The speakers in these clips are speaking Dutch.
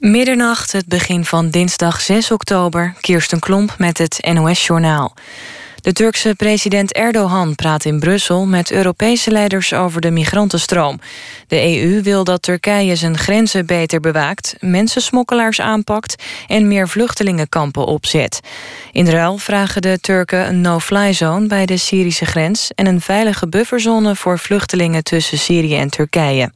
Middernacht, het begin van dinsdag 6 oktober. Kirsten Klomp met het NOS-journaal. De Turkse president Erdogan praat in Brussel met Europese leiders over de migrantenstroom. De EU wil dat Turkije zijn grenzen beter bewaakt, mensensmokkelaars aanpakt en meer vluchtelingenkampen opzet. In ruil vragen de Turken een no-fly zone bij de Syrische grens en een veilige bufferzone voor vluchtelingen tussen Syrië en Turkije.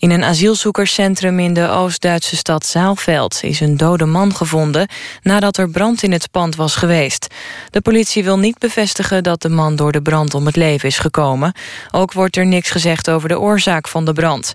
In een asielzoekerscentrum in de Oost-Duitse stad Zaalveld is een dode man gevonden nadat er brand in het pand was geweest. De politie wil niet bevestigen dat de man door de brand om het leven is gekomen. Ook wordt er niks gezegd over de oorzaak van de brand.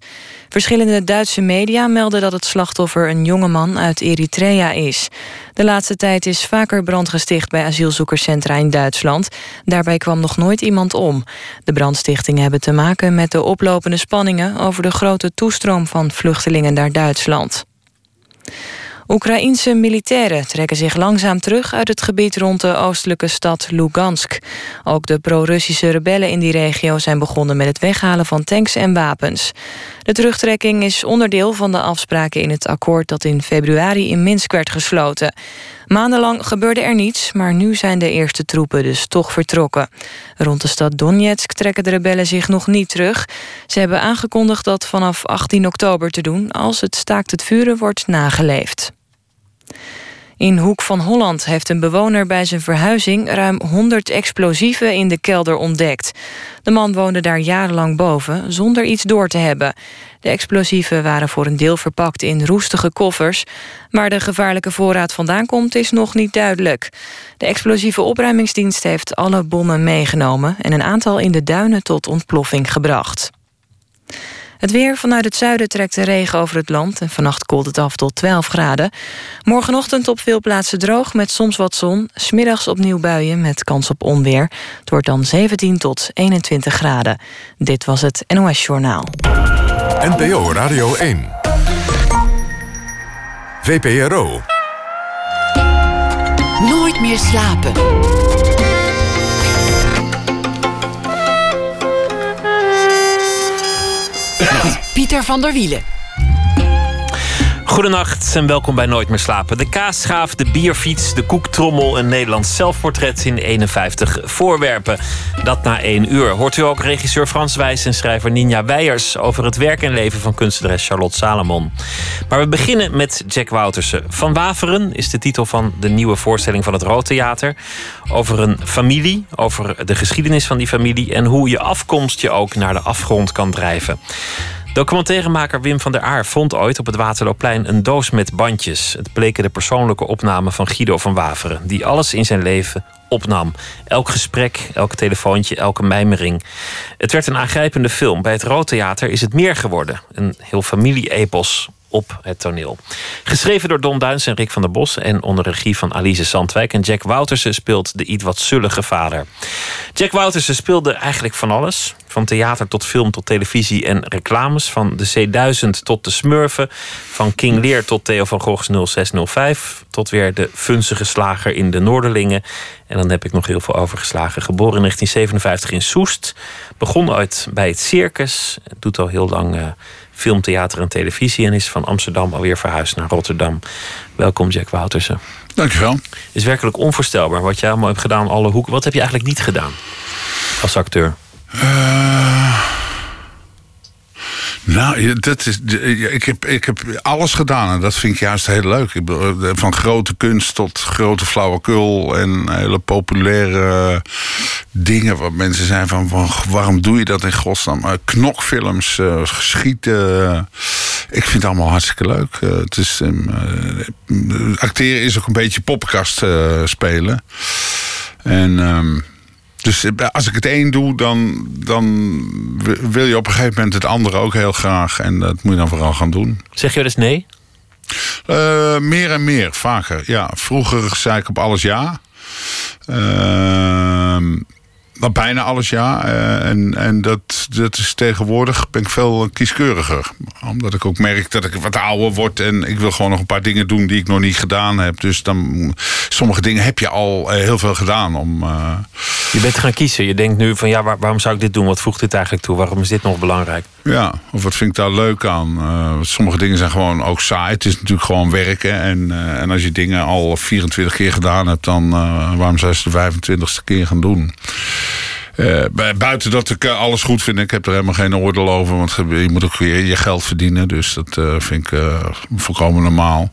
Verschillende Duitse media melden dat het slachtoffer een jongeman uit Eritrea is. De laatste tijd is vaker brand gesticht bij asielzoekerscentra in Duitsland. Daarbij kwam nog nooit iemand om. De brandstichtingen hebben te maken met de oplopende spanningen over de grote toestroom van vluchtelingen naar Duitsland. Oekraïense militairen trekken zich langzaam terug uit het gebied rond de oostelijke stad Lugansk. Ook de pro-Russische rebellen in die regio zijn begonnen met het weghalen van tanks en wapens. De terugtrekking is onderdeel van de afspraken in het akkoord dat in februari in Minsk werd gesloten. Maandenlang gebeurde er niets, maar nu zijn de eerste troepen dus toch vertrokken. Rond de stad Donetsk trekken de rebellen zich nog niet terug. Ze hebben aangekondigd dat vanaf 18 oktober te doen als het staakt het vuren wordt nageleefd. In Hoek van Holland heeft een bewoner bij zijn verhuizing ruim 100 explosieven in de kelder ontdekt. De man woonde daar jarenlang boven zonder iets door te hebben. De explosieven waren voor een deel verpakt in roestige koffers. Waar de gevaarlijke voorraad vandaan komt is nog niet duidelijk. De explosieve opruimingsdienst heeft alle bommen meegenomen... en een aantal in de duinen tot ontploffing gebracht. Het weer vanuit het zuiden trekt de regen over het land... en vannacht koelt het af tot 12 graden. Morgenochtend op veel plaatsen droog met soms wat zon. Smiddags opnieuw buien met kans op onweer. Het wordt dan 17 tot 21 graden. Dit was het NOS Journaal. NPO Radio 1. VPRO. Nooit meer slapen. Pieter van der Wielen. Goedenacht en welkom bij Nooit meer slapen. De kaasschaaf, de bierfiets, de koektrommel... een Nederlands zelfportret in 51 voorwerpen. Dat na één uur. Hoort u ook regisseur Frans Wijs en schrijver Ninja Weijers... over het werk en leven van kunstenares Charlotte Salomon. Maar we beginnen met Jack Woutersen. Van Waveren is de titel van de nieuwe voorstelling van het Roodtheater. Over een familie, over de geschiedenis van die familie... en hoe je afkomst je ook naar de afgrond kan drijven. Documentairemaker Wim van der Aar vond ooit op het Waterloopplein een doos met bandjes. Het bleken de persoonlijke opnamen van Guido van Waveren, die alles in zijn leven opnam. Elk gesprek, elk telefoontje, elke mijmering. Het werd een aangrijpende film. Bij het Roodtheater is het meer geworden. Een heel familie-epos op het toneel. Geschreven door Don Duins en Rick van der Bos en onder regie van Alice Zandwijk. En Jack Woutersen speelt de iets wat zullige vader. Jack Woutersen speelde eigenlijk van alles. Van theater tot film tot televisie en reclames. Van de C1000 tot de Smurfen. Van King Lear tot Theo van Gogh's 0605. Tot weer de funzige slager in de Noorderlingen. En dan heb ik nog heel veel overgeslagen. Geboren in 1957 in Soest. Begon uit bij het circus. Doet al heel lang... Uh, film, theater en televisie. En is van Amsterdam alweer verhuisd naar Rotterdam. Welkom, Jack Woutersen. Dankjewel. Het is werkelijk onvoorstelbaar wat jij allemaal hebt gedaan. Alle hoeken. Wat heb je eigenlijk niet gedaan als acteur? Uh, nou, dat is, ik, heb, ik heb alles gedaan en dat vind ik juist heel leuk. Van grote kunst tot grote flauwekul en hele populaire dingen waar mensen zijn van, waarom doe je dat in godsnaam? Knokfilms, geschieten. Ik vind het allemaal hartstikke leuk. het is, acteren is ook een beetje poppenkast spelen. En ehm, dus eh, als ik het één doe, dan, dan wil je op een gegeven moment het andere ook heel graag. En dat moet je dan vooral gaan doen. Zeg je dus nee? Uh, meer en meer, vaker. Ja, vroeger zei ik op alles ja. Uh, Nou, bijna alles ja. Eh, en en dat, dat is tegenwoordig ben ik veel kieskeuriger. Omdat ik ook merk dat ik wat ouder word. En ik wil gewoon nog een paar dingen doen die ik nog niet gedaan heb. Dus dan, sommige dingen heb je al eh, heel veel gedaan. Om, uh... Je bent gaan kiezen. Je denkt nu van ja, waarom zou ik dit doen? Wat voegt dit eigenlijk toe? Waarom is dit nog belangrijk? Ja, of wat vind ik daar leuk aan? sommige dingen zijn gewoon ook saai. Het is natuurlijk gewoon werken. En, en als je dingen al 24 keer gedaan hebt, dan waarom zou je de 25ste keer gaan doen? Uh, buiten dat ik eh, alles goed vind, ik heb er helemaal geen oordeel over. Want je moet ook weer je geld verdienen. Dus dat uh, vind ik volkomen normaal.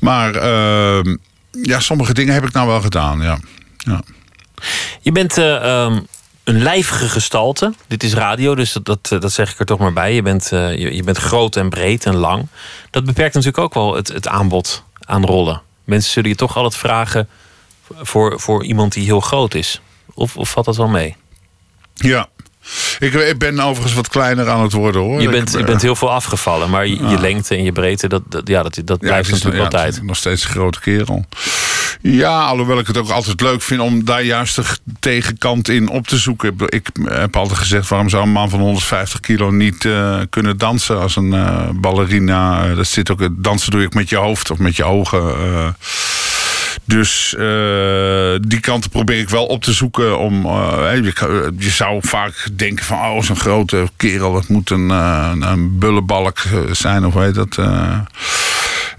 Maar ehm, ja, sommige dingen heb ik nou wel gedaan. Ja. ja. Je bent um, een lijvige gestalte. Dit is radio, dus dat, dat, dat, zeg ik er toch maar bij. Je bent, je, je, bent groot en breed en lang. Dat beperkt natuurlijk ook wel het, het aanbod aan rollen. Mensen zullen je toch altijd vragen voor, voor iemand die heel groot is. Of, of valt dat wel mee? Ja. Ik, ik, ben overigens wat kleiner aan het worden hoor. Je bent, je bent heel veel afgevallen, maar je, je lengte en je breedte, dat, dat ja, dat, dat blijft natuurlijk altijd. Nog steeds een grote kerel. Ja, alhoewel ik het ook altijd leuk vind om daar juist de tegenkant in op te zoeken. Ik heb altijd gezegd, waarom zou een man van 150 kilo niet uh, kunnen dansen als een uh, ballerina? dat zit ook, dansen doe ik met je hoofd of met je ogen. Uh, dus uh, die kanten probeer ik wel op te zoeken. Om, uh, je, je, zou vaak denken van, oh, zo'n grote kerel, dat moet een, een bullenbalk zijn of weet dat.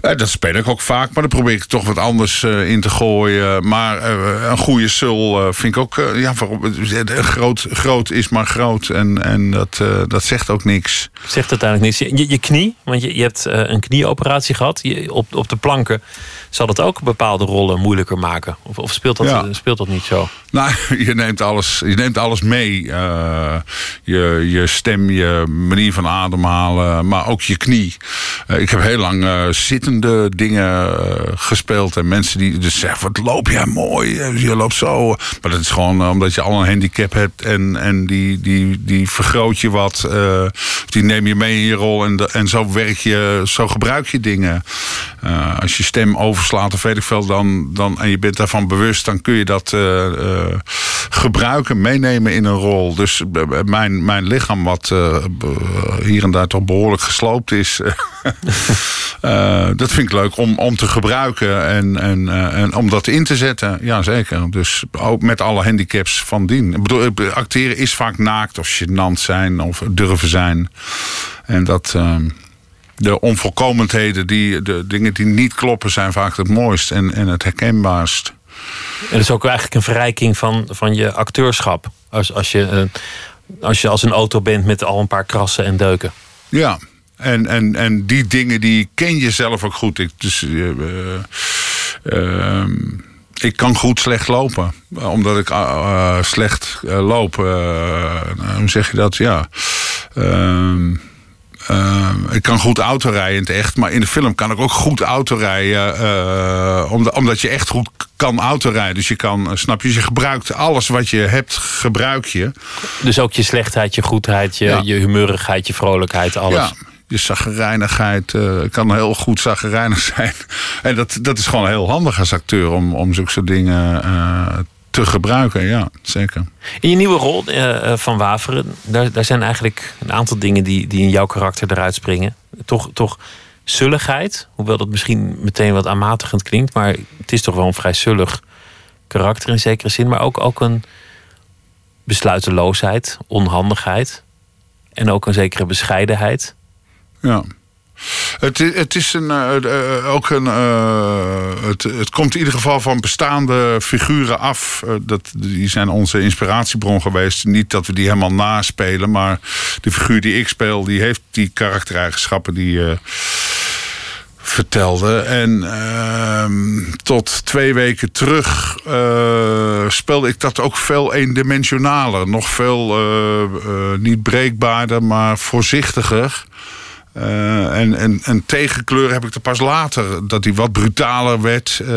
Dat speel ik ook vaak, maar dan probeer ik toch wat anders in te gooien. Maar een goede sul vind ik ook. ja, waarom, groot, groot is maar groot. En, en dat, dat zegt ook niks. Zegt uiteindelijk niks. Je, je knie, want je, je hebt een knieoperatie gehad. Je, op, op de planken zal dat ook bepaalde rollen moeilijker maken? Of, of speelt, dat, speelt dat niet zo? Nou, je neemt alles, je neemt alles mee. je, je stem, je manier van ademhalen, maar ook je knie. ik heb heel lang zitten de dingen gespeeld. En mensen die dus zeggen, wat loop jij mooi. Eh, je loopt zo. Maar dat is gewoon omdat je al een handicap hebt. En, en die, die, die vergroot je wat. die neem je mee in je rol. En, de, en zo werk je, zo gebruik je dingen. als je stem overslaat of weet ik veel. Dan, dan, en je bent daarvan bewust. Dan kun je dat gebruiken, meenemen in een rol. Dus mijn, mijn lichaam wat hier en daar toch behoorlijk gesloopt is. dat vind ik leuk om, om te gebruiken en, en, en om dat in te zetten. Ja, zeker. Dus ook met alle handicaps van dien. Ik bedoel, acteren is vaak naakt of gênant zijn of durven zijn. En dat... De onvolkomenheden, die, de dingen die niet kloppen, zijn vaak het mooist en, en het herkenbaarst. En dat is ook eigenlijk een verrijking van, van je acteurschap. Als, als, je, uh, als je als een auto bent met al een paar krassen en deuken. Ja, en, en, en die dingen die ken je zelf ook goed. Ik, dus, uh, uh, ik kan goed slecht lopen. Omdat ik uh, slecht loop. hoe zeg je dat? Ja. Ehm, ik kan goed autorijden in het echt, maar in de film kan ik ook goed autorijden. Uh, omdat, omdat je echt goed kan autorijden. Dus je kan, snap je, je gebruikt alles wat je hebt, gebruik je. Dus ook je slechtheid, je goedheid, je, ja. je humeurigheid, je vrolijkheid, alles. Ja je zaggerijnigheid uh, kan heel goed zaggerijnig zijn. En dat, dat is gewoon heel handig als acteur om, om zulke soort dingen uh, te gebruiken. Ja, zeker. In je nieuwe rol uh, van Waveren, daar, daar zijn eigenlijk een aantal dingen die, die in jouw karakter eruit springen. Toch, toch zulligheid, hoewel dat misschien meteen wat aanmatigend klinkt, maar het is toch wel een vrij zullig karakter in zekere zin, maar ook, ook een besluiteloosheid, onhandigheid en ook een zekere bescheidenheid. Ja. Het, het is een, uh, ook een. Uh, het, het komt in ieder geval van bestaande figuren af. Uh, dat, die zijn onze inspiratiebron geweest. Niet dat we die helemaal naspelen, maar de figuur die ik speel, die heeft die karaktereigenschappen die vertelde. En ehm, tot twee weken terug speelde ik dat ook veel eendimensionaler. Nog veel niet breekbaarder, maar voorzichtiger. Uh, en, en, en tegenkleur heb ik er pas later. Dat hij wat brutaler werd. Uh,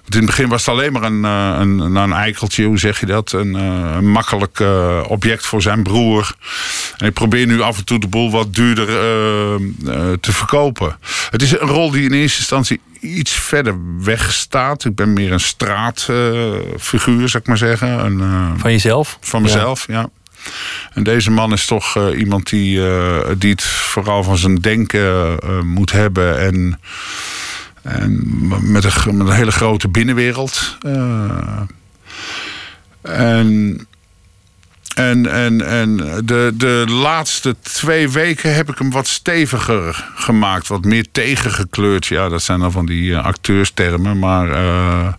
want in het begin was het alleen maar een, een, een, een eikeltje, hoe zeg je dat? Een, een makkelijk object voor zijn broer. En ik probeer nu af en toe de boel wat duurder te verkopen. Het is een rol die in eerste instantie iets verder weg staat. Ik ben meer een straatfiguur, zou ik maar zeggen. Een, van jezelf? Van mezelf, ja. En deze man is toch uh, iemand die, uh, die het vooral van zijn denken uh, moet hebben. En, en met, een, met een hele grote binnenwereld. en en, en, en de, de laatste twee weken heb ik hem wat steviger gemaakt. Wat meer tegengekleurd. Ja, dat zijn dan van die uh, acteurstermen. Maar uh,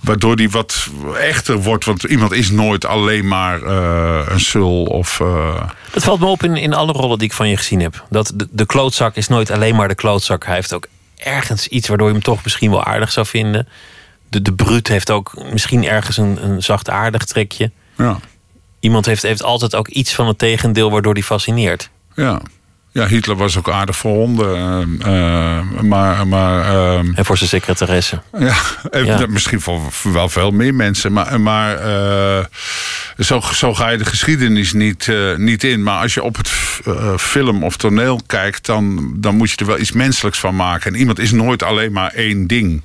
waardoor die wat echter wordt. Want iemand is nooit alleen maar uh, een sul of... Dat valt me op in, in alle rollen die ik van je gezien heb. Dat de, de klootzak is nooit alleen maar de klootzak. Hij heeft ook ergens iets waardoor je hem toch misschien wel aardig zou vinden. De, de bruut heeft ook misschien ergens een, een zacht aardig trekje. Ja iemand heeft, heeft altijd ook iets van het tegendeel waardoor die fascineert. Ja. Ja, Hitler was ook aardig voor honden. Uh, maar, maar, uh, en voor zijn secretaresse. Ja, ja. misschien voor wel veel meer mensen. Maar, maar uh, zo, zo ga je de geschiedenis niet, niet in. Maar als je op het film of toneel kijkt... Dan, dan moet je er wel iets menselijks van maken. En iemand is nooit alleen maar één ding.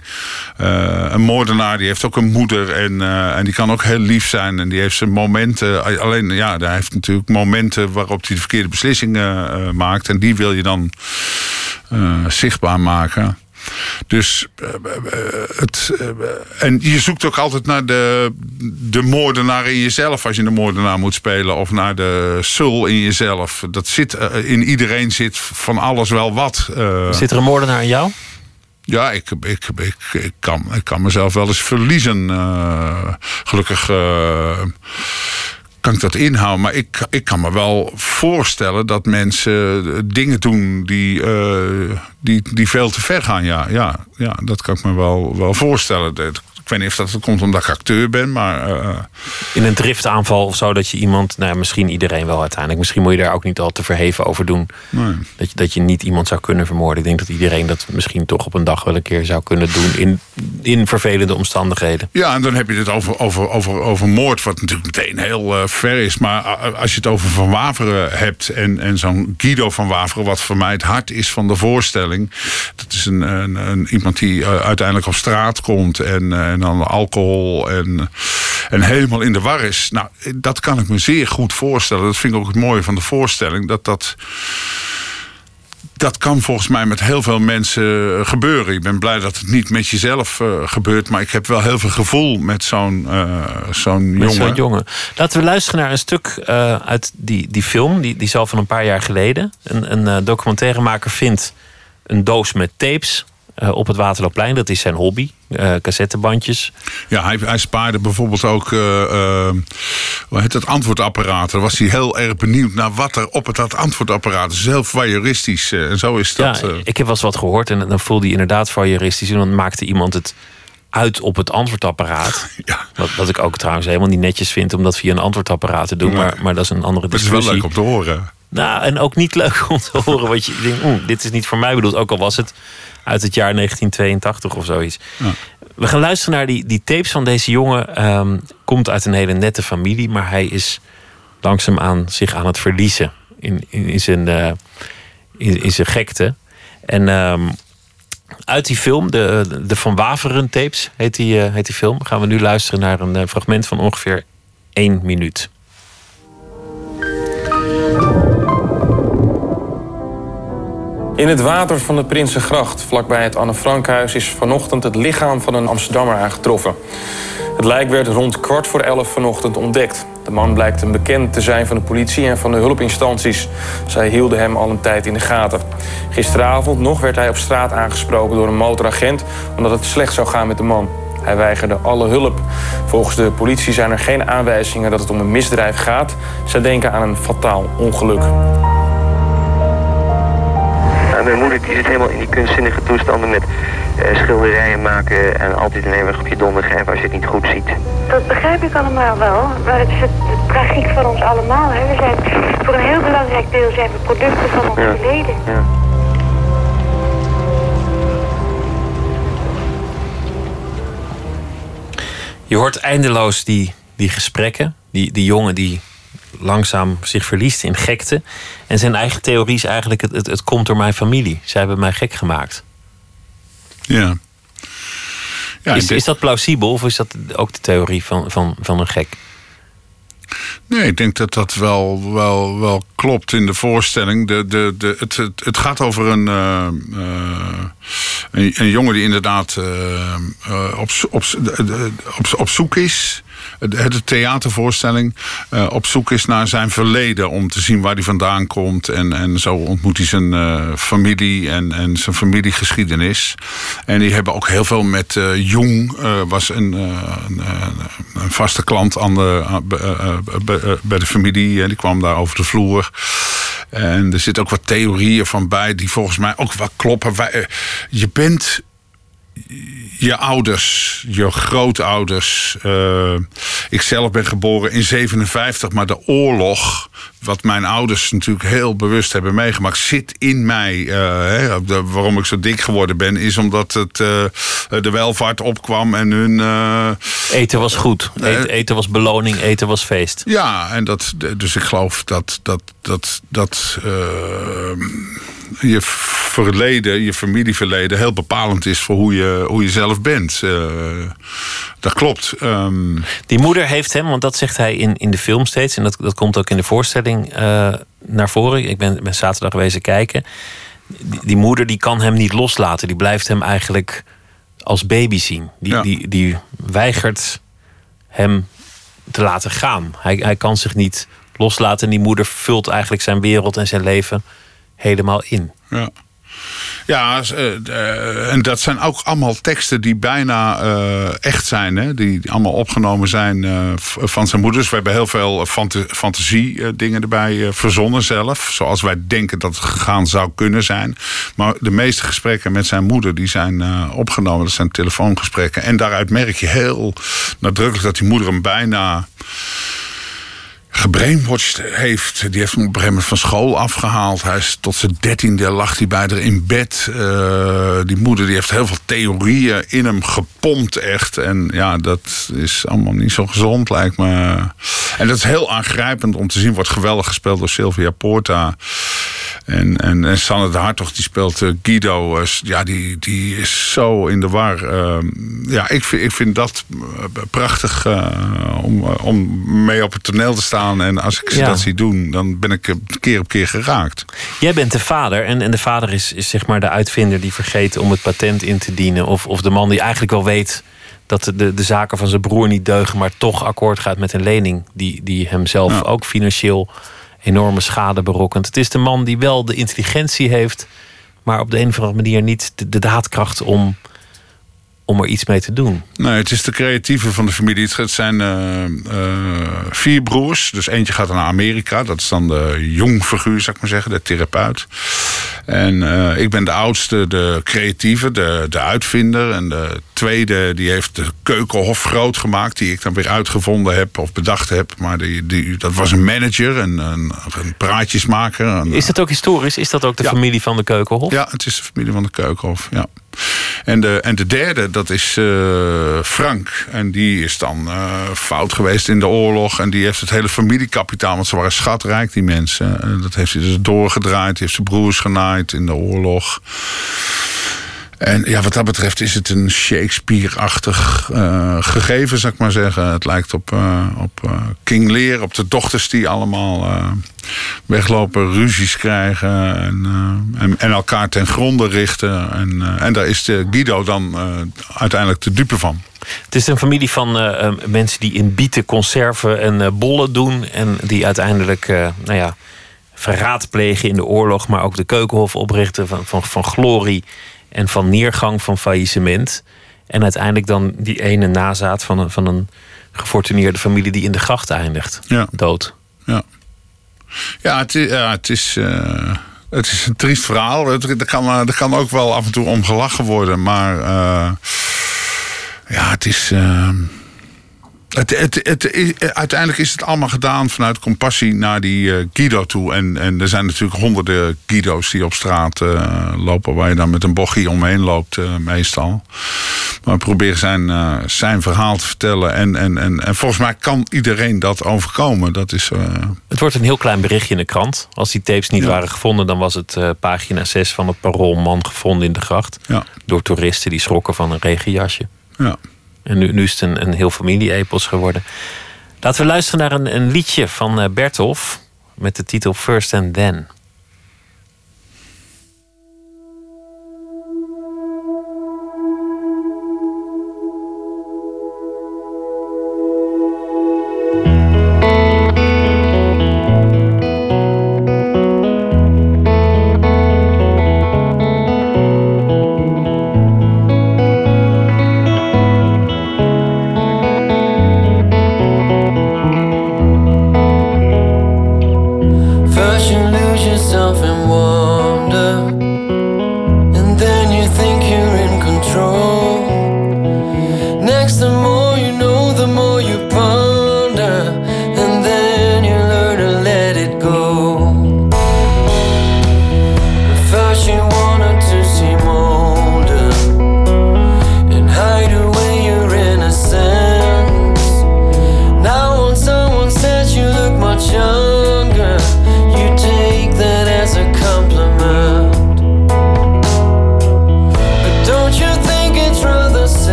een moordenaar die heeft ook een moeder. En, en die kan ook heel lief zijn. En die heeft zijn momenten. Alleen, ja, hij heeft natuurlijk momenten waarop hij de verkeerde beslissingen maakt. En die wil je dan uh, zichtbaar maken. Dus uh, het. Uh, en je zoekt ook altijd naar de, de moordenaar in jezelf als je een moordenaar moet spelen. Of naar de sul in jezelf. Dat zit, in iedereen zit van alles wel wat. Zit er een moordenaar in jou? Ja, ik, ik, ik, ik, kan, ik kan mezelf wel eens verliezen. gelukkig kan ik dat inhouden. Maar ik, ik kan me wel voorstellen dat mensen dingen doen die, uh, die, die veel te ver gaan. Ja, ja, ja dat kan ik me wel, wel voorstellen. Ik weet niet of dat komt omdat ik acteur ben, maar... Uh, in een driftaanval of zo, dat je iemand... Nou, misschien iedereen wel uiteindelijk. Misschien moet je daar ook niet al te verheven over doen. Nee. Dat, je, dat je niet iemand zou kunnen vermoorden. Ik denk dat iedereen dat misschien toch op een dag wel een keer zou kunnen doen... in, in vervelende omstandigheden. Ja, en dan heb je het over, over, over, over moord... wat natuurlijk meteen heel uh, ver is. Maar als je het over Van Waveren hebt... en, en zo'n Guido van Waveren... wat voor mij het hart is van de voorstelling... dat is een, een, een iemand die uh, uiteindelijk op straat komt... en en dan alcohol en, en helemaal in de war is. Nou, dat kan ik me zeer goed voorstellen. Dat vind ik ook het mooie van de voorstelling. Dat dat dat kan volgens mij met heel veel mensen gebeuren. Ik ben blij dat het niet met jezelf uh, gebeurt. Maar ik heb wel heel veel gevoel met zo'n uh, zo'n jongen. jongen. Laten we luisteren naar een stuk uh, uit die, die film. Die, die is al van een paar jaar geleden. Een, een documentairemaker vindt een doos met tapes uh, op het Waterloopplein. Dat is zijn hobby, uh, cassettebandjes. Ja, hij, hij spaarde bijvoorbeeld ook uh, heet het antwoordapparaat. Daar was hij heel erg benieuwd naar wat er op het antwoordapparaat is. Heel voyeuristisch. en zo is dat. Ja, ik heb wel eens wat gehoord en dan voelde hij inderdaad voyeuristisch. En dan maakte iemand het uit op het antwoordapparaat. Ja. Wat, wat ik ook trouwens helemaal niet netjes vind om dat via een antwoordapparaat te doen. Maar, maar dat is een andere discussie. Het is wel leuk om te horen. Nou, en ook niet leuk om te horen wat je denkt. dit is niet voor mij bedoeld. Ook al was het uit het jaar 1982 of zoiets. Ja. We gaan luisteren naar die, die tapes van deze jongen. Um, komt uit een hele nette familie, maar hij is langzaamaan zich aan het verliezen in, in, in zijn, uh, in, in, zijn gekte. En um, uit die film, de, de Van Waveren tapes heet die, uh, heet die film, gaan we nu luisteren naar een uh, fragment van ongeveer één minuut. In het water van de Prinsengracht, vlakbij het Anne Frankhuis, is vanochtend het lichaam van een Amsterdammer aangetroffen. Het lijk werd rond kwart voor elf vanochtend ontdekt. De man blijkt een bekend te zijn van de politie en van de hulpinstanties. Zij hielden hem al een tijd in de gaten. Gisteravond nog werd hij op straat aangesproken door een motoragent... omdat het slecht zou gaan met de man. Hij weigerde alle hulp. Volgens de politie zijn er geen aanwijzingen dat het om een misdrijf gaat. Zij denken aan een fataal ongeluk mijn moeder die zit helemaal in die kunstzinnige toestanden met uh, schilderijen maken en altijd een eeuwig op je donder geven als je het niet goed ziet. Dat begrijp ik allemaal wel, maar het is het, tragiek van ons allemaal. Hè. We zijn, voor een heel belangrijk deel zijn we producten van ons ja. verleden. Ja. Je hoort eindeloos die, die gesprekken, die, die jongen die langzaam zich verliest in gekte. En zijn eigen theorie is eigenlijk: het, het, het komt door mijn familie. Zij hebben mij gek gemaakt. Ja. ja is, is dat plausibel of is dat ook de theorie van, van, van een gek? Nee, ik denk dat dat wel, wel, wel klopt in de voorstelling. De, de, de, het, het, het gaat over een, uh, een, een, jongen die inderdaad uh, op, op, op, op zoek is de theatervoorstelling uh, op zoek is naar zijn verleden. Om te zien waar hij vandaan komt. En, en zo ontmoet hij zijn uh, familie en, en zijn familiegeschiedenis. En die hebben ook heel veel met uh, Jung. was een, een, een, vaste klant aan de, bij de familie. die kwam daar over de vloer. En er zit ook wat theorieën van bij die volgens mij ook wel kloppen. Je bent je ouders, je grootouders. Uh, ik zelf ben geboren in 57, maar de oorlog, wat mijn ouders natuurlijk heel bewust hebben meegemaakt, zit in mij. Uh, hè, waarom ik zo dik geworden ben, is omdat het, uh, de welvaart opkwam en hun. eten was goed. Eten, eten, was beloning, eten was feest. Ja, en dat, dus ik geloof dat. dat, dat, dat je verleden, je familieverleden, heel bepalend is voor hoe je, hoe je zelf bent. Uh, dat klopt. Um... Die moeder heeft hem, want dat zegt hij in, in de film steeds, en dat, dat komt ook in de voorstelling uh, naar voren. Ik ben, ben zaterdag geweest kijken. Die, die, moeder die kan hem niet loslaten. Die blijft hem eigenlijk als baby zien. Die, die, die weigert hem te laten gaan. Hij, hij kan zich niet loslaten. En die moeder vult eigenlijk zijn wereld en zijn leven helemaal in. Ja. Ja, uh, en dat zijn ook allemaal teksten die bijna uh, echt zijn. Hè? Die allemaal opgenomen zijn van zijn moeders. We hebben heel veel fantasie dingen erbij verzonnen zelf. Zoals wij denken dat het gegaan zou kunnen zijn. Maar de meeste gesprekken met zijn moeder die zijn opgenomen. Dat zijn telefoongesprekken. En daaruit merk je heel nadrukkelijk dat die moeder hem bijna gebrainwatcht heeft. Die heeft hem op een gegeven moment van school afgehaald. Hij is tot zijn dertiende lag hij bij in bed. Uh, die moeder die heeft heel veel theorieën in hem gepompt echt. En ja, dat is allemaal niet zo gezond lijkt me. En dat is heel aangrijpend om te zien. Wordt geweldig gespeeld door Sylvia Porta. En, en, en Sanne de Hartog die speelt uh, Guido. Uh, ja, die, die is zo in de war. Uh, ja, ik vind, ik vind dat prachtig om, om mee op het toneel te staan. En als ik ja. dat zie doen, dan ben ik keer op keer geraakt. Jij bent de vader. En, en de vader is, is zeg maar de uitvinder die vergeet om het patent in te dienen. Of, of de man die eigenlijk wel weet dat de, de zaken van zijn broer niet deugen, maar toch akkoord gaat met een lening die, die hem zelf ja. ook financieel enorme schade berokkent. Het is de man die wel de intelligentie heeft, maar op de een of andere manier niet de, de daadkracht om om er iets mee te doen. Nee, het is de creatieve van de familie. Het zijn uh, uh, vier broers. Dus eentje gaat naar Amerika. Dat is dan de jong figuur, zou ik maar zeggen. De therapeut. En uh, ik ben de oudste, de creatieve, de, de uitvinder. En de tweede, die heeft de keukenhof groot gemaakt. Die ik dan weer uitgevonden heb of bedacht heb. Maar die, die, dat was een manager, een, een, een praatjesmaker. Een, is dat ook historisch? Is dat ook de ja. familie van de keukenhof? Ja, het is de familie van de keukenhof, ja. En de, en de derde, dat is uh, Frank. En die is dan uh, fout geweest in de oorlog. En die heeft het hele familiekapitaal, want ze waren schatrijk, die mensen. Dat heeft hij dus doorgedraaid. Die heeft zijn broers genaaid in de oorlog. En ja, wat dat betreft is het een Shakespeare-achtig uh, gegeven, zou ik maar zeggen. Het lijkt op, uh, op uh, King Lear, op de dochters die allemaal weglopen, ruzies krijgen en, en, en, elkaar ten gronde richten. En, en daar is de Guido dan uiteindelijk de dupe van. Het is een familie van mensen die in bieten conserven en bollen doen. En die uiteindelijk, nou ja, verraad plegen in de oorlog, maar ook de keukenhof oprichten van, van, van glorie en van neergang, van faillissement. En uiteindelijk dan die ene nazaat van een, van een gefortuneerde familie die in de gracht eindigt. Ja. Dood. Ja, ja, het, is, ja, het is. Uh, Het is een triest verhaal. Er kan, eh, er kan ook wel af en toe om gelachen worden. Maar eh, ja, het is. eh, het, het, het, is- uiteindelijk is het allemaal gedaan vanuit compassie naar die eh, Guido toe. En, en er zijn natuurlijk honderden Guido's die op straat eh, lopen... waar je dan met een bochie omheen loopt eh, meestal. Maar probeer zijn, eh, zijn verhaal te vertellen. En, en, en, en volgens mij kan iedereen dat overkomen. Dat is... eh, Het wordt een heel klein berichtje in de krant. Als die tapes niet Ja. waren gevonden, dan was het eh, pagina 6 van het Parool man gevonden in de gracht. Ja. Door toeristen die schrokken van een regenjasje. ja. En nu, is het een, een heel familie-epos geworden. Laten we luisteren naar een, een liedje van eh, Bertolf met de titel First and Then.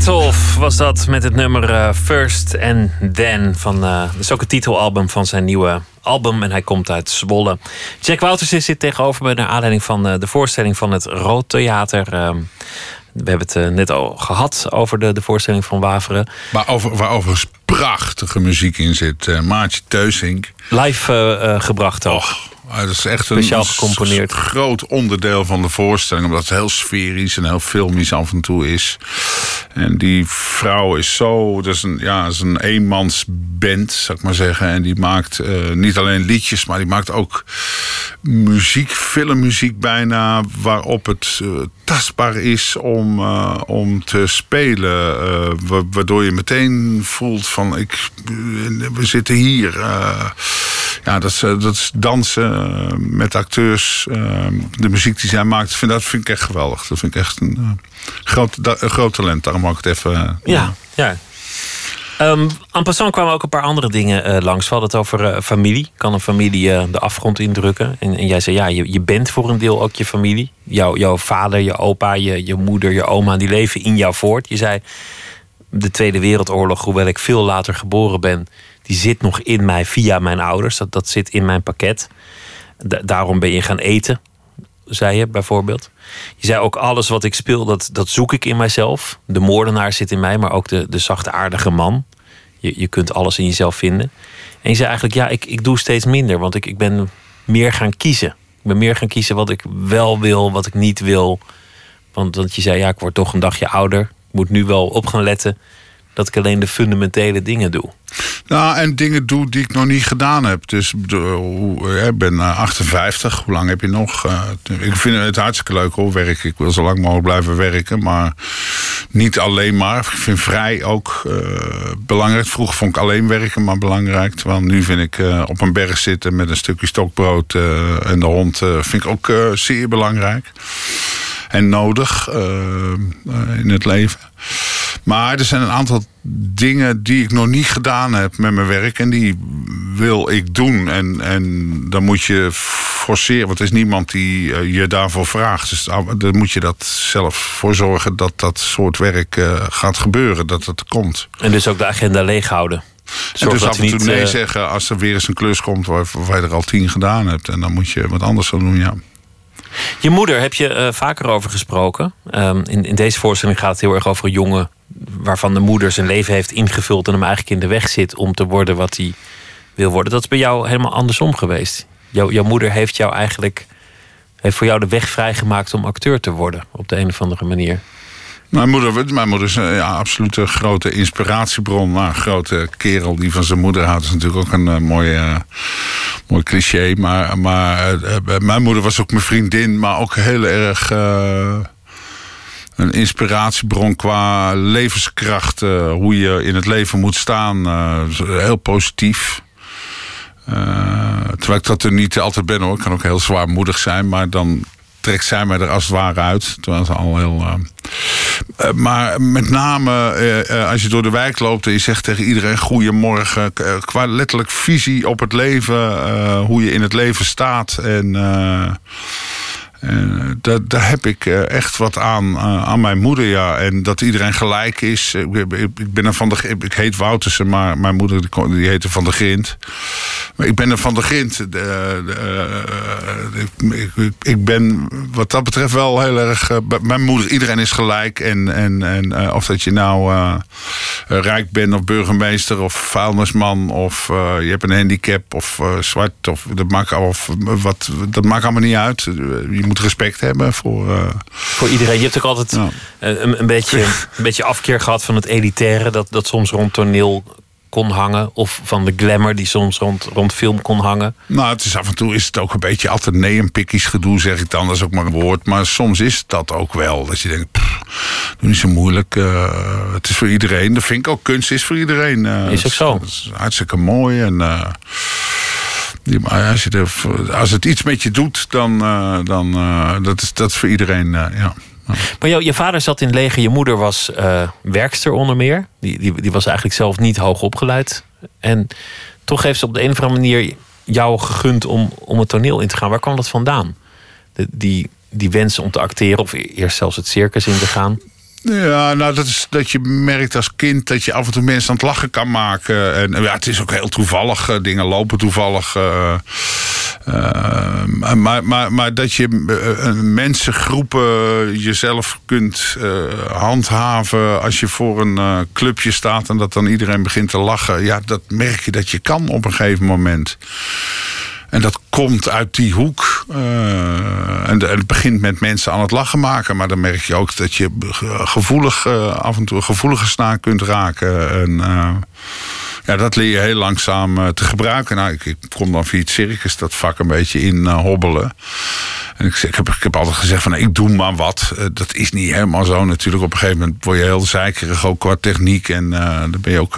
Bertolf was dat met het nummer eh, First and Then. Van, eh, dat is ook het titelalbum van zijn nieuwe album. En hij komt uit Zwolle. Jack Wouters is zit tegenover me naar aanleiding van eh, de voorstelling van het Rood Theater. Ehm, we hebben het net al gehad over de, de voorstelling van Waveren. Waar, over, waar overigens prachtige muziek in zit. Maartje Teusink. Live gebracht ook. Dat is echt Speciaal een gecomponeerd. s- groot onderdeel van de voorstelling. Omdat het heel sferisch en heel filmisch af en toe is. En die vrouw is zo... Dat is een, ja, dat is een eenmansband, zou ik maar zeggen. En die maakt eh, niet alleen liedjes, maar die maakt ook muziek, filmmuziek bijna... waarop het eh, tastbaar is om, eh, om te spelen. wa- waardoor je meteen voelt van... Ik, we zitten hier... ja, dat is, eh, dat is dansen eh, met acteurs. eh, de muziek die zij maakt, vind, dat vind ik echt geweldig. Dat vind ik echt een, groot, een groot talent. Daarom ook het even... Ja, ja. Um, en passant kwamen ook een paar andere dingen uh, langs. We hadden het over uh, familie. Kan een familie uh, de afgrond indrukken? En, en, jij zei, ja, je, je bent voor een deel ook je familie. Jouw, jouw vader, je opa, je, je moeder, je oma, die leven in jou voort. Je zei, de Tweede Wereldoorlog, hoewel ik veel later geboren ben... die zit nog in mij via mijn ouders. Dat, dat zit in mijn pakket. Da daarom ben je gaan eten, zei je bijvoorbeeld. Je zei ook alles wat ik speel, dat, dat zoek ik in mijzelf. De moordenaar zit in mij, maar ook de, de zachtaardige man. Je, je kunt alles in jezelf vinden. En je zei eigenlijk, ja, ik, ik doe steeds minder. Want ik, ik ben meer gaan kiezen. Ik ben meer gaan kiezen wat ik wel wil, wat ik niet wil. Want, want je zei, ja, ik word toch een dagje ouder. Ik moet nu wel op gaan letten dat ik alleen de fundamentele dingen doe. Nou, en dingen doe die ik nog niet gedaan heb. Dus ik ben 58. Hoe lang heb je nog? Ik vind het hartstikke leuk hoor, werken. Ik wil zo lang mogelijk blijven werken. Maar niet alleen maar. Ik vind vrij ook belangrijk. Vroeger vond ik alleen werken maar belangrijk. Terwijl nu vind ik op een berg zitten met een stukje stokbrood en de hond... vind ik ook zeer belangrijk. En nodig in het leven. Maar er zijn een aantal dingen die ik nog niet gedaan heb met mijn werk. En die wil ik doen. En, en dan moet je forceren. Want er is niemand die uh, je daarvoor vraagt. Dus dan moet je dat zelf voor zorgen dat dat soort werk uh, gaat gebeuren. Dat het komt. En dus ook de agenda leeghouden. Zorg en dus af en toe nee uh... zeggen als er weer eens een klus komt waar, waar je er al tien gedaan hebt. En dan moet je wat anders gaan doen, ja. Je moeder heb je uh, vaker over gesproken. Um, in, in deze voorstelling gaat het heel erg over een jongen waarvan de moeder zijn leven heeft ingevuld en hem eigenlijk in de weg zit om te worden wat hij wil worden. Dat is bij jou helemaal andersom geweest. Jouw, jouw moeder heeft jou eigenlijk heeft voor jou de weg vrijgemaakt om acteur te worden op de een of andere manier. Mijn moeder, mijn moeder is een ja, absoluut een grote inspiratiebron. Nou, een grote kerel die van zijn moeder houdt. is natuurlijk ook een uh, mooi, uh, mooi cliché. Maar, maar mijn moeder was ook mijn vriendin, maar ook heel erg een inspiratiebron qua levenskracht. Hoe je in het leven moet staan. Heel positief. Terwijl ik dat er niet altijd ben hoor. Ik kan ook heel zwaarmoedig zijn. Maar dan trekt zij mij er als het ware uit. Terwijl ze al heel. maar met name als je door de wijk loopt en je zegt tegen iedereen: Goedemorgen. qua letterlijk visie op het leven. hoe je in het leven staat. En uh, daar, heb ik uh, echt wat aan, uh, aan mijn moeder, ja. En dat iedereen gelijk is. Ik, ik, ben er van de, ik heet Woutersen, maar mijn moeder die, die heette Van de Grint. Maar ik ben er van de Grint. De, ik, ben wat dat betreft wel heel erg... mijn moeder, iedereen is gelijk. En, en, en of dat je nou rijk bent of burgemeester of vuilnisman... of je hebt een handicap of zwart, of, dat, maakt, of, wat, dat maakt allemaal niet uit. Je moet respect hebben voor... Uh... Voor iedereen. Je hebt ook altijd ja. een, een, beetje, een beetje afkeer gehad van het elitaire... dat, dat soms rond toneel kon hangen. Of van de glamour die soms rond, rond film kon hangen. Nou, het is af en toe is het ook een beetje altijd nee en pikkies gedoe, zeg ik dan. Dat is ook maar een woord. Maar soms is dat ook wel. Dat je denkt, pff, doe niet zo moeilijk. Uh, het is voor iedereen. Dat vind ik ook. Kunst is voor iedereen. Uh, is ook zo. Dat is hartstikke mooi. En... Uh, maar als, als het iets met je doet, dan uh, dan uh, dat is dat is voor iedereen. Uh, ja. Maar jou, je vader zat in het leger, je moeder was werkster onder meer. Die, die, die was eigenlijk zelf niet hoog opgeleid. En toch heeft ze op de een of andere manier jou gegund om, om het toneel in te gaan. Waar kwam dat vandaan? Die, die wens om te acteren of eerst zelfs het circus in te gaan? Ja, nou, dat is dat je merkt als kind dat je af en toe mensen aan het lachen kan maken. En ja, het is ook heel toevallig. Eh, dingen lopen toevallig. Uh, uh, maar, maar, maar dat je mensengroepen jezelf kunt handhaven als je voor een clubje staat en dat dan iedereen begint te lachen. Ja, dat merk je dat je kan op een gegeven moment. En dat komt uit die hoek. Uh, en, het begint met mensen aan het lachen maken. Maar dan merk je ook dat je gevoelig, uh, af en toe gevoelige snaar kunt raken. En, uh, ja, dat leer je heel langzaam te gebruiken. Nou, ik, ik, kom dan via het circus dat vak een beetje in hobbelen. En ik, heb, ik heb altijd gezegd van ik doe maar wat. dat is niet helemaal zo natuurlijk. Op een gegeven moment word je heel zeikerig ook qua techniek. En dan ben je ook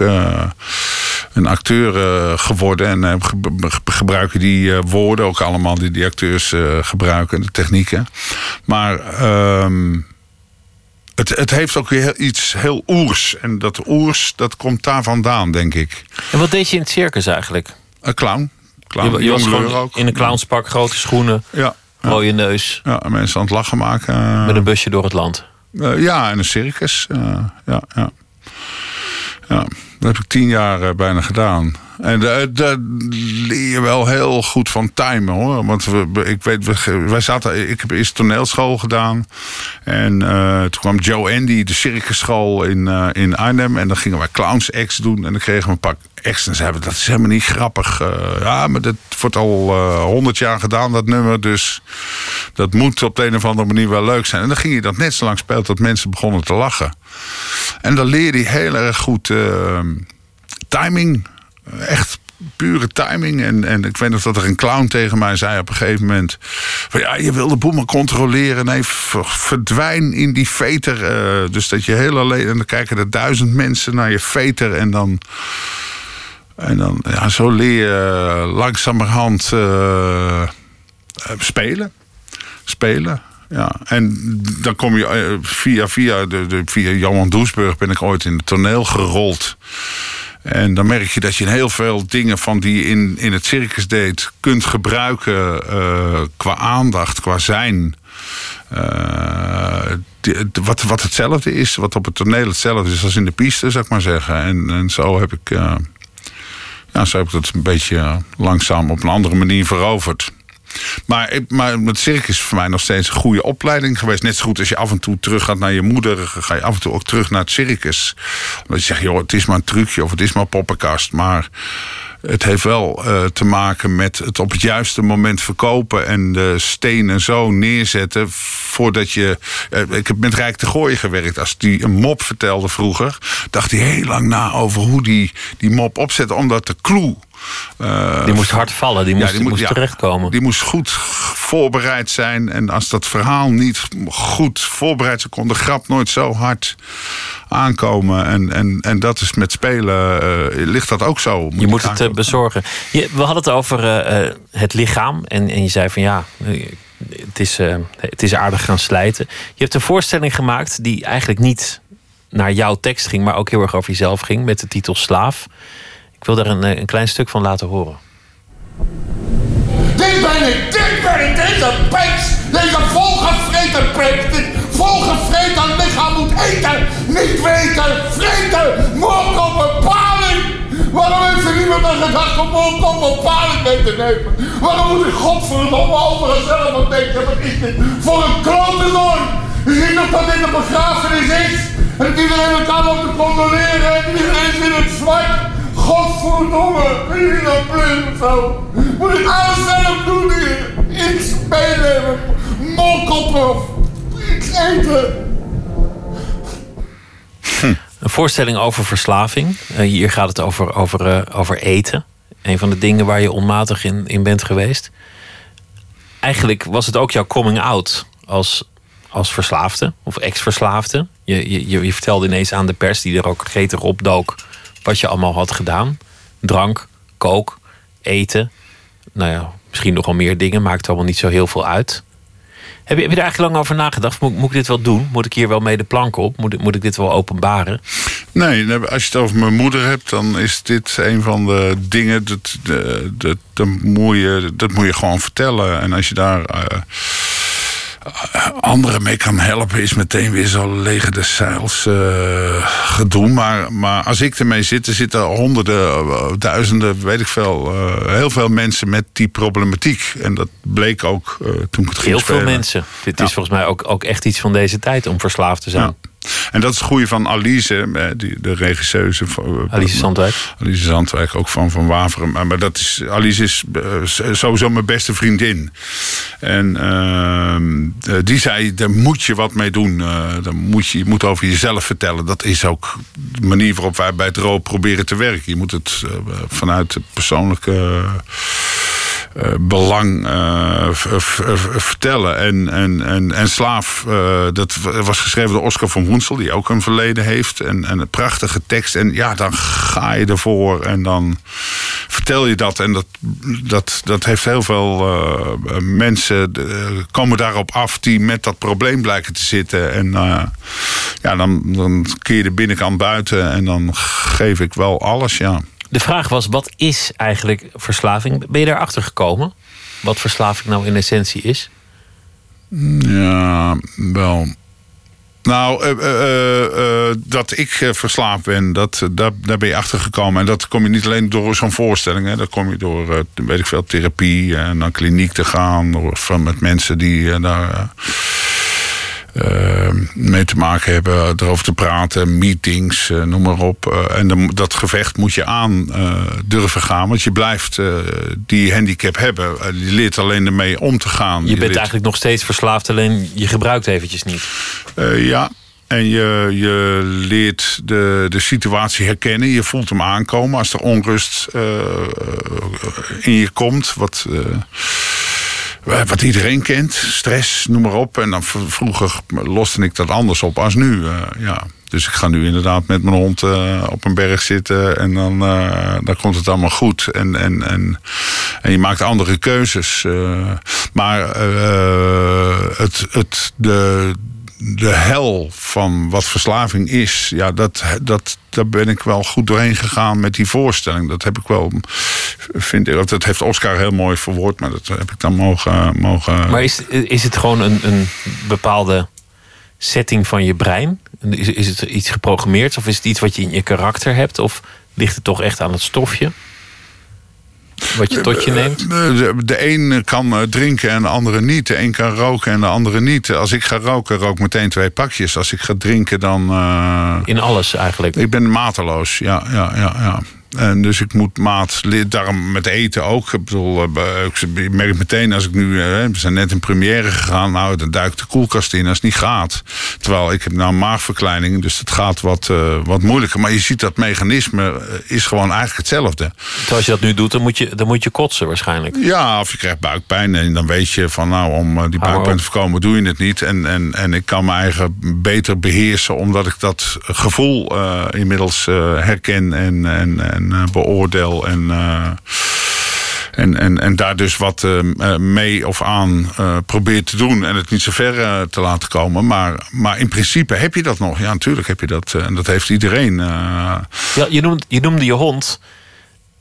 een acteur geworden. En uh, gebruiken die woorden ook allemaal die die acteurs gebruiken, de technieken. Maar ehm, het, het heeft ook weer iets heel oers. En dat oers, dat komt daar vandaan, denk ik. En wat deed je in het circus eigenlijk? Een clown. clown Je, je was gewoon ook. in een clownspak, grote schoenen, Ja. ja. rode neus, Ja, en mensen aan het lachen maken. met een busje door het land. eh, ja, en een circus. eh, ja, ja. ja, dat heb ik tien jaar eh, bijna gedaan. En daar daar leer je wel heel goed van timen hoor. Want we, ik weet, we, wij zaten, ik heb eerst toneelschool gedaan. En eh, toen kwam Joe Andy, de circusschool in, eh, in Arnhem. En dan gingen wij clowns acts doen. En dan kregen we een pak acts. En zeiden we, dat is helemaal niet grappig. Eh, ja, maar dat wordt al honderd jaar gedaan, dat nummer. Dus dat moet op de een of andere manier wel leuk zijn. En dan ging je dat net zo lang spelen tot mensen begonnen te lachen. En dan leerde je heel erg goed eh, timing. Echt pure timing. En, en ik weet nog dat er een clown tegen mij zei op een gegeven moment... Van, ja, je wil de boel maar controleren. Nee, ver- verdwijn in die veter. eh, dus dat je heel alleen... En dan kijken er duizend mensen naar je veter. En dan... En dan, ja, zo leer je langzamerhand eh, eh, spelen. Spelen. Ja, en dan kom je via, via, de, de, via Johan Doesburg ben ik ooit in het toneel gerold. En dan merk je dat je heel veel dingen van die je in, in het circus deed kunt gebruiken eh, qua aandacht, qua zijn. Eh, wat, wat hetzelfde is, wat op het toneel hetzelfde is als in de piste, zou ik maar zeggen. En, en zo heb ik. eh, ja, zo heb ik dat een beetje langzaam op een andere manier veroverd. Maar, maar het circus is voor mij nog steeds een goede opleiding geweest. Net zo goed als je af en toe terug gaat naar je moeder, ga je af en toe ook terug naar het circus. Omdat je zegt, joh, het is maar een trucje of het is maar poppenkast. Maar het heeft wel eh, te maken met het op het juiste moment verkopen en de stenen zo neerzetten voordat je. eh, ik heb met Rijk de Gooien gewerkt. Als die een mop vertelde vroeger, dacht hij heel lang na over hoe die die mop opzette, omdat de clue. Eh, Die moest hard vallen, die ja, moest, moest ja, terechtkomen. Die moest goed voorbereid zijn. En als dat verhaal niet goed voorbereid is, kon de grap nooit zo hard aankomen. En, en, en dat is met spelen, eh, ligt dat ook zo. Je moet het eh, bezorgen. Je, we hadden het over het lichaam. En, en je zei van ja, het is, het is aardig gaan slijten. Je hebt een voorstelling gemaakt die eigenlijk niet naar jouw tekst ging, maar ook heel erg over jezelf ging. Met de titel Slaaf. Ik wil daar een, eh, een klein stuk van laten horen. Dit ben ik, dit ben ik, deze peks, deze volgevreten dit volgevreten lichaam moet eten, niet weten, vreten, moord op bepaling. Waarom heeft er niemand aan gedacht om moord op bepaling mee te nemen? Waarom moet ik godverdomme over zelf aan denken, wat is dit voor een klote? Je ziet nog dat dit een begrafenis is en iedereen elkaar loopt te condoleren en iedereen is in het zwart. Godverdomme, blind of zo? Moet ik alles zelf doen hier? Iets meenemen, molkoppen of iets eten? Een voorstelling over verslaving. Eh, hier gaat het over, over, eh, over eten. Een van de dingen waar je onmatig in, in bent geweest. Eigenlijk was het ook jouw coming out als, als verslaafde of ex-verslaafde. Je, je, je, je vertelde ineens aan de pers, die er ook gretig op dook, wat je allemaal had gedaan: drank, kook, eten. Nou ja, misschien nog wel meer dingen, maakt allemaal niet zo heel veel uit. Heb je, heb je er eigenlijk lang over nagedacht? Moet, ik dit wel doen? Moet ik hier wel mee de plank op? Moet, moet ik dit wel openbaren? Nee, als je het over mijn moeder hebt, dan is dit een van de dingen. Dat, dat, dat, moet, je, dat moet je gewoon vertellen. En als je daar eh, anderen mee kan helpen, is meteen weer zo leger de zeils eh, gedoe. Maar, maar als ik ermee zit, er zitten honderden, eh, duizenden, weet ik veel, eh, heel veel mensen met die problematiek. En dat bleek ook toen ik het ging Heel veel mensen. Dit is volgens mij ook, ook echt iets van deze tijd om verslaafd te zijn. Ja. En dat is het goede van Alice, eh, die, de regisseuse. Alice Zandwijk. Alice Zandwijk, ook van Van Waveren. Maar, maar dat is, Alice is eh, sowieso mijn beste vriendin. En ehm, eh, die zei, daar moet je wat mee doen. Dan moet je, je moet over jezelf vertellen. Dat is ook de manier waarop wij bij het RO proberen te werken. Je moet het vanuit het persoonlijke... eh, belang eh, vertellen. En, en, en, en Slaaf, eh, dat was geschreven door Oscar van Woensel, die ook een verleden heeft. En, en een prachtige tekst. En ja, dan ga je ervoor en dan vertel je dat. En dat, dat, dat heeft heel veel mensen komen daarop af die met dat probleem blijken te zitten. En ja, dan, dan keer je de binnenkant buiten en dan geef ik wel alles, ja. De vraag was, wat is eigenlijk verslaving? Ben je daarachter gekomen? Wat verslaving nou in essentie is? Ja, wel. Nou, eh, eh, eh, dat ik verslaafd ben, dat, daar, daar ben je achter gekomen. En dat kom je niet alleen door zo'n voorstelling. Dat kom je door, weet ik veel, therapie en naar kliniek te gaan. Of met mensen die daar mee te maken hebben. Erover te praten, meetings, eh, noem maar op. Eh, en dat gevecht moet je aan eh, durven gaan. Want je blijft die handicap hebben. Je leert alleen ermee om te gaan. Je bent leert- eigenlijk nog steeds verslaafd, alleen je gebruikt eventjes niet. ja, en je, je leert de, de situatie herkennen. Je voelt hem aankomen als er onrust in je komt. Wat, wat iedereen kent. Stress, noem maar op. En dan vroeger loste ik dat anders op als nu. eh, ja. Dus ik ga nu inderdaad met mijn hond eh, op een berg zitten. En dan, eh, dan komt het allemaal goed. En, en, en, en je maakt andere keuzes. eh. maar eh, het, het, de, de hel van wat verslaving is, ja, dat, dat, daar ben ik wel goed doorheen gegaan met die voorstelling. Dat heb ik wel, vind dat heeft Oscar heel mooi verwoord, maar dat heb ik dan mogen. mogen Maar is, is het gewoon een, een bepaalde setting van je brein? Is, is het iets geprogrammeerd of is het iets wat je in je karakter hebt? Of ligt het toch echt aan het stofje? Wat je tot je neemt? De, de, een kan eh, drinken en de andere niet. De een kan roken en de andere niet. Als ik ga roken, rook meteen twee pakjes. Als ik ga drinken, dan. eh, In alles eigenlijk. Ik ben mateloos, ja, ja, ja, ja. En dus ik moet maat, daarom met eten ook. Ik bedoel, ik merk meteen als ik nu, eh, we zijn net in première gegaan, nou, dan duikt de koelkast in als het niet gaat. Terwijl ik heb nou een maagverkleining, dus het gaat wat, eh, wat moeilijker. Maar je ziet dat mechanisme eh, is gewoon eigenlijk hetzelfde. Terwijl als je dat nu doet, dan moet je, dan moet je kotsen waarschijnlijk. Ja, of je krijgt buikpijn en dan weet je van nou, om die buikpijn te voorkomen doe je het niet. En, en, en ik kan mijn eigen beter beheersen omdat ik dat gevoel inmiddels eh, herken en, en, en eh, beoordeel. En, eh, en, en, en daar dus wat eh, mee of aan probeer te doen en het niet zo ver te laten komen. Maar, maar in principe heb je dat nog. Ja, natuurlijk heb je dat. en dat heeft iedereen. Ja, je, noemde, je noemde je hond.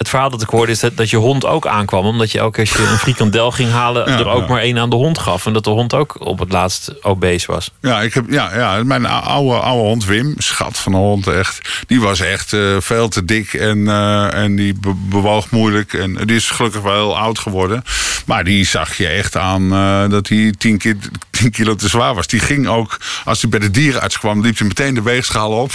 Het verhaal dat ik hoorde is dat, dat je hond ook aankwam. Omdat je elke keer als je een frikandel ging halen... Ja, er ook ja. maar één aan de hond gaf. En dat de hond ook op het laatst obese was. Ja, ik heb, ja, ja, mijn oude, oude hond Wim, schat van een hond echt. Die was echt eh, veel te dik en, eh, en die be- bewoog moeilijk. En die is gelukkig wel heel oud geworden. Maar die zag je echt aan eh, dat hij 10 ki 10 kilo te zwaar was. Die ging ook, als hij bij de dierenarts kwam, liep hij meteen de weegschaal op.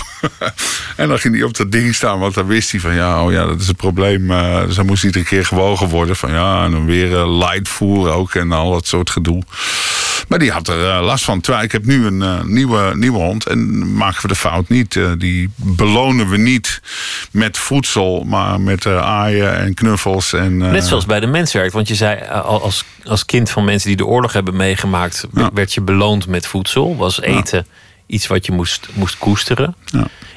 en dan ging hij op dat ding staan, want dan wist hij van ja, oh ja, dat is het probleem. eh, dus dan moest iedere keer gewogen worden. Van ja, en dan weer eh, light voer ook en al dat soort gedoe. Maar die had er eh, last van. Terwijl ik heb nu een eh, nieuwe, nieuwe hond. En maken we de fout niet. Eh, die belonen we niet met voedsel. Maar met aaien en knuffels. En, Net zoals bij de menswerk. Want je zei al als, als kind van mensen die de oorlog hebben meegemaakt... werd je beloond met voedsel. Was eten iets wat je moest, moest koesteren.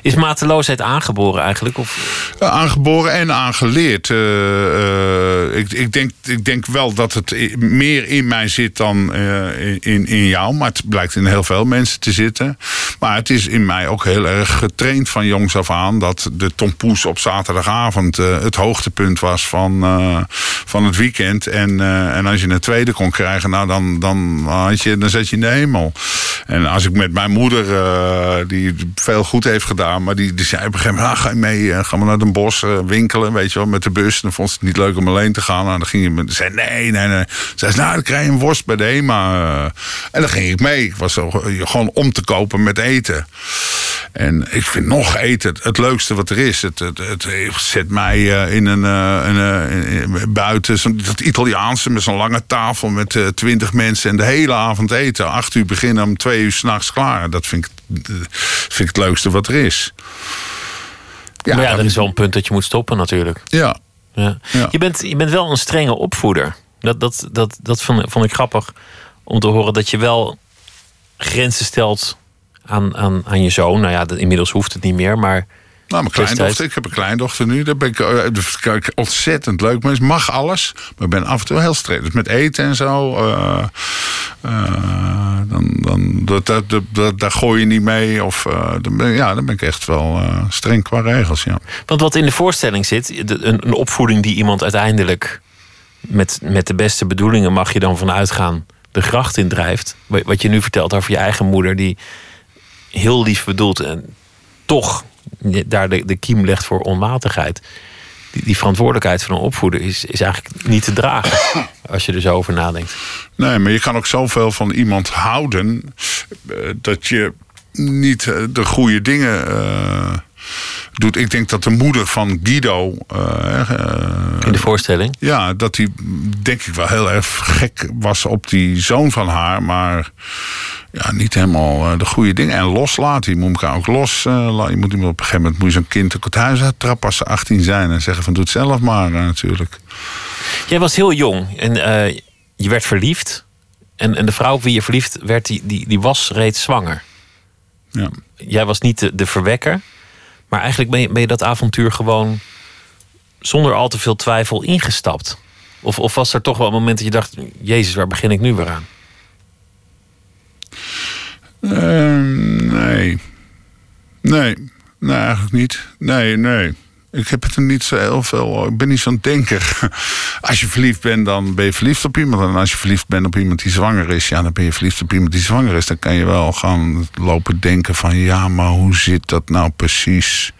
Is mateloosheid aangeboren eigenlijk? Of aangeboren en aangeleerd. Eh, eh, ik, ik, denk, ik denk wel dat het meer in mij zit dan eh, in, in jou. Maar het blijkt in heel veel mensen te zitten. Maar het is in mij ook heel erg getraind van jongs af aan... dat de tompoes op zaterdagavond het hoogtepunt was van, van het weekend. En, en als je een tweede kon krijgen, nou, dan, dan, had je, dan zat je in de hemel. En als ik met mijn moeder, die veel goed heeft gedaan... maar die, zei op een gegeven moment, ah, ga je mee, eh, gaan we naar Den Bosch eh, winkelen, weet je wel, met de bus. Dan vond ze het niet leuk om alleen te gaan. Nou, dan ging je met, zei nee, nee, nee. Zei ze, nou, dan krijg je een worst bij de HEMA. eh. En dan ging ik mee. Ik was gewoon om te kopen met eten. En ik vind nog eten het, het leukste wat er is. Het, het, het zet mij in een, buiten, dat Italiaanse met zo'n lange tafel met twintig mensen en de hele avond eten. Acht uur beginnen, om twee uur s'nachts klaar. Dat vind ik, vind ik het leukste wat er is. Ja, maar ja, er is wel een punt dat je moet stoppen natuurlijk. Ja. Ja. Ja. Je, bent, je bent wel een strenge opvoeder. Dat, dat, dat, dat vond, vond ik grappig om te horen dat je wel grenzen stelt aan, aan, aan je zoon. Nou ja, dat, inmiddels hoeft het niet meer, maar Nou, mijn kleindochter. Ik heb een kleindochter nu. Daar ben ik, eh, dat ontzettend leuk. Maar het mag alles. Maar ik ben af en toe heel streng. Dus met eten en zo. eh, eh, dan, dan, dat, dat, dat, dat- daar gooi je niet mee. Of, dan ben, ja, dan ben ik echt wel streng qua regels. Ja. Want wat in de voorstelling zit, de- een, een opvoeding die iemand uiteindelijk met, met de beste bedoelingen mag je dan vanuit gaan de gracht in drijft. Wa- Wat je nu vertelt over je eigen moeder, die heel lief bedoelt en toch daar de, de kiem legt voor onmatigheid. Die, die verantwoordelijkheid van een opvoeder is, is eigenlijk niet te dragen als je er zo over nadenkt. Nee, maar je kan ook zoveel van iemand houden. eh, dat je niet eh, de goede dingen eh, doet. Ik denk dat de moeder van Guido. eh, eh, In de voorstelling? Ja, dat hij denk ik wel heel erg gek was op die zoon van haar. Maar ja, niet helemaal eh, de goede dingen. En loslaten. Je moet elkaar ook los. je moet iemand op een gegeven moment moet je zo'n kind ook het huis uittrappen als ze 18 zijn. En zeggen van doe het zelf maar natuurlijk. Jij was heel jong en je werd verliefd. En, en de vrouw op wie je verliefd werd, die, die, die was reeds zwanger. Ja. Jij was niet de, de verwekker. Maar eigenlijk ben je, dat avontuur gewoon zonder al te veel twijfel ingestapt. Of, of was er toch wel een moment dat je dacht: Jezus, waar begin ik nu weer aan? Ehm, nee. Nee. Nee, eigenlijk niet. Nee, nee. Ik heb het er niet zo heel veel. Ik ben niet zo'n denker. Als je verliefd bent, dan ben je verliefd op iemand. En als je verliefd bent op iemand die zwanger is, ja, dan ben je verliefd op iemand die zwanger is. Dan kan je wel gaan lopen denken van ja, maar hoe zit dat nou precies?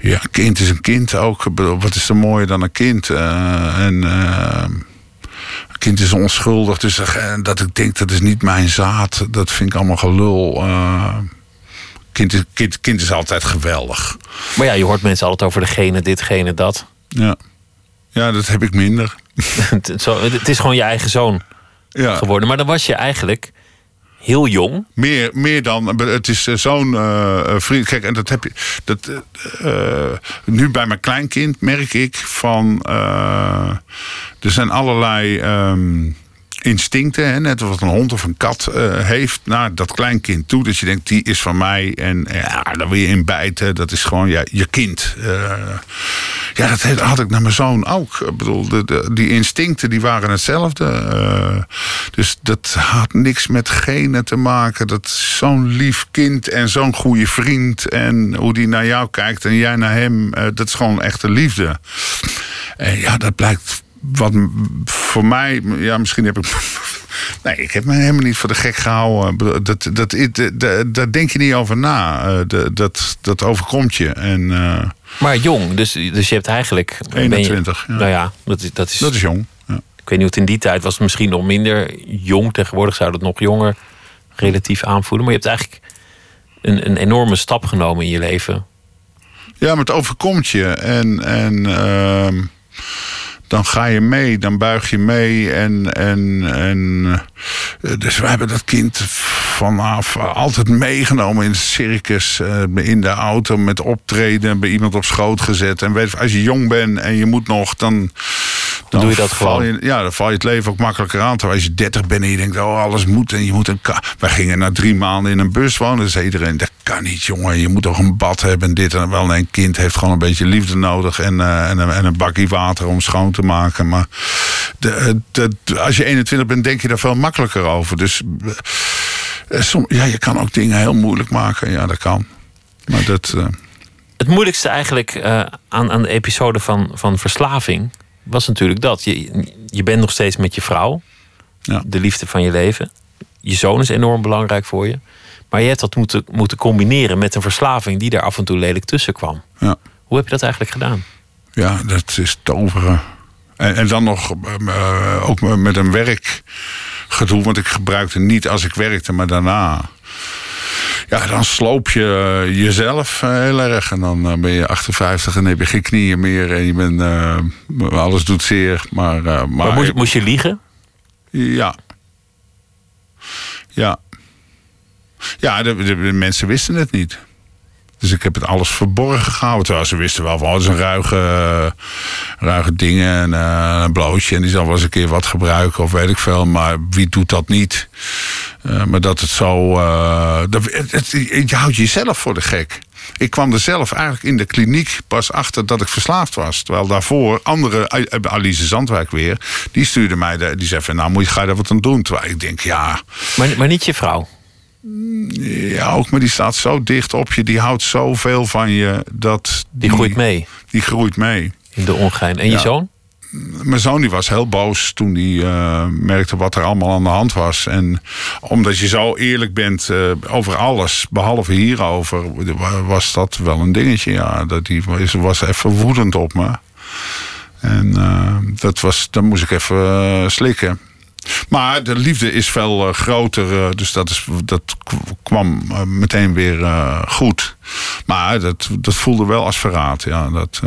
Ja, een kind is een kind ook. Wat is er mooier dan een kind? Eh, en eh, een kind is onschuldig. Dus eh, dat ik denk dat is niet mijn zaad, dat vind ik allemaal gelul. Eh, kind, is, kind, kind is altijd geweldig. Maar ja, je hoort mensen altijd over degene, ditgene, dat. Ja, ja dat heb ik minder. het, zo, het is gewoon je eigen zoon Ja. geworden. Maar dan was je eigenlijk heel jong. Meer, meer dan. Het is eh, zo'n eh, eh, vriend. Kijk, en dat heb je. Dat, nu bij mijn kleinkind merk ik van. er zijn allerlei. ehm, instincten, hè, net wat een hond of een kat eh, heeft naar dat kleinkind toe. Dat je denkt, die is van mij. En ja, daar wil je in bijten. Dat is gewoon ja, je kind. Eh, ja, dat had ik naar mijn zoon ook. Bedoel, de, die instincten die waren hetzelfde. Eh, dus dat had niks met genen te maken. Dat zo'n lief kind en zo'n goede vriend. En hoe die naar jou kijkt en jij naar hem. dat is gewoon echte liefde. En ja, dat blijkt wat voor mij... Ja, misschien heb ik... Nee, ik heb me helemaal niet voor de gek gehouden. Dat, dat, dat, daar denk je niet over na. Eh, dat- dat, dat overkomt je. En, eh, Maar jong, dus, dus je hebt eigenlijk... ben je- 21, ja. Nou ja, dat is, dat is, dat is jong. Ja. Ik weet niet hoe het in die tijd was. Het misschien nog minder jong. Tegenwoordig zou dat nog jonger relatief aanvoelen. Maar je hebt eigenlijk een, een enorme stap genomen in je leven. Ja, maar het overkomt je. En, en ehm, dan ga je mee, dan buig je mee. En, en, en, eh, dus we hebben dat kind vanaf altijd meegenomen in het circus. eh, in de auto met optreden, bij iemand op schoot gezet. En weet, als je jong bent en je moet nog, dan... Dan doe je dat val gewoon. Je, ja, dan val je het leven ook makkelijker aan. Terwijl als je 30 bent en je denkt, oh, alles moet. En je moet een Wij gingen na drie maanden in een bus wonen. Dan zei iedereen, dat kan niet, jongen. Je moet toch een bad hebben en dit en wel. Nee, een kind heeft gewoon een beetje liefde nodig. En, eh, en, een, en een bakje water om schoon te maken. Maar de, de, als je 21 bent, denk je daar veel makkelijker over. Dus eh, som, ja, je kan ook dingen heel moeilijk maken. Ja, dat kan. Maar dat... eh, Het moeilijkste eigenlijk eh, aan, aan de episode van, van verslaving was natuurlijk dat. Je, je bent nog steeds met je vrouw. Ja. De liefde van je leven. Je zoon is enorm belangrijk voor je. Maar je hebt dat moeten, moeten combineren met een verslaving die daar af en toe lelijk tussen kwam. ja. Hoe heb je dat eigenlijk gedaan? Ja, dat is toveren. En, en dan nog eh, ook met een werkgedoe. Want ik gebruikte niet als ik werkte, maar daarna. Ja, dan sloop je eh, jezelf eh, heel erg. En dan eh, ben je 58 en heb je geen knieën meer. En je bent, alles doet zeer. Maar, maar, Maar moest, moest je liegen? Ja. Ja. Ja, de, de- de mensen wisten het niet. Dus ik heb het alles verborgen gehouden. Terwijl ze wisten wel van, oh, het is een ruige, eh, ruige dingen. En eh, een blootje. En die zal wel eens een keer wat gebruiken of weet ik veel. Maar wie doet dat niet? Eh, maar dat het zo. dat, het, je houdt jezelf voor de gek. Ik kwam er zelf eigenlijk in de kliniek pas achter dat ik verslaafd was. Terwijl daarvoor andere, Alice Zandwijk weer, die stuurde mij, de, die zei van nou moet je, ga je daar wat aan doen. Terwijl ik denk ja, Maar, maar niet je vrouw. Ja ook, maar die staat zo dicht op je, die houdt zoveel van je dat. Die groeit mee Die groeit mee. in de ongein. En je zoon? Mijn zoon die was heel boos toen hij eh, merkte wat er allemaal aan de hand was. En omdat je zo eerlijk bent eh, over alles, behalve hierover, wa- was dat wel een dingetje. Ja, dat die was, even woedend op me. En eh, dat was, dan moest ik even slikken. Maar de liefde is veel eh, groter, eh, dus dat, is, dat kwam eh, meteen weer goed. Maar dat, dat voelde wel als verraad. Ja, dat,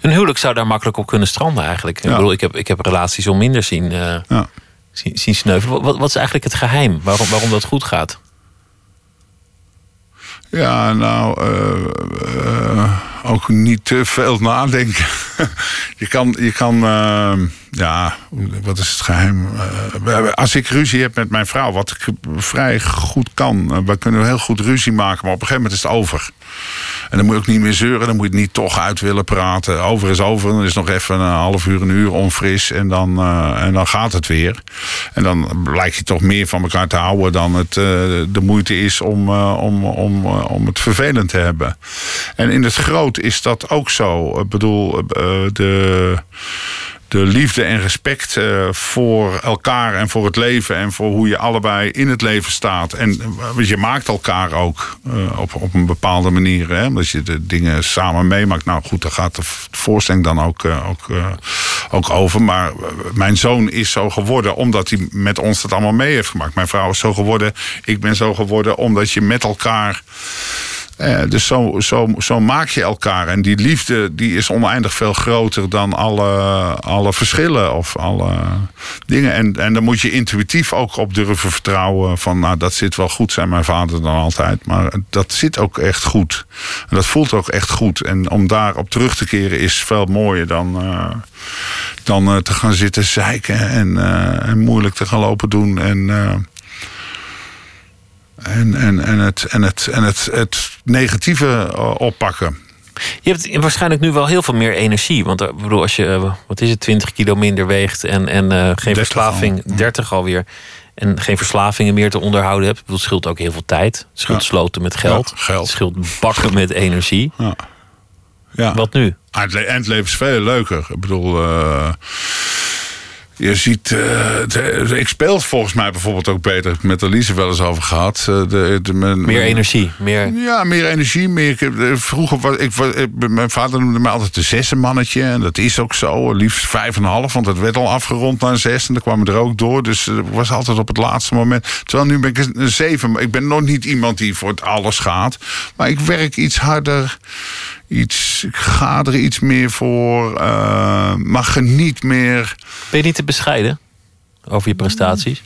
Een huwelijk zou daar makkelijk op kunnen stranden eigenlijk. Ik bedoel, ik heb, ik heb relaties om minder zien, ja. zien, zien sneuvelen. Wat, wat is eigenlijk het geheim? Waarom, waarom dat goed gaat? Ja, nou, eh, eh, ook niet te veel nadenken. je kan, je kan eh, ja, wat is het geheim? Eh, als ik ruzie heb met mijn vrouw, wat ik vrij goed kan, we kunnen heel goed ruzie maken, maar op een gegeven moment is het over. En dan moet je ook niet meer zeuren, dan moet je het niet toch uit willen praten. Over is over, dan is nog even een half uur, een uur onfris en dan, eh, en dan gaat het weer. En dan blijkt je toch meer van elkaar te houden dan het eh, de moeite is om, eh, om, om, om het vervelend te hebben. En in het groot is dat ook zo. Ik bedoel, de de liefde en respect eh, voor elkaar en voor het leven en voor hoe je allebei in het leven staat. En eh, je maakt elkaar ook eh, op, op een bepaalde manier. Hè? Omdat je de dingen samen meemaakt. Nou goed, daar gaat de voorstelling dan ook, ook, ook over. Maar mijn zoon is zo geworden omdat hij met ons dat allemaal mee heeft gemaakt. Mijn vrouw is zo geworden. Ik ben zo geworden omdat je met elkaar. Eh, dus zo, zo, zo maak je elkaar. En die liefde die is oneindig veel groter dan alle, alle verschillen of alle dingen. En, en daar moet je intuïtief ook op durven vertrouwen. Van nou, dat zit wel goed, zei mijn vader dan altijd. Maar dat zit ook echt goed. En dat voelt ook echt goed. En om daarop terug te keren is veel mooier dan, eh, dan eh, te gaan zitten zeiken en, en moeilijk te gaan lopen doen. En. En, en, en, het, en, het, en het, het negatieve eh, oppakken. Je hebt waarschijnlijk nu wel heel veel meer energie. Want eh, ik bedoel, als je, eh, wat is het, 20 kilo minder weegt en, en geen verslaving, 30 alweer. En geen verslavingen meer te onderhouden hebt. Het scheelt ook heel veel tijd. Het scheelt Ja. sloten met geld. Ja, geld. Het scheelt bakken met energie. Ja. Ja. Wat nu? Ah, het le- En het leven is veel leuker. Ik bedoel, je ziet. eh, het- ik speel volgens mij bijvoorbeeld ook beter. Met Elise wel eens over gehad. Eh, de, de, mijn- Meer energie. Meer... Ja, meer energie. Meer, eh, vroeger was ik, was- mijn vader noemde mij altijd de zessenmannetje. En dat is ook zo. Liefst vijf en een half, want het werd al afgerond naar een zes. En dan kwam er ook door. Dus eh, ik was altijd op het laatste moment. Terwijl nu ben ik een zeven. Ik ben nog niet iemand die voor het alles gaat. Maar ik werk iets harder. Iets, ik ga er iets meer voor. eh, maar geniet meer. Ben je niet te bescheiden over je prestaties?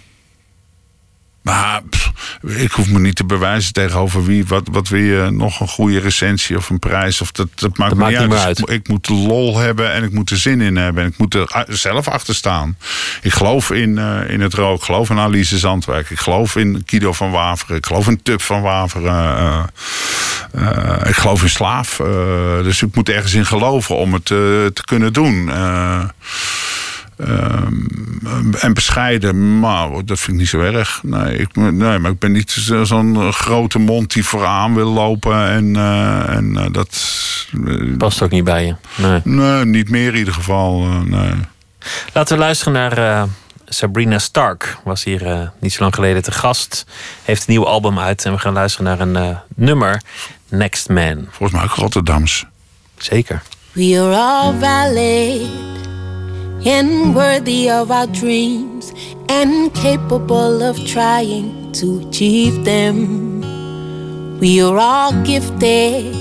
Maar pff, ik hoef me niet te bewijzen tegenover wie. Wat, wat wil je? Nog een goede recensie of een prijs? Of dat, dat maakt Dat me maakt niet uit. Dus uit. Ik, ik moet lol hebben en ik moet er zin in hebben. En ik moet er a- zelf achter staan. Ik geloof in, eh, in het rook. Ik geloof in Alice Zandwerk. Ik geloof in Kido van Waveren. Ik geloof in Tub van Waveren. eh, eh, ik geloof in slaaf. eh, dus ik moet ergens in geloven om het eh, te kunnen doen. Eh, Ehm, en bescheiden, maar dat vind ik niet zo erg. Nee, ik, nee maar ik ben niet zo- zo'n grote mond die vooraan wil lopen. En, eh, en eh, dat. eh, Past ook niet bij je. Nee. nee, niet meer in ieder geval. eh, nee. Laten we luisteren naar eh, Sabrina Stark. Was hier eh, niet zo lang geleden te gast. Heeft een nieuw album uit. En we gaan luisteren naar een eh, nummer. Next Man. Volgens mij ook Rotterdams. Zeker. We are all valid and worthy of our dreams and capable of trying to achieve them. We are all gifted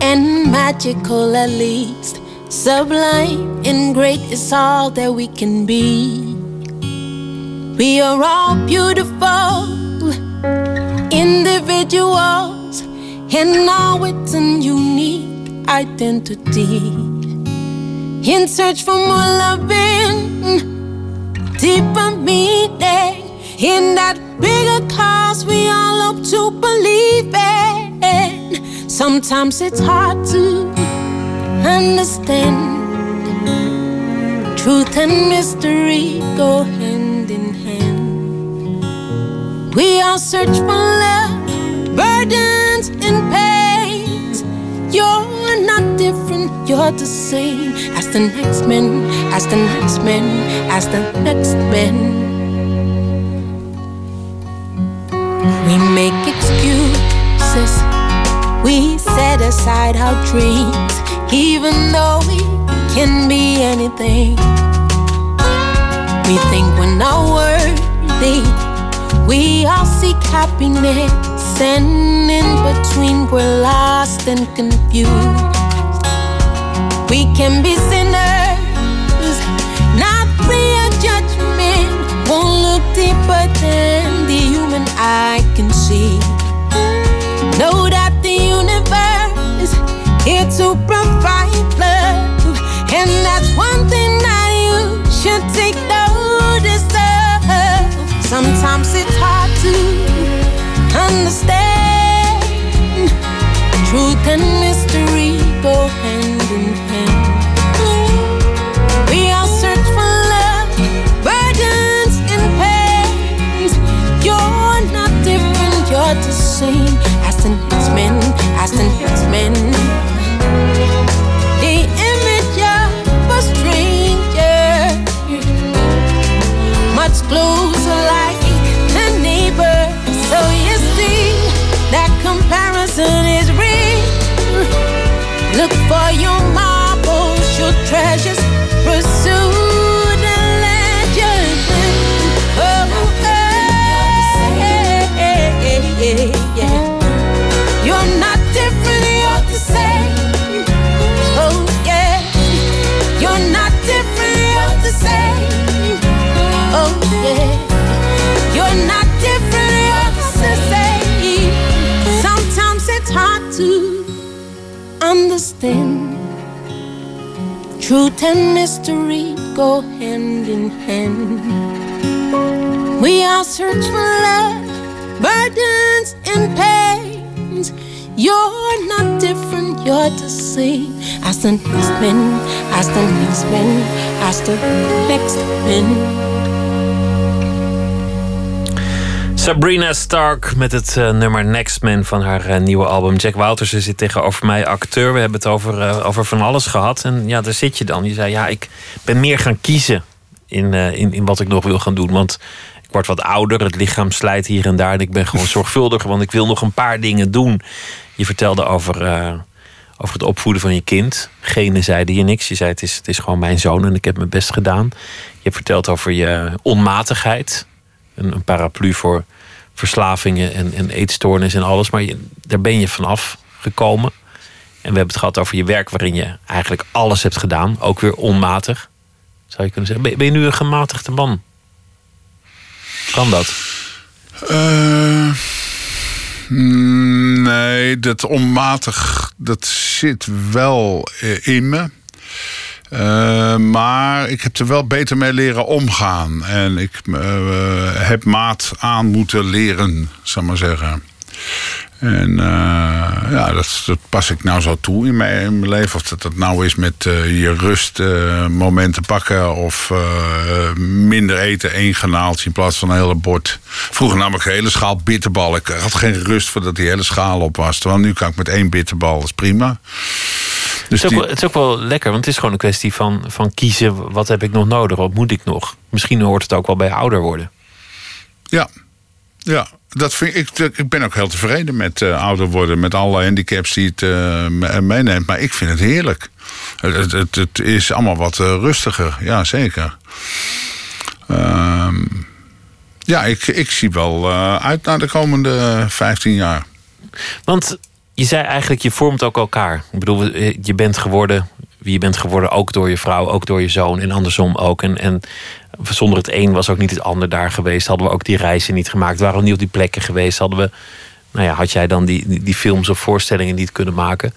and magical at least. Sublime and great is all that we can be. We are all beautiful individuals and all with an unique identity. In search for more loving, deeper meaning, in that bigger cause we all hope to believe in. Sometimes it's hard to understand. Truth and mystery go hand in hand. We all search for love, burdens and pains. Different, you're the same as the next man, as the next man, as the next man. We make excuses, we set aside our dreams, even though we can be anything. We think we're not worthy, we all seek happiness, and in between we're lost and confused. We can be sinners, not of judgment. Won't look deeper than the human eye can see. Know that the universe here to provide love, and that's one thing that you should take notice of. Sometimes it's hard to understand. Truth and mystery go hand in hand. Truth and mystery go hand in hand. We all search for love, burdens and pains. You're not different, you're the same as the next man, as the next man, as the next man. Sabrina Stark met het eh, nummer Next Man van haar eh, nieuwe album. Jack Wouters zit tegenover mij, acteur. We hebben het over, eh, over van alles gehad. En ja, daar zit je dan. Je zei, ja, ik ben meer gaan kiezen in, in, in wat ik nog wil gaan doen. Want ik word wat ouder, het lichaam slijt hier en daar. En ik ben gewoon zorgvuldiger, want ik wil nog een paar dingen doen. Je vertelde over, over het opvoeden van je kind. Gene zeide je niks. Je zei, het is, het is gewoon mijn zoon en ik heb mijn best gedaan. Je hebt verteld over je onmatigheid. Een paraplu voor verslavingen en, en eetstoornis en alles. Maar daar ben je vanaf gekomen. En we hebben het gehad over je werk waarin je eigenlijk alles hebt gedaan. Ook weer onmatig. Zou je kunnen zeggen. Ben, je nu een gematigde man? Kan dat? Uh, nee, dat onmatig, dat zit wel in me. Uh, maar ik heb er wel beter mee leren omgaan. En ik uh, heb maat aan moeten leren, zal maar zeggen. En ja, dat, dat, pas ik nou zo toe in mijn, leven. Of dat nou is met je rustmomenten pakken... of minder eten, één genaaltje in plaats van een hele bord. Vroeger nam ik een hele schaal bitterballen. Ik had geen rust voordat die hele schaal op was. Terwijl nu kan ik met één bitterbal, dat is prima. Dus het, is wel, het, is ook wel, lekker, want het is gewoon een kwestie van, van kiezen. Wat heb ik nog nodig? Wat moet ik nog? Misschien hoort het ook wel bij ouder worden. Ja, ja. Dat vind ik, ik ben ook heel tevreden met uh, ouder worden. Met alle handicaps die het uh, meeneemt. Maar ik vind het heerlijk. Het, het, het is allemaal wat uh, rustiger. Ja, zeker. ja, ik, ik zie wel uit naar de komende 15 jaar. Want je zei eigenlijk, je vormt ook elkaar. Ik bedoel, je bent geworden wie je bent geworden, ook door je vrouw, ook door je zoon en andersom ook. En, en zonder het een was ook niet het ander daar geweest. Hadden we ook die reizen niet gemaakt, waren we niet op die plekken geweest. Hadden we, nou ja, had jij dan die, die films of voorstellingen niet kunnen maken.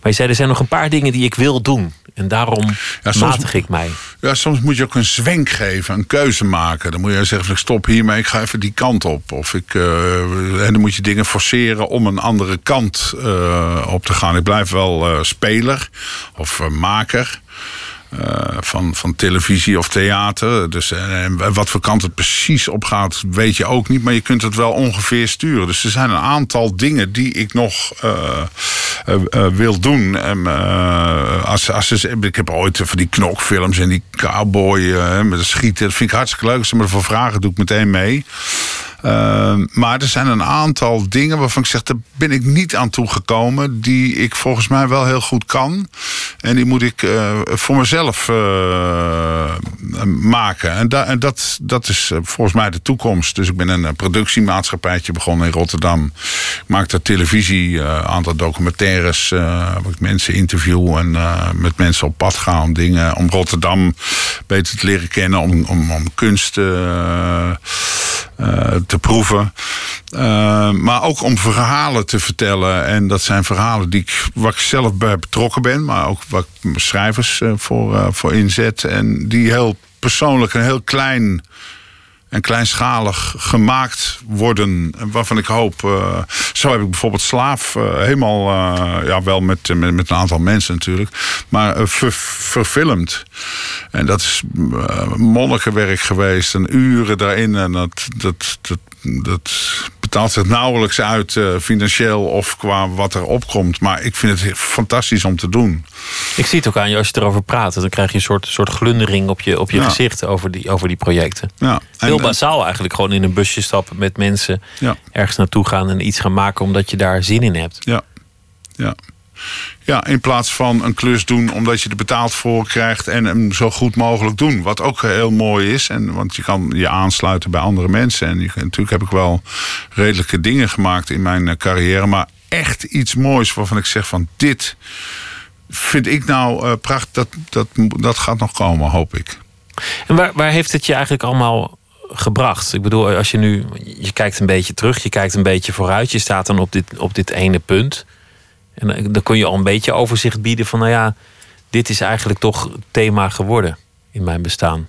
Maar je zei, er zijn nog een paar dingen die ik wil doen. En daarom Ja, soms- matig ik mij. Ja, soms moet je ook een zwenk geven, een keuze maken. Dan moet je zeggen, van, ik stop hiermee, ik ga even die kant op. Of ik, eh, en dan moet je dingen forceren om een andere kant eh, op te gaan. Ik blijf wel eh, speler of maker. Eh, van, van televisie of theater. Dus, eh, en wat voor kant het precies op gaat, weet je ook niet. Maar je kunt het wel ongeveer sturen. Dus er zijn een aantal dingen die ik nog eh, wil doen. En, eh, als, als ze, ik heb ooit van die knokfilms en die cowboy met het schieten. Dat vind ik hartstikke leuk. Als ze me ervoor vragen, doe ik meteen mee. Uh, maar er zijn een aantal dingen waarvan ik zeg, daar ben ik niet aan toegekomen. Die ik volgens mij wel heel goed kan. En die moet ik uh, voor mezelf uh, maken. En, da en dat, dat is volgens mij de toekomst. Dus ik ben een productiemaatschappijtje begonnen in Rotterdam. Ik maak daar televisie, een aantal documentaires. waar ik mensen interview en met mensen op pad ga om dingen. Om Rotterdam beter te leren kennen. Om, om, om kunst te proeven. Uh, maar ook om verhalen te vertellen. En dat zijn verhalen die ik, waar ik zelf bij betrokken ben. Maar ook waar ik schrijvers uh, voor, voor inzet. En die heel persoonlijk en heel klein en kleinschalig gemaakt worden. Waarvan ik hoop. Uh, zo heb ik bijvoorbeeld Slaaf uh, helemaal. Uh, ja, wel met, met, met, een aantal mensen natuurlijk. Maar ver, verfilmd. En dat is monnikenwerk geweest. En uren daarin. En dat, dat, dat betaalt zich nauwelijks uit financieel of qua wat er opkomt. Maar ik vind het fantastisch om te doen. Ik zie het ook aan je als je erover praat. Dan krijg je een soort, soort glundering op je, op je ja. gezicht over die, over die projecten. Ja. Heel bazaal eigenlijk. Gewoon in een busje stappen met mensen. Ja. Ergens naartoe gaan en iets gaan maken omdat je daar zin in hebt. Ja, ja. Ja, in plaats van een klus doen omdat je er betaald voor krijgt en hem zo goed mogelijk doen. Wat ook heel mooi is. En, want je kan je aansluiten bij andere mensen. En natuurlijk heb ik wel redelijke dingen gemaakt in mijn carrière. Maar echt iets moois waarvan ik zeg van dit vind ik nou uh, prachtig. Dat, dat, dat gaat nog komen, hoop ik. En waar, waar heeft het je eigenlijk allemaal gebracht? Ik bedoel, als je nu, je kijkt een beetje terug, je kijkt een beetje vooruit, je staat dan op dit, op dit ene punt. En dan kun je al een beetje overzicht bieden van, nou ja, dit is eigenlijk toch thema geworden in mijn bestaan.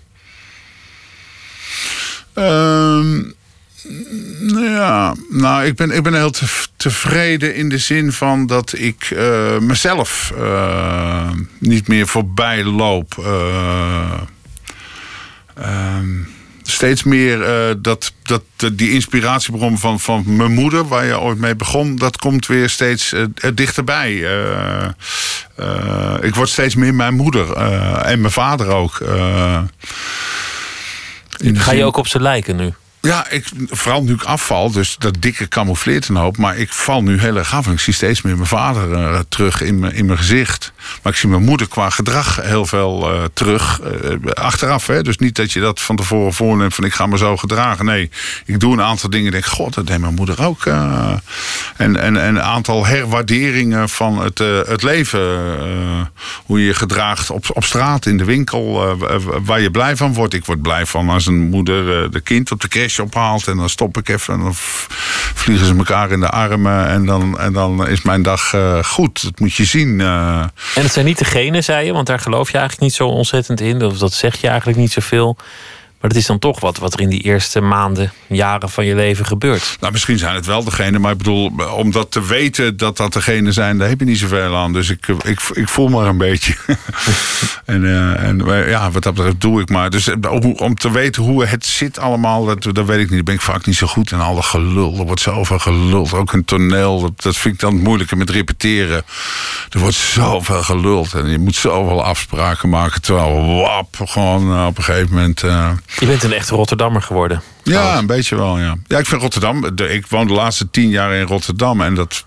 Um, ja, nou, ik ben, ik ben heel tevreden in de zin van dat ik uh, mezelf uh, niet meer voorbij loop. Uh, steeds meer dat, dat die inspiratiebron van, van mijn moeder, waar je ooit mee begon, dat komt weer steeds dichterbij. ik word steeds meer mijn moeder en mijn vader ook. Ga je ook op ze lijken nu? Ja, ik, vooral nu ik afval, dus dat dikke camoufleert een hoop. Maar ik val nu heel erg af en ik zie steeds meer mijn vader uh, terug in in mijn gezicht. Maar ik zie mijn moeder qua gedrag heel veel uh, terug. Uh, achteraf, hè. Dus niet dat je dat van tevoren voorneemt van ik ga me zo gedragen. Nee, ik doe een aantal dingen en denk, god, dat deed mijn moeder ook. en, en, en een aantal herwaarderingen van het, het leven. hoe je je gedraagt op, op straat, in de winkel. waar je blij van wordt. Ik word blij van als een moeder de kind op de crash ophaalt. En dan stop ik even en dan vliegen ze elkaar in de armen. En dan, en dan is mijn dag uh, goed. Dat moet je zien. Uh. En het zijn niet degene, zei je, want daar geloof je eigenlijk niet zo ontzettend in. Of dat zeg je eigenlijk niet zoveel. Maar het is dan toch wat, wat er in die eerste maanden, jaren van je leven gebeurt. Nou, misschien zijn het wel degene, maar ik bedoel, om dat te weten dat dat degene zijn, daar heb je niet zoveel aan. Dus ik, ik, ik voel maar een beetje. en, uh, en ja, wat dat betreft doe ik maar. Dus om, om te weten hoe het zit allemaal, dat, dat weet ik niet. Daar ben ik vaak niet zo goed in. Alle gelul, er wordt zoveel geluld. Ook een toneel, dat, dat vind ik dan moeilijker met repeteren. Er wordt zoveel geluld en je moet zoveel afspraken maken. Terwijl, wap, gewoon uh, op een gegeven moment... je bent een echte Rotterdammer geworden. Trouwens. Ja, een beetje wel, ja. Ja, ik vind Rotterdam... Ik woon de laatste tien jaar in Rotterdam en dat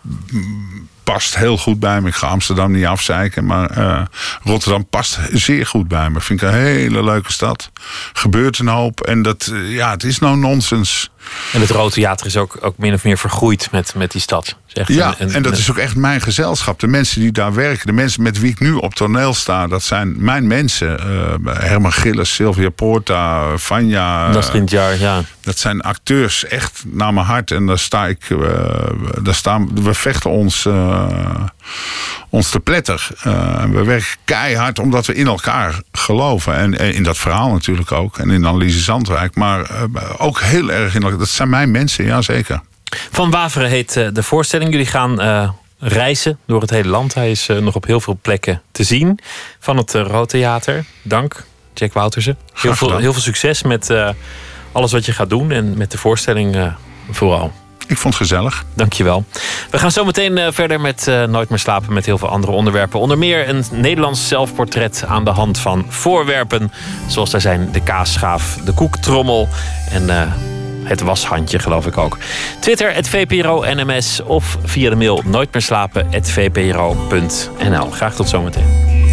past heel goed bij me. Ik ga Amsterdam niet afzeiken, maar uh, Rotterdam past zeer goed bij me. Vind ik een hele leuke stad. Gebeurt een hoop en dat, uh, ja, het is nou nonsens. En het Rode Theater is ook, ook min of meer vergroeid met, met die stad. ja, een, een, en dat is ook echt mijn gezelschap. De mensen die daar werken, de mensen met wie ik nu op toneel sta, dat zijn mijn mensen. Uh, Herman Gilles, Sylvia Porta, Vanja. Dat is jaar, ja. Dat zijn acteurs echt naar mijn hart. En daar sta ik, uh, daar staan, we vechten ons uh, ons te pletter. Uh, we werken keihard omdat we in elkaar geloven. En, en, in dat verhaal natuurlijk ook. En in Anneliese Zandwijk. Maar uh, ook heel erg in elkaar. Dat zijn mijn mensen, ja zeker. Van Waveren heet de voorstelling. Jullie gaan reizen door het hele land. Hij is nog op heel veel plekken te zien. Van het Rood Theater. Dank, Jack Woutersen. Heel veel, heel veel succes met alles wat je gaat doen. En met de voorstelling vooral. Ik vond het gezellig. Dankjewel. We gaan zo meteen uh, verder met uh, Nooit meer slapen met heel veel andere onderwerpen. Onder meer een Nederlands zelfportret aan de hand van voorwerpen. Zoals daar zijn de kaasschaaf, de koektrommel en uh, het washandje geloof ik ook. Twitter, het VPRO NMS of via de mail nooit meer slapen, het VPRO.nl. Graag tot zometeen.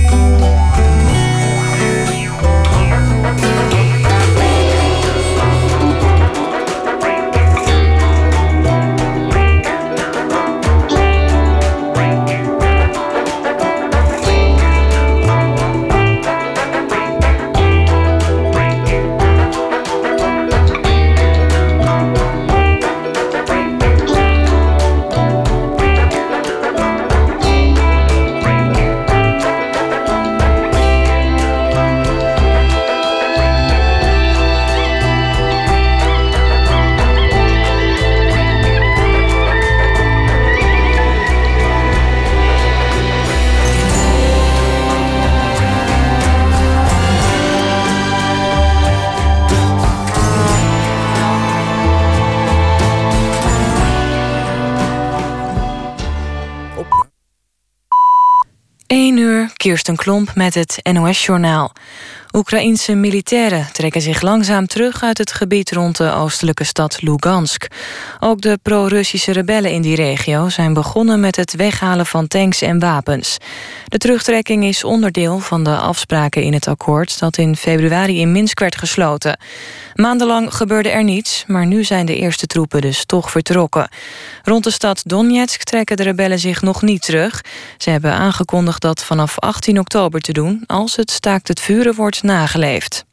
1 uur, Kirsten Klomp met het NOS-journaal. Oekraïense militairen trekken zich langzaam terug uit het gebied rond de oostelijke stad Lugansk. Ook de pro-Russische rebellen in die regio zijn begonnen met het weghalen van tanks en wapens. De terugtrekking is onderdeel van de afspraken in het akkoord dat in februari in Minsk werd gesloten. Maandenlang gebeurde er niets, maar nu zijn de eerste troepen dus toch vertrokken. Rond de stad Donetsk trekken de rebellen zich nog niet terug. Ze hebben aangekondigd dat vanaf 18 oktober te doen als het staakt het vuren wordt nageleefd.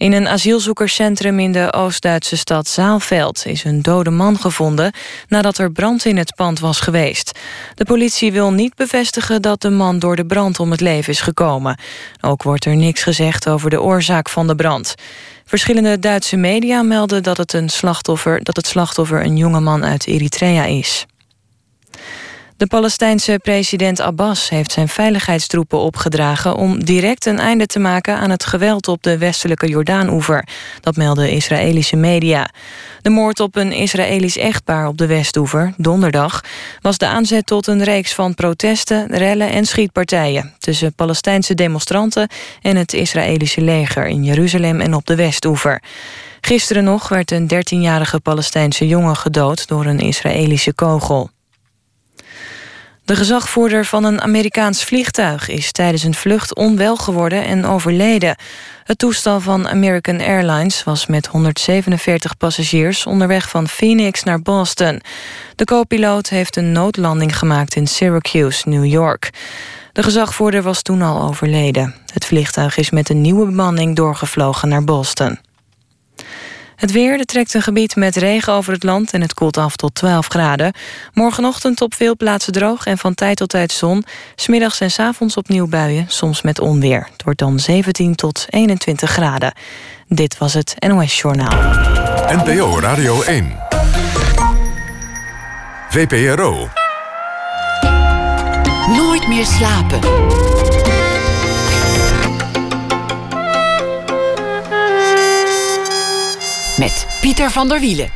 In een asielzoekerscentrum in de Oost-Duitse stad Zaalveld is een dode man gevonden nadat er brand in het pand was geweest. De politie wil niet bevestigen dat de man door de brand om het leven is gekomen. Ook wordt er niks gezegd over de oorzaak van de brand. Verschillende Duitse media melden dat het, een slachtoffer, dat het slachtoffer een jonge man uit Eritrea is. De Palestijnse president Abbas heeft zijn veiligheidstroepen opgedragen om direct een einde te maken aan het geweld op de westelijke Jordaanoever. Dat melden Israëlische media. De moord op een Israëlisch echtpaar op de Westoever, donderdag, was de aanzet tot een reeks van protesten, rellen en schietpartijen tussen Palestijnse demonstranten en het Israëlische leger in Jeruzalem en op de Westoever. Gisteren nog werd een 13-jarige Palestijnse jongen gedood door een Israëlische kogel. De gezagvoerder van een Amerikaans vliegtuig is tijdens een vlucht onwel geworden en overleden. Het toestel van American Airlines was met 147 passagiers onderweg van Phoenix naar Boston. De co-piloot heeft een noodlanding gemaakt in Syracuse, New York. De gezagvoerder was toen al overleden. Het vliegtuig is met een nieuwe bemanning doorgevlogen naar Boston. Het weer, er trekt een gebied met regen over het land en het koelt af tot 12 graden. Morgenochtend op veel plaatsen droog en van tijd tot tijd zon. Smiddags en s avonds opnieuw buien, soms met onweer. Het wordt dan 17 tot 21 graden. Dit was het NOS Journaal. NPO Radio 1. VPRO. Nooit meer slapen. Pieter van der Wielen.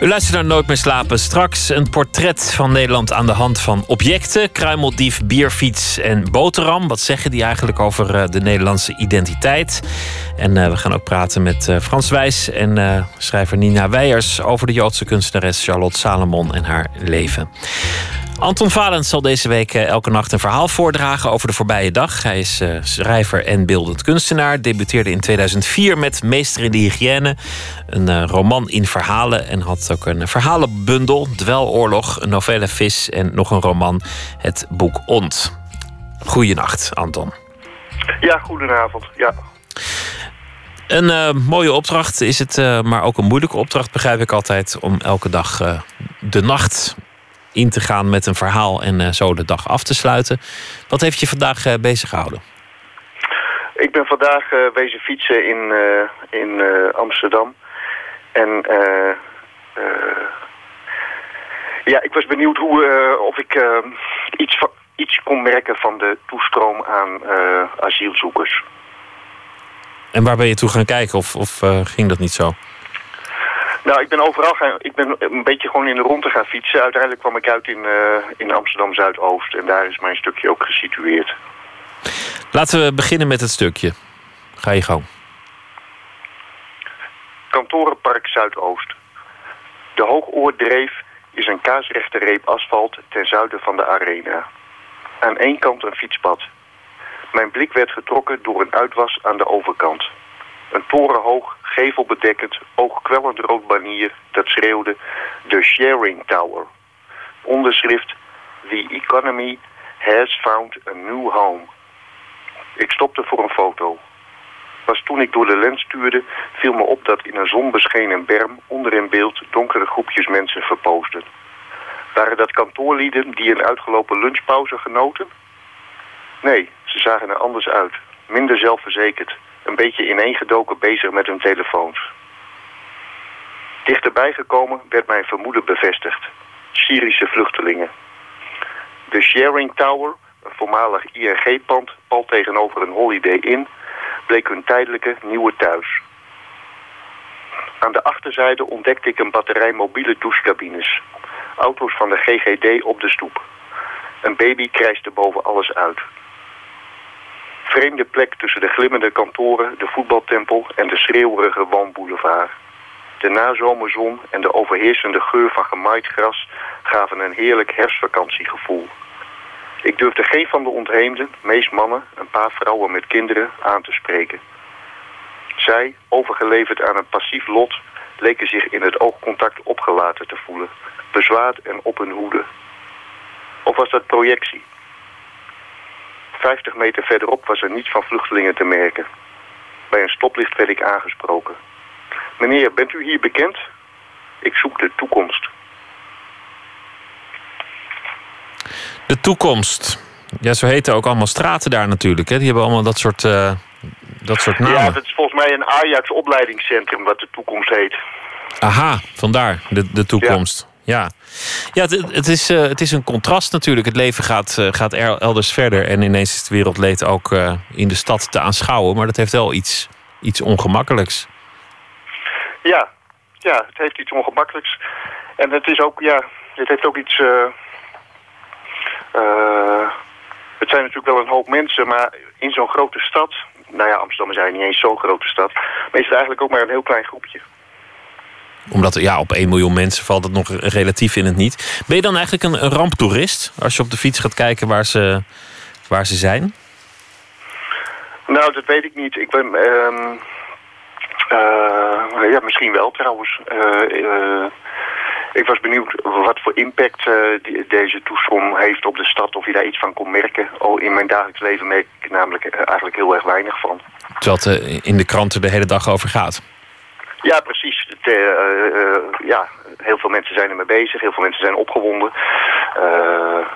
U luistert naar Nooit meer slapen. Straks een portret van Nederland aan de hand van objecten. Kruimeldief, bierfiets en boterham. Wat zeggen die eigenlijk over eh, de Nederlandse identiteit? En uh, we gaan ook praten met uh, Frans Wijs en schrijver Nina Weijers... over de Joodse kunstenares Charlotte Salomon en haar leven. Anton Valens zal deze week eh, elke nacht een verhaal voordragen over de voorbije dag. Hij is uh, schrijver en beeldend kunstenaar. Debuteerde in 2004 met Meester in de Hygiëne. Een uh, roman in verhalen. En had ook een verhalenbundel. Dweloorlog, een novelle Vis en nog een roman. Het boek Ont. Goeienacht, Anton. Ja, goedenavond. Ja. Een uh, mooie opdracht is het, uh, maar ook een moeilijke opdracht, begrijp ik altijd, om elke dag uh, de nacht in te gaan met een verhaal en eh, zo de dag af te sluiten. Wat heeft je vandaag uh, bezig gehouden? Ik ben vandaag uh, wezen fietsen in, in Amsterdam. En ja, ik was benieuwd hoe, of ik iets, iets kon merken van de toestroom aan asielzoekers. En waar ben je toe gaan kijken of, of ging dat niet zo? Nou, ik ben overal gaan. Ik ben een beetje gewoon in de ronde gaan fietsen. Uiteindelijk kwam ik uit in, uh, in Amsterdam Zuidoost. En daar is mijn stukje ook gesitueerd. Laten we beginnen met het stukje. Ga je gang. Kantorenpark Zuidoost. De Hoogoordreef is een kaasrechte reep asfalt ten zuiden van de arena. Aan één kant een fietspad. Mijn blik werd getrokken door een uitwas aan de overkant. Een torenhoog, gevelbedekkend, oogkwellend rood banier dat schreeuwde The Sharing Tower. Onderschrift The Economy has found a new home. Ik stopte voor een foto. Pas toen ik door de lens stuurde, viel me op dat in een zonbeschenen berm onder in beeld donkere groepjes mensen verpoosten. Waren dat kantoorlieden die een uitgelopen lunchpauze genoten? Nee, ze zagen er anders uit. Minder zelfverzekerd, een beetje ineengedoken bezig met hun telefoons. Dichterbij gekomen werd mijn vermoeden bevestigd. Syrische vluchtelingen. De Sharing Tower, een voormalig ING-pand, pal tegenover een Holiday Inn, bleek hun tijdelijke nieuwe thuis. Aan de achterzijde ontdekte ik een batterij mobiele douchecabines. Auto's van de GGD op de stoep. Een baby krijste boven alles uit vreemde plek tussen de glimmende kantoren, de voetbaltempel en de schreeuwerige woonboulevard. De nazomerzon en de overheersende geur van gemaaid gras gaven een heerlijk herfstvakantiegevoel. Ik durfde geen van de ontheemden, meest mannen, een paar vrouwen met kinderen, aan te spreken. Zij, overgeleverd aan een passief lot, leken zich in het oogcontact opgelaten te voelen, bezwaard en op hun hoede. Of was dat projectie? 50 meter verderop was er niets van vluchtelingen te merken. Bij een stoplicht werd ik aangesproken. Meneer, bent u hier bekend? Ik zoek de toekomst. De toekomst. Ja, zo heten ook allemaal straten daar natuurlijk. Hè? Die hebben allemaal dat soort, uh, dat soort namen. Ja, dat is volgens mij een Ajax-opleidingscentrum wat de toekomst heet. Aha, vandaar de, de toekomst. Ja, ja het, is, uh, het is een contrast natuurlijk. Het leven gaat, uh, gaat elders verder. En ineens is het wereldleed ook uh, in de stad te aanschouwen. Maar dat heeft wel iets, iets ongemakkelijks. Ja, ja, het heeft iets ongemakkelijks. En het is ook, ja, het heeft ook iets... het zijn natuurlijk wel een hoop mensen, maar in zo'n grote stad... Nou ja, Amsterdam is eigenlijk niet eens zo'n grote stad. Maar is het eigenlijk ook maar een heel klein groepje omdat ja, op 1 miljoen mensen valt het nog relatief in het niet. Ben je dan eigenlijk een, een ramptoerist als je op de fiets gaat kijken waar ze, waar ze zijn? Nou, dat weet ik niet. Ik ben. Uh, uh, ja, misschien wel trouwens. Uh, ik was benieuwd wat voor impact die, deze toestroom heeft op de stad. Of je daar iets van kon merken. Oh, in mijn dagelijks leven merk ik namelijk eigenlijk heel erg weinig van. Terwijl het in de kranten de hele dag over gaat. Ja, precies. Het, uh, uh, ja, heel veel mensen zijn ermee bezig. Heel veel mensen zijn opgewonden. Uh,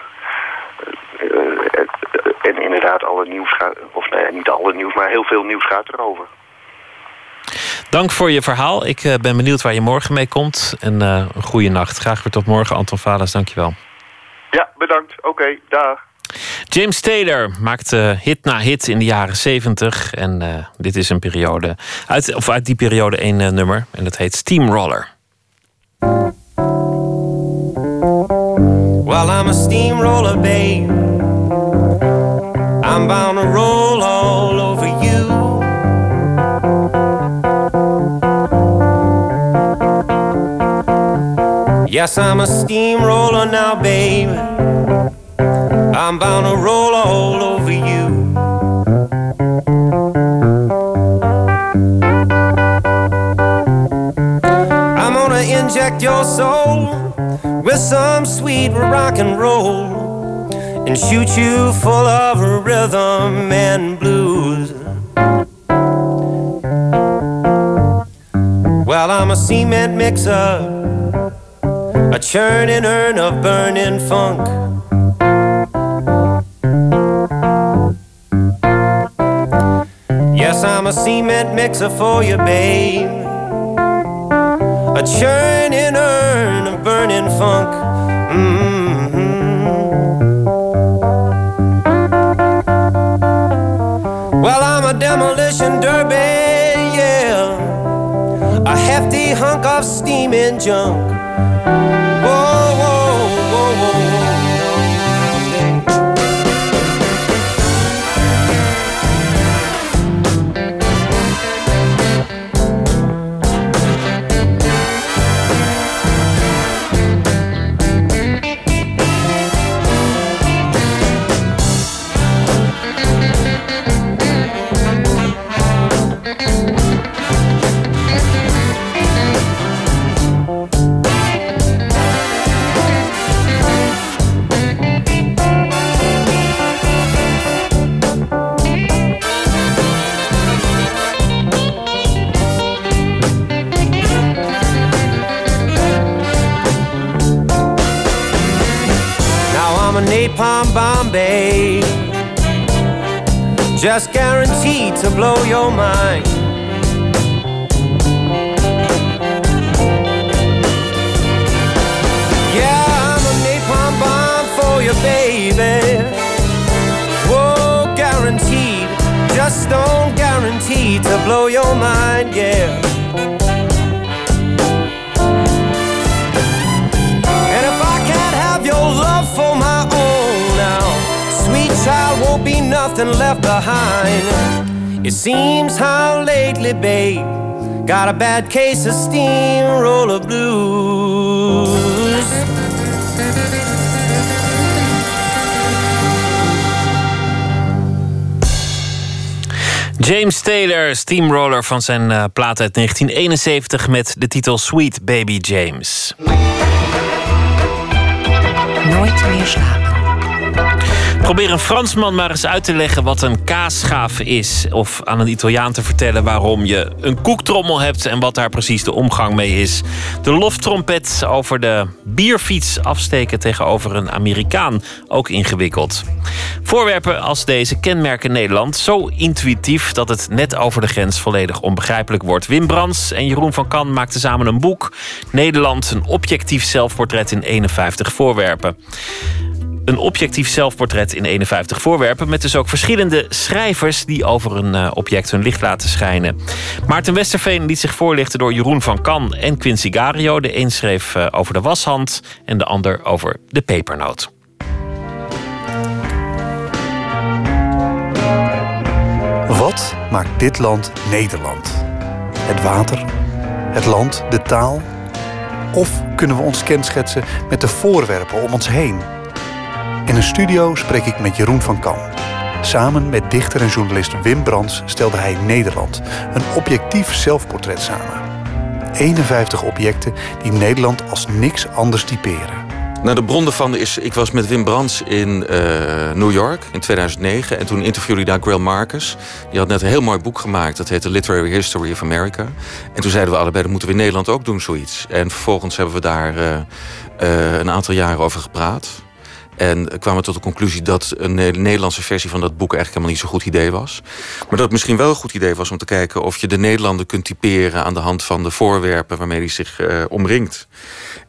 en inderdaad, alle nieuws gaat... Of nee, niet alle nieuws, maar heel veel nieuws gaat erover. Dank voor je verhaal. Ik ben benieuwd waar je morgen mee komt. En een goede nacht. Graag weer tot morgen, Anton Valas. Dank je wel. Ja, bedankt. Oké, okay, dag. James Taylor maakte hit na hit in de jaren 70. En uh, dit is een periode. Uit, of uit die periode één uh, nummer. En dat heet Steamroller. Well, I'm a steamroller, babe. I'm bound to roll all over you. Yes, I'm a steamroller now, baby. I'm bound to roll all over you. I'm gonna inject your soul with some sweet rock and roll and shoot you full of rhythm and blues. Well, I'm a cement mixer, a churning urn of burning funk. I'm a cement mixer for you, babe. A churning urn of burning funk. Mm-hmm. Well, I'm a demolition derby, yeah. A hefty hunk of steaming junk. Just guaranteed to blow your mind. Yeah, I'm a napalm bomb for you, baby. Whoa, guaranteed. Just don't guarantee to blow your mind, yeah. Child won't be nothing left behind. It seems how lately, babe, got a bad case of steamroller blues. James Taylor, Steamroller van zijn eh, plaat uit 1971 met de titel Sweet Baby James. Nooit meer slapen. Probeer een Fransman maar eens uit te leggen wat een kaasschaaf is. Of aan een Italiaan te vertellen waarom je een koektrommel hebt en wat daar precies de omgang mee is. De loftrompet over de bierfiets afsteken tegenover een Amerikaan. Ook ingewikkeld. Voorwerpen als deze kenmerken Nederland zo intuïtief dat het net over de grens volledig onbegrijpelijk wordt. Wim Brands en Jeroen van Kan maakten samen een boek. Nederland, een objectief zelfportret in 51 voorwerpen. Een objectief zelfportret in 51 voorwerpen. Met dus ook verschillende schrijvers die over een eh, object hun licht laten schijnen. Maarten Westerveen liet zich voorlichten door Jeroen van Kan en Quincy Gario. De een schreef eh, over de washand en de ander over de pepernoot. Wat maakt dit land Nederland? Het water, het land, de taal? Of kunnen we ons kenschetsen met de voorwerpen om ons heen? In een studio spreek ik met Jeroen van Kam. Samen met dichter en journalist Wim Brands stelde hij Nederland, een objectief zelfportret samen. 51 objecten die Nederland als niks anders typeren. Nou, de bron daarvan is... Ik was met Wim Brands in eh, New York in 2009. En toen interviewde hij daar Grail Marcus. Die had net een heel mooi boek gemaakt. Dat heette Literary History of America. En toen zeiden we allebei, dat moeten we in Nederland ook doen, zoiets. En vervolgens hebben we daar eh, eh, een aantal jaren over gepraat. En kwamen tot de conclusie dat een Nederlandse versie van dat boek eigenlijk helemaal niet zo'n goed idee was. Maar dat het misschien wel een goed idee was om te kijken of je de Nederlander kunt typeren aan de hand van de voorwerpen waarmee hij zich uh, omringt.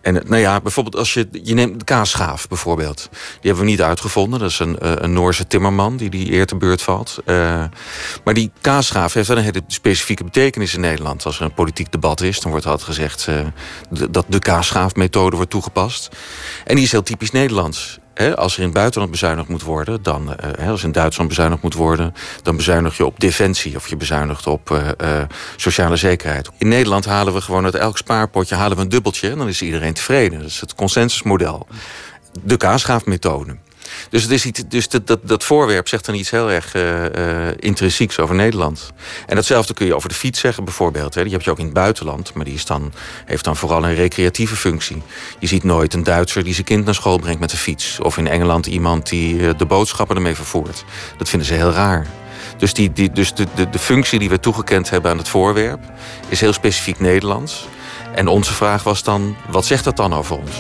En nou ja, bijvoorbeeld als je, je neemt de kaasschaaf bijvoorbeeld. Die hebben we niet uitgevonden. Dat is een, een Noorse timmerman die die eer te beurt valt. Maar die kaasschaaf heeft wel een hele specifieke betekenis in Nederland. Als er een politiek debat is, dan wordt altijd gezegd dat de kaasschaafmethode wordt toegepast. En die is heel typisch Nederlands. Als er in het buitenland bezuinigd moet worden, dan, uh, als in Duitsland bezuinigd moet worden, dan bezuinig je op defensie of je bezuinigt op uh, uh, sociale zekerheid. In Nederland halen we gewoon uit elk spaarpotje halen we een dubbeltje en dan is iedereen tevreden. Dat is het consensusmodel. De kaasschaafmethode. Dus, het is dus dat, dat, dat voorwerp zegt dan iets heel erg uh, uh, intrinsieks over Nederland. En datzelfde kun je over de fiets zeggen bijvoorbeeld. Hè. Die heb je ook in het buitenland, maar die is dan, heeft dan vooral een recreatieve functie. Je ziet nooit een Duitser die zijn kind naar school brengt met de fiets. Of in Engeland iemand die uh, de boodschappen ermee vervoert. Dat vinden ze heel raar. Dus, die, die, dus de, de, de functie die we toegekend hebben aan het voorwerp... is heel specifiek Nederlands. En onze vraag was dan, wat zegt dat dan over ons?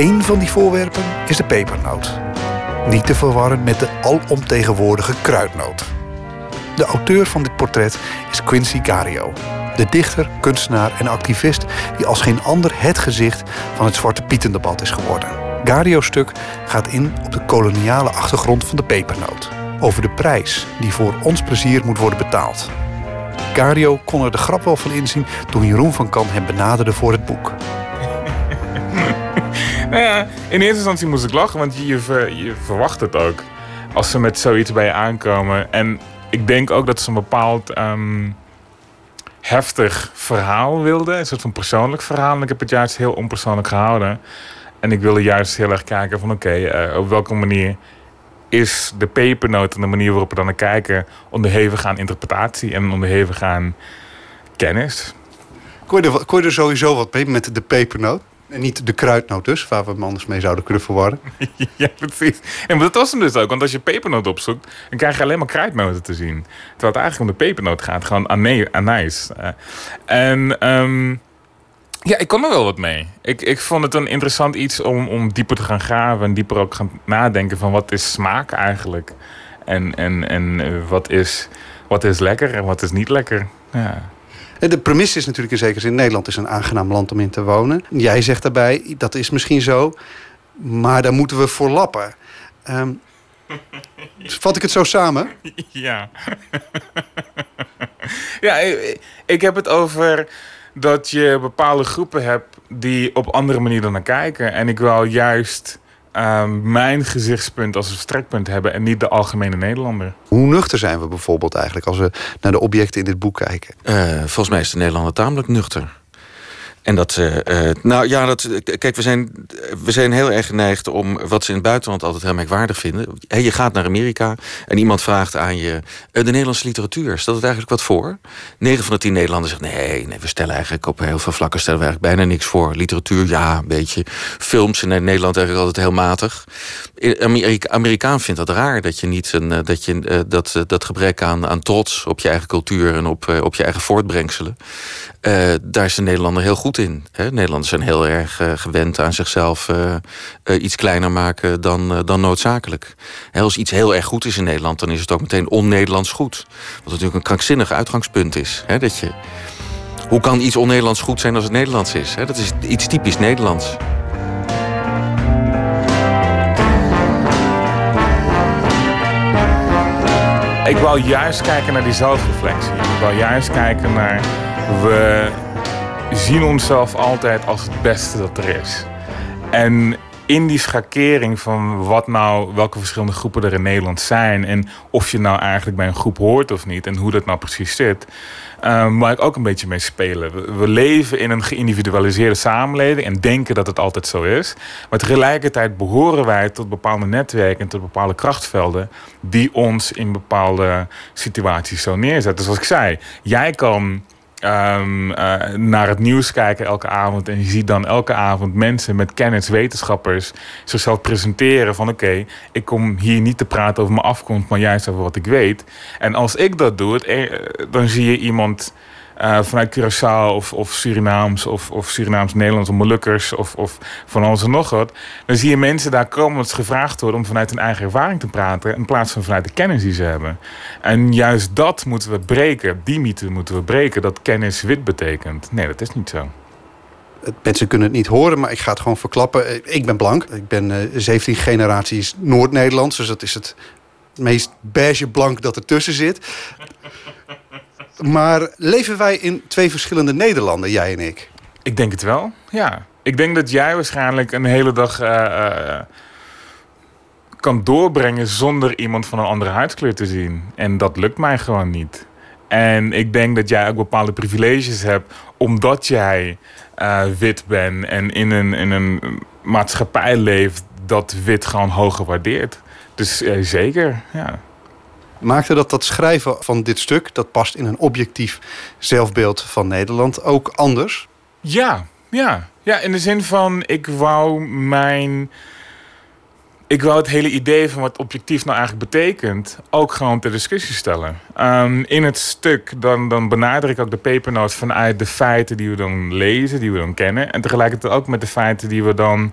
Eén van die voorwerpen is de pepernoot. Niet te verwarren met de alomtegenwoordige kruidnoot. De auteur van dit portret is Quincy Gario. De dichter, kunstenaar en activist die als geen ander het gezicht van het Zwarte Pietendebat is geworden. Gario's stuk gaat in op de koloniale achtergrond van de pepernoot. Over de prijs die voor ons plezier moet worden betaald. Gario kon er de grap wel van inzien toen Jeroen van Kan hem benaderde voor het boek. Nou in eerste instantie moest ik lachen, want je, ver- je verwacht het ook. Als ze met zoiets bij je aankomen. En ik denk ook dat ze een bepaald ehm, heftig verhaal wilden. Een soort van persoonlijk verhaal. En ik heb het juist heel onpersoonlijk gehouden. En ik wilde juist heel erg kijken van oké, eh, op welke manier is de pepernoot en de manier waarop we dan naar kijken onderhevig aan interpretatie en onderhevig aan kennis. Kon je, er, je er sowieso wat mee met de pepernoot? En niet de kruidnoot dus, waar we anders mee zouden kunnen verwarren. ja, precies. En dat was hem dus ook. Want als je pepernoot opzoekt, dan krijg je alleen maar kruidnoten te zien. Terwijl het eigenlijk om de pepernoot gaat. Gewoon anijs. Eh, en ehm, ja, ik kon er wel wat mee. Ik, ik vond het een interessant iets om, om dieper te gaan graven. En dieper ook gaan nadenken van wat is smaak eigenlijk? En, en, en eh, wat, is, wat is lekker en wat is niet lekker? Ja. De premisse is natuurlijk in zekere zin... Nederland is een aangenaam land om in te wonen. Jij zegt daarbij, dat is misschien zo... maar daar moeten we voor lappen. Ehm, vat ik het zo samen? Ja. ja, ik, ik heb het over dat je bepaalde groepen hebt die op andere manieren naar kijken. En ik wil juist ehm, mijn gezichtspunt als een strekpunt hebben en niet de algemene Nederlander. Hoe nuchter zijn we bijvoorbeeld eigenlijk... als we naar de objecten in dit boek kijken? Eh, volgens mij is de Nederlander tamelijk nuchter. En dat, eh, eh, nou ja, dat, kijk, we zijn, we zijn heel erg geneigd om wat ze in het buitenland altijd heel merkwaardig vinden. Hé, je gaat naar Amerika en iemand vraagt aan je: eh, de Nederlandse literatuur, stelt het eigenlijk wat voor? 9 van de 10 Nederlanders zeggen: nee, nee, we stellen eigenlijk op heel veel vlakken stellen we eigenlijk bijna niks voor. Literatuur, ja, een beetje. Films in Nederland eigenlijk altijd heel matig. Amerika, Amerikaan vindt dat raar dat je niet een, eh, dat, je, eh, dat, eh, dat gebrek aan, aan trots op je eigen cultuur en op, eh, op je eigen voortbrengselen. eh, daar is de Nederlander heel goed Hè? Nederlanders zijn heel erg eh, gewend aan zichzelf eh, eh, iets kleiner maken dan, dan noodzakelijk. Als iets heel erg goed is in Nederland, dan is het ook meteen on-Nederlands goed. Wat natuurlijk een krankzinnig uitgangspunt is. Hè? Dat je, hoe kan iets on-Nederlands goed zijn als het Nederlands is? Hè? Dat is iets typisch Nederlands. Ik wou juist kijken naar die zelfreflectie. Ik wou juist kijken naar. We zien onszelf altijd als het beste dat er is. En in die schakering van wat nou, welke verschillende groepen er in Nederland zijn. En of je nou eigenlijk bij een groep hoort of niet. En hoe dat nou precies zit. Um, waar ik ook een beetje mee spelen. We, leven in een geïndividualiseerde samenleving en denken dat het altijd zo is. Maar tegelijkertijd behoren wij tot bepaalde netwerken en tot bepaalde krachtvelden die ons in bepaalde situaties zo neerzetten. Zoals ik zei, jij kan ehm, eh, naar het nieuws kijken elke avond en je ziet dan elke avond mensen met kennis, wetenschappers zichzelf presenteren van oké, ik kom hier niet te praten over mijn afkomst, maar juist over wat ik weet. En als ik dat doe, e- dan zie je iemand eh, vanuit Curaçao of, of Surinaams of, of Surinaams-Nederlands of Molukkers of, of van alles en nog wat. Dan zie je mensen daar komen ze gevraagd worden om vanuit hun eigen ervaring te praten in plaats van vanuit de kennis die ze hebben. En juist dat moeten we breken, die mythe moeten we breken, dat kennis wit betekent. Nee, dat is niet zo. Mensen kunnen het niet horen, maar ik ga het gewoon verklappen. Eh, Ik ben blank. Ik ben eh, 17 generaties Noord-Nederlands. Dus dat is het meest beige blank dat ertussen zit. Maar leven wij in twee verschillende Nederlanden, jij en ik? Ik denk het wel, ja. Ik denk dat jij waarschijnlijk een hele dag eh, eh, kan doorbrengen zonder iemand van een andere huidskleur te zien. En dat lukt mij gewoon niet. En ik denk dat jij ook bepaalde privileges hebt omdat jij eh, wit bent en in een, in een maatschappij leeft dat wit gewoon hoger waardeert. Dus zeker, ja. Maakte dat dat schrijven van dit stuk, dat past in een objectief zelfbeeld van Nederland, ook anders? Ja, ja. Ja, in de zin van ik wou mijn ik wou het hele idee van wat objectief nou eigenlijk betekent ook gewoon ter discussie stellen. Um, in het stuk dan, dan benader ik ook de papernotes vanuit de feiten die we dan lezen, die we dan kennen. En tegelijkertijd ook met de feiten die we dan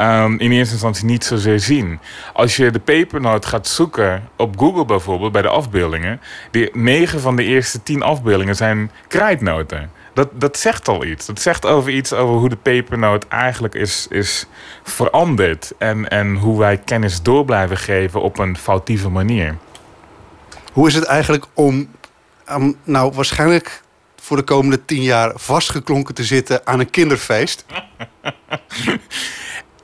um, in eerste instantie niet zozeer zien. Als je de papernote gaat zoeken op Google bijvoorbeeld, bij de afbeeldingen, die negen van de eerste tien afbeeldingen zijn krijtnoten dat, dat zegt al iets. Dat zegt over iets over hoe de pepernoot eigenlijk is, is veranderd. En, en hoe wij kennis door blijven geven op een foutieve manier. Hoe is het eigenlijk om, um, nou waarschijnlijk voor de komende tien jaar vastgeklonken te zitten aan een kinderfeest?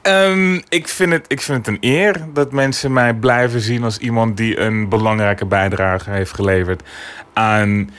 Um, ik, vind het, ik vind het een eer dat mensen mij blijven zien als iemand die een belangrijke bijdrage heeft geleverd aan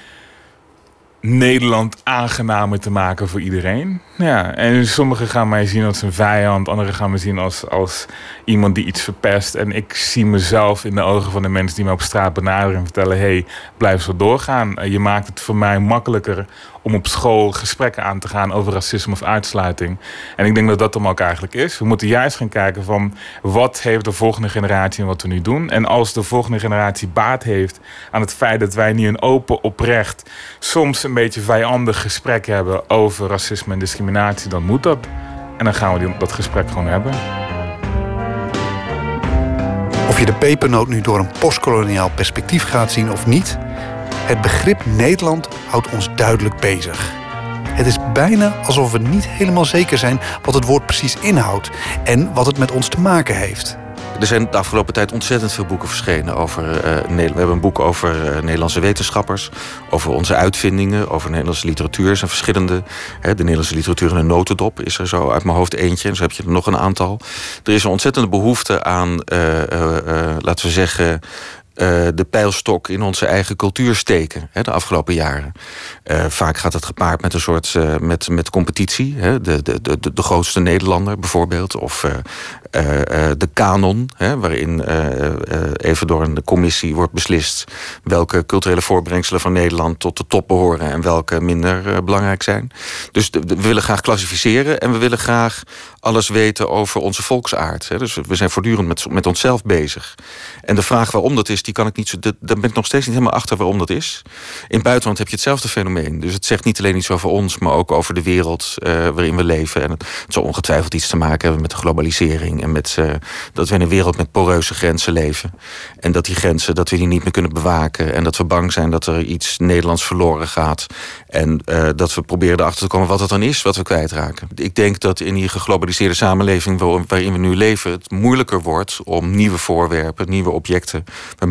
Nederland aangenamer te maken voor iedereen. Ja, en sommigen gaan mij zien als een vijand, anderen gaan me zien als, als iemand die iets verpest. En ik zie mezelf in de ogen van de mensen die me op straat benaderen en vertellen: hey, blijf zo doorgaan. Je maakt het voor mij makkelijker om op school gesprekken aan te gaan over racisme of uitsluiting. En ik denk dat dat hem ook eigenlijk is. We moeten juist gaan kijken van wat heeft de volgende generatie en wat we nu doen. En als de volgende generatie baat heeft aan het feit dat wij nu een open, oprecht, soms een beetje vijandig gesprek hebben over racisme en discriminatie, dan moet dat. En dan gaan we dat gesprek gewoon hebben. Of je de pepernoot nu door een postkoloniaal perspectief gaat zien of niet, het begrip Nederland houdt ons duidelijk bezig. Het is bijna alsof we niet helemaal zeker zijn wat het woord precies inhoudt en wat het met ons te maken heeft. Er zijn de afgelopen tijd ontzettend veel boeken verschenen over uh, Nederland. We hebben een boek over uh, Nederlandse wetenschappers, over onze uitvindingen, over Nederlandse literatuur. Er zijn verschillende. Hè, de Nederlandse literatuur in een notendop is er zo uit mijn hoofd eentje. En zo heb je er nog een aantal. Er is een ontzettende behoefte aan, uh, laten we zeggen, uh, de pijlstok in onze eigen cultuur steken hè, de afgelopen jaren. Uh, vaak gaat het gepaard met een soort uh, met, met competitie. Hè, de, de, de, de grootste Nederlander bijvoorbeeld. Of de kanon, waarin even door een commissie wordt beslist welke culturele voortbrengselen van Nederland tot de top behoren en welke minder belangrijk zijn. Dus we willen graag klassificeren en we willen graag alles weten over onze volksaard. Hè. Dus we zijn voortdurend met, met onszelf bezig. En de vraag waarom dat is, die kan ik niet zo. Daar ben ik nog steeds niet helemaal achter waarom dat is. In het buitenland heb je hetzelfde fenomeen. Dus het zegt niet alleen iets over ons, maar ook over de wereld uh, waarin we leven. En het, zal ongetwijfeld iets te maken hebben met de globalisering. En met uh, dat we in een wereld met poreuze grenzen leven. En dat die grenzen, dat we die niet meer kunnen bewaken. En dat we bang zijn dat er iets Nederlands verloren gaat. En uh, dat we proberen erachter te komen wat het dan is wat we kwijtraken. Ik denk dat in die geglobaliseerde samenleving waarin we nu leven, het moeilijker wordt om nieuwe voorwerpen, nieuwe objecten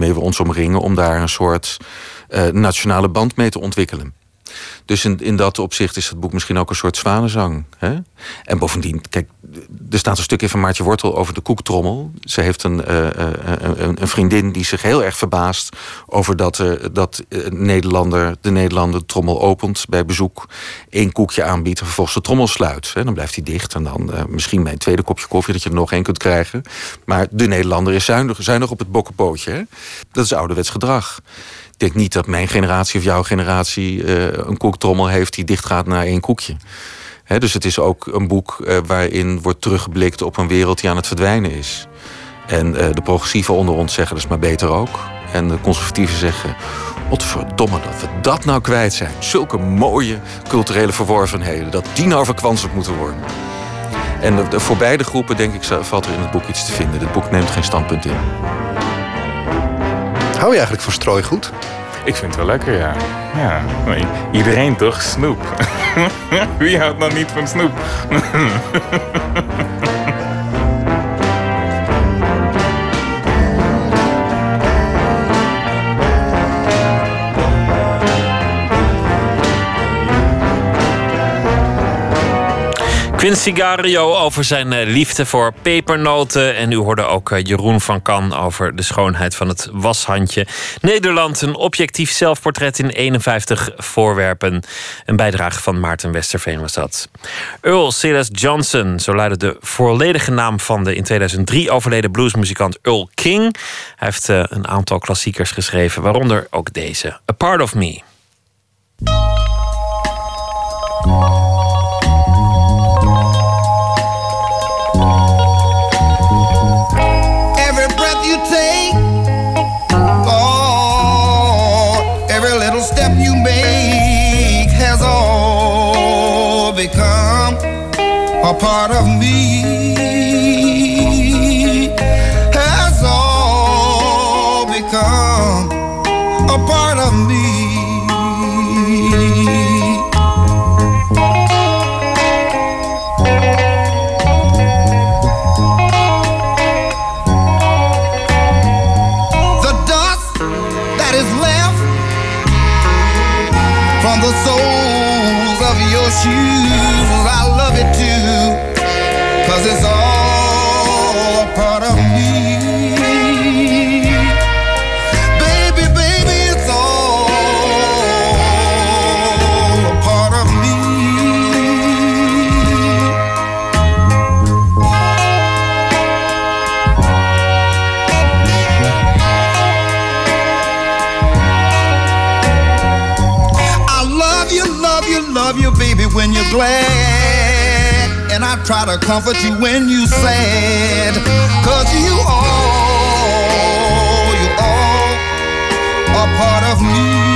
we ons omringen, om daar een soort uh, nationale band mee te ontwikkelen. Dus in, in dat opzicht is het boek misschien ook een soort zwanenzang. Hè? En bovendien, kijk, er staat een stukje van Maartje Wortel over de koektrommel. Ze heeft een, uh, een, een, vriendin die zich heel erg verbaast over dat, uh, dat Nederlander, de Nederlander de trommel opent bij bezoek, één koekje aanbiedt en vervolgens de trommel sluit. Hè? Dan blijft hij dicht en dan misschien bij een tweede kopje koffie dat je er nog één kunt krijgen. Maar de Nederlander is zuinig, zuinig op het bokkenpootje. Hè? Dat is ouderwets gedrag. Denk niet dat mijn generatie of jouw generatie uh, een koektrommel heeft die dichtgaat naar één koekje. Dus het is ook een boek uh, waarin wordt teruggeblikt op een wereld die aan het verdwijnen is. En uh, de progressieven onder ons zeggen is maar beter ook. En de conservatieven zeggen, wat verdomme dat we dat nou kwijt zijn. Zulke mooie culturele verworvenheden, dat die nou verkwanseld moeten worden. En voor beide groepen, denk ik, valt er in het boek iets te vinden. Het boek neemt geen standpunt in. Hou je eigenlijk van strooigoed? Ik vind het wel lekker, ja. ja. Iedereen toch? Snoep. Wie houdt nou niet van snoep? Quincy Gario over zijn eh, liefde voor pepernoten. En u hoorde ook eh, Jeroen van Kan over de schoonheid van het washandje. Nederland, een objectief zelfportret in 51 voorwerpen. Een bijdrage van Maarten Westerveen was dat. Earl Silas Johnson, zo luidde de volledige naam van de in 2003 overleden bluesmuzikant Earl King. Hij heeft uh, een aantal klassiekers geschreven, waaronder ook deze, A Part of Me. Part of me glad. And I try to comfort you when you sad. Cause you all, you all are part of me.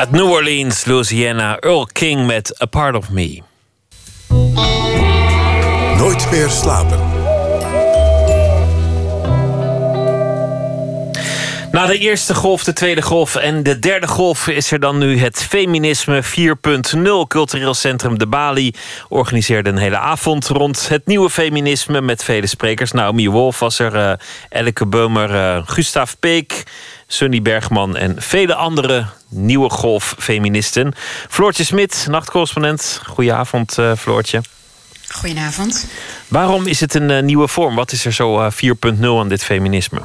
Uit New Orleans, Louisiana, Earl King met A Part of Me. Nooit meer slapen. Na de eerste golf, de tweede golf en de derde golf is er dan nu het Feminisme 4.0. Cultureel Centrum De Bali organiseerde een hele avond rond het nieuwe feminisme met vele sprekers. Naomi Wolf was er, eh Elke Beumer, eh, Gustav Peek, Sunny Bergman en vele andere nieuwe golf-feministen. Floortje Smit, nachtcorrespondent. Goedenavond, eh, Floortje. Goedenavond. Waarom is het een eh, nieuwe vorm? Wat is er zo eh, 4.0 aan dit feminisme?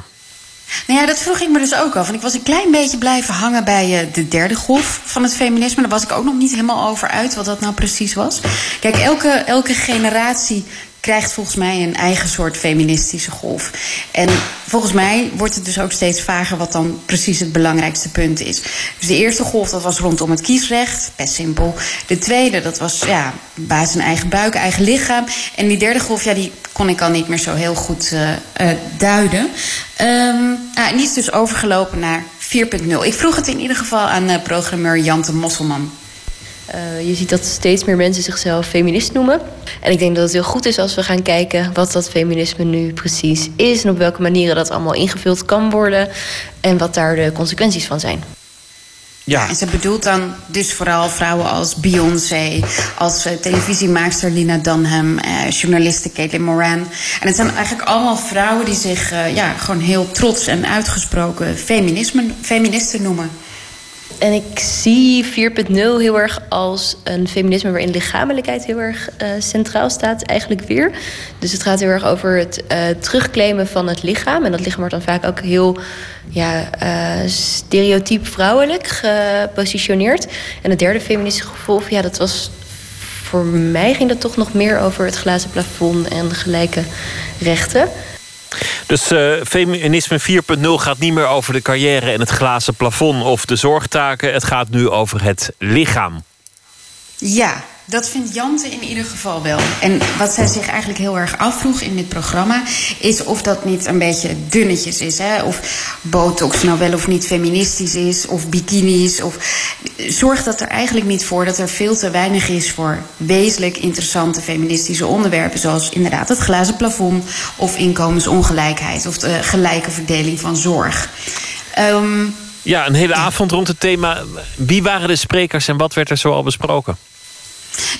Nou ja, dat vroeg ik me dus ook af. Want ik was een klein beetje blijven hangen bij de derde golf van het feminisme. Daar was ik ook nog niet helemaal over uit wat dat nou precies was. Kijk, elke, elke generatie krijgt volgens mij een eigen soort feministische golf. En volgens mij wordt het dus ook steeds vager wat dan precies het belangrijkste punt is. Dus de eerste golf, dat was rondom het kiesrecht, best simpel. De tweede, dat was ja, baas een eigen buik, eigen lichaam. En die derde golf, ja, die kon ik al niet meer zo heel goed eh, eh, duiden. Ehm, nou, en die is dus overgelopen naar 4.0. Ik vroeg het in ieder geval aan eh, programmeur Jante Mosselman. Eh, je ziet dat steeds meer mensen zichzelf feminist noemen. En ik denk dat het heel goed is als we gaan kijken wat dat feminisme nu precies is en op welke manieren dat allemaal ingevuld kan worden en wat daar de consequenties van zijn. Ja. En ze bedoelt dan dus vooral vrouwen als Beyoncé, als eh, televisiemaakster Lina Dunham, eh, journaliste Caitlin Moran. En het zijn eigenlijk allemaal vrouwen die zich ja, gewoon heel trots en uitgesproken feminisme, feministen noemen. En ik zie 4.0 heel erg als een feminisme waarin lichamelijkheid heel erg eh, centraal staat, eigenlijk weer. Dus het gaat heel erg over het eh, terugclaimen van het lichaam. En dat lichaam wordt dan vaak ook heel ja, eh, stereotyp vrouwelijk gepositioneerd. En het derde feministische gevolg, ja, dat was. Voor mij ging dat toch nog meer over het glazen plafond en gelijke rechten. Dus eh, feminisme 4.0 gaat niet meer over de carrière en het glazen plafond of de zorgtaken. Het gaat nu over het lichaam. Ja, dat vindt Jante in ieder geval wel. En wat zij zich eigenlijk heel erg afvroeg in dit programma... is of dat niet een beetje dunnetjes is. Hè? Of botox nou wel of niet feministisch is. Of bikinis. Of... Zorgt dat er eigenlijk niet voor dat er veel te weinig is... voor wezenlijk interessante feministische onderwerpen... zoals inderdaad het glazen plafond... of inkomensongelijkheid... of de gelijke verdeling van zorg. Ehm, Ja, een hele avond rond het thema. Wie waren de sprekers en wat werd er zo al besproken?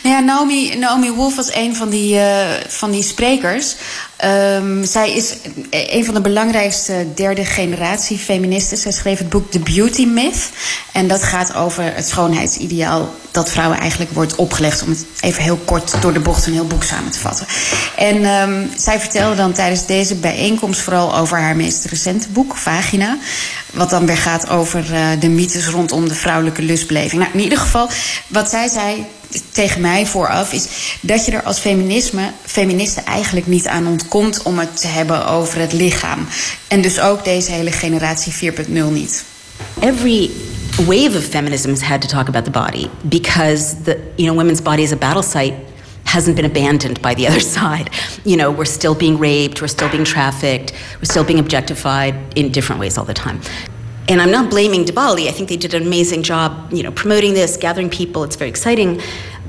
Nou Naomi, Naomi Wolf was een van die, eh, van die sprekers. Ehm, zij is een van de belangrijkste derde generatie feministen. Zij schreef het boek The Beauty Myth. En dat gaat over het schoonheidsideaal dat vrouwen eigenlijk wordt opgelegd. Om het even heel kort door de bocht een heel boek samen te vatten. En ehm, zij vertelde dan tijdens deze bijeenkomst vooral over haar meest recente boek, Vagina. Wat dan weer gaat over eh, de mythes rondom de vrouwelijke lustbeleving. Nou, in ieder geval, wat zij zei tegen mij vooraf is dat je er als feminisme, feministen eigenlijk niet aan ontkomt om het te hebben over het lichaam. En dus ook deze hele generatie 4.0 niet. every wave of feminism has had to talk about the body because the you know women's body as a battle site hasn't been abandoned by the other side. You know, we're still being raped, we're still being trafficked, we're still being objectified in different ways all the time. And I'm not blaming Dibali. I think they did an amazing job, you know, promoting this, gathering people. It's very exciting.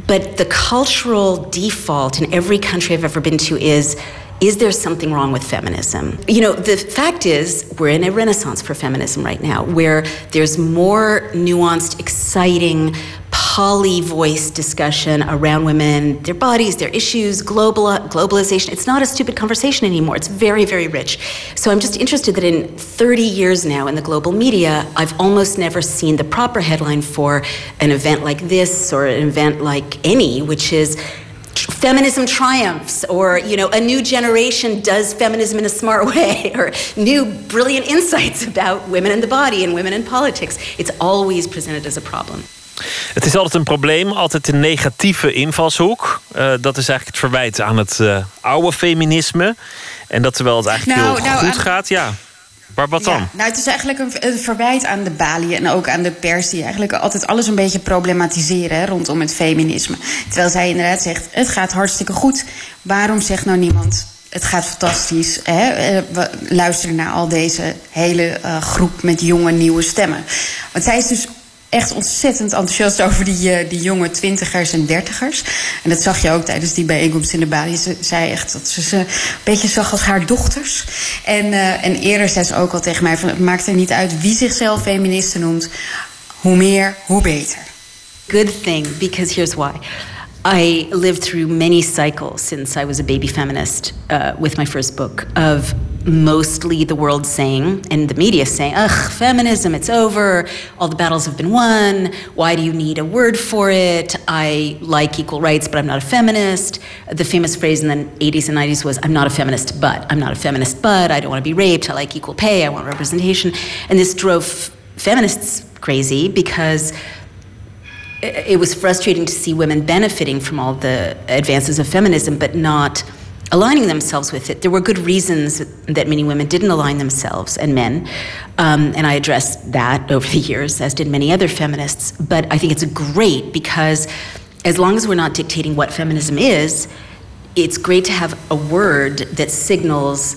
But the cultural default in every country I've ever been to is is there something wrong with feminism? You know, the fact is, we're in a renaissance for feminism right now, where there's more nuanced, exciting, poly voice discussion around women, their bodies, their issues, global, globalization. It's not a stupid conversation anymore. It's very, very rich. So I'm just interested that in 30 years now in the global media, I've almost never seen the proper headline for an event like this or an event like any, which is feminism triumphs or you know a new generation does feminism in a smart way or new brilliant insights about women and the body and women in politics it's always presented as a problem Het is altijd een probleem, altijd een negatieve invalshoek. Eh, dat is eigenlijk het verwijt aan het eh, oude feminisme. En dat terwijl het eigenlijk Nou, heel nou, goed aan- gaat, ja. Maar wat dan? Ja, nou, het is eigenlijk een, een verwijt aan de Bali en ook aan de pers... die eigenlijk altijd alles een beetje problematiseren hè, rondom het feminisme. Terwijl zij inderdaad zegt, het gaat hartstikke goed. Waarom zegt nou niemand, het gaat fantastisch? Hè? Eh, We luisteren naar al deze hele groep met jonge, nieuwe stemmen. Want zij is dus echt ontzettend enthousiast over die, eh, die jonge twintigers en dertigers. En dat zag je ook tijdens die bijeenkomst in de Bali. Ze zei echt dat ze ze een beetje zag als haar dochters. En, eh, en eerder zei ze ook al tegen mij... Van, het maakt er niet uit wie zichzelf feministe noemt. Hoe meer, hoe beter. good thing because here's why. I lived through many cycles since I was a baby feminist uh, with my first book of mostly the world saying and the media saying, ugh, feminism, it's over. All the battles have been won. Why do you need a word for it? I like equal rights, but I'm not a feminist. The famous phrase in the 80s and 90s was, I'm not a feminist, but I'm not a feminist, but I don't want to be raped. I like equal pay. I want representation. And this drove feminists crazy because it was frustrating to see women benefiting from all the advances of feminism, but not aligning themselves with it. There were good reasons that many women didn't align themselves and men, um, and I addressed that over the years, as did many other feminists. But I think it's great because as long as we're not dictating what feminism is, it's great to have a word that signals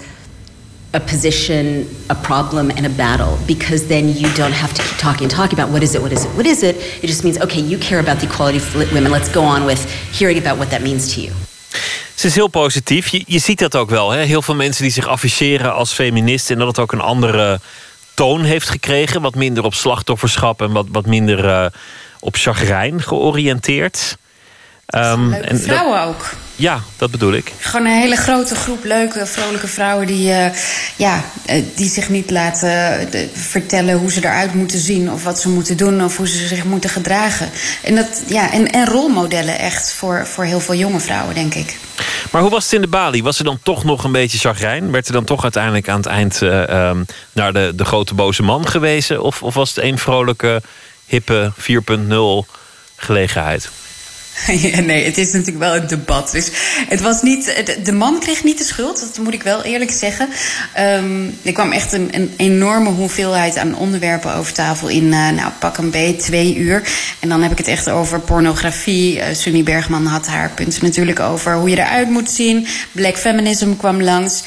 a position, a problem, and a battle because then you don't have to keep talking and talking about what is it, what is it, what is it. It just means, okay, you care about the equality of women. Let's go on with hearing about what that means to you. Ze is heel positief. Je, je ziet dat ook wel. Hè? Heel veel mensen die zich afficheren als feminist... en dat het ook een andere toon heeft gekregen. Wat minder op slachtofferschap en wat, wat minder eh, op chagrijn georiënteerd. Ehm, Leuke en dat- vrouwen ook. Ja, dat bedoel ik. Gewoon een hele grote groep leuke, vrolijke vrouwen die, eh, ja, eh, die zich niet laten eh, vertellen hoe ze eruit moeten zien of wat ze moeten doen of hoe ze zich moeten gedragen. En, dat, ja, en, en rolmodellen echt voor, voor heel veel jonge vrouwen, denk ik. Maar hoe was het in de Bali? Was er dan toch nog een beetje chagrijn? Werd er dan toch uiteindelijk aan het eind eh, ehm, naar de, de grote boze man gewezen? Of, of was het een vrolijke, hippe 4.0 gelegenheid? Ja, nee, het is natuurlijk wel een debat. Dus het was niet, de, de man kreeg niet de schuld, dat moet ik wel eerlijk zeggen. Ehm, er kwam echt een, een enorme hoeveelheid aan onderwerpen over tafel in, eh, nou, pak een beet, twee uur. En dan heb ik het echt over pornografie. Eh Sunny Bergman had haar punten natuurlijk over hoe je eruit moet zien. Black feminism kwam langs.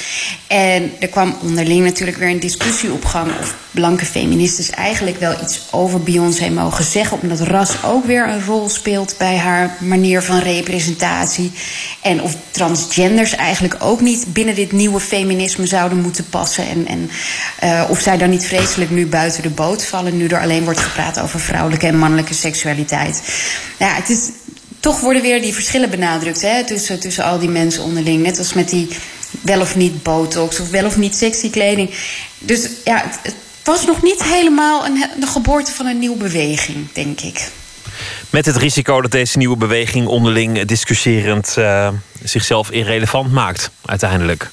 En er kwam onderling natuurlijk weer een discussie op gang of blanke feministes eigenlijk wel iets over Beyoncé mogen zeggen, omdat ras ook weer een rol speelt bij haar manier van representatie. En of transgenders eigenlijk ook niet binnen dit nieuwe feminisme zouden moeten passen. En, en uh, of zij dan niet vreselijk nu buiten de boot vallen, nu er alleen wordt gepraat over vrouwelijke en mannelijke seksualiteit. Ja, het is. Toch worden weer die verschillen benadrukt hè, tussen, tussen al die mensen onderling. Net als met die wel of niet botox of wel of niet sexy kleding. Dus ja, het, het was nog niet helemaal een, de geboorte van een nieuwe beweging, denk ik. Met het risico dat deze nieuwe beweging onderling discussierend uh, zichzelf irrelevant maakt, uiteindelijk.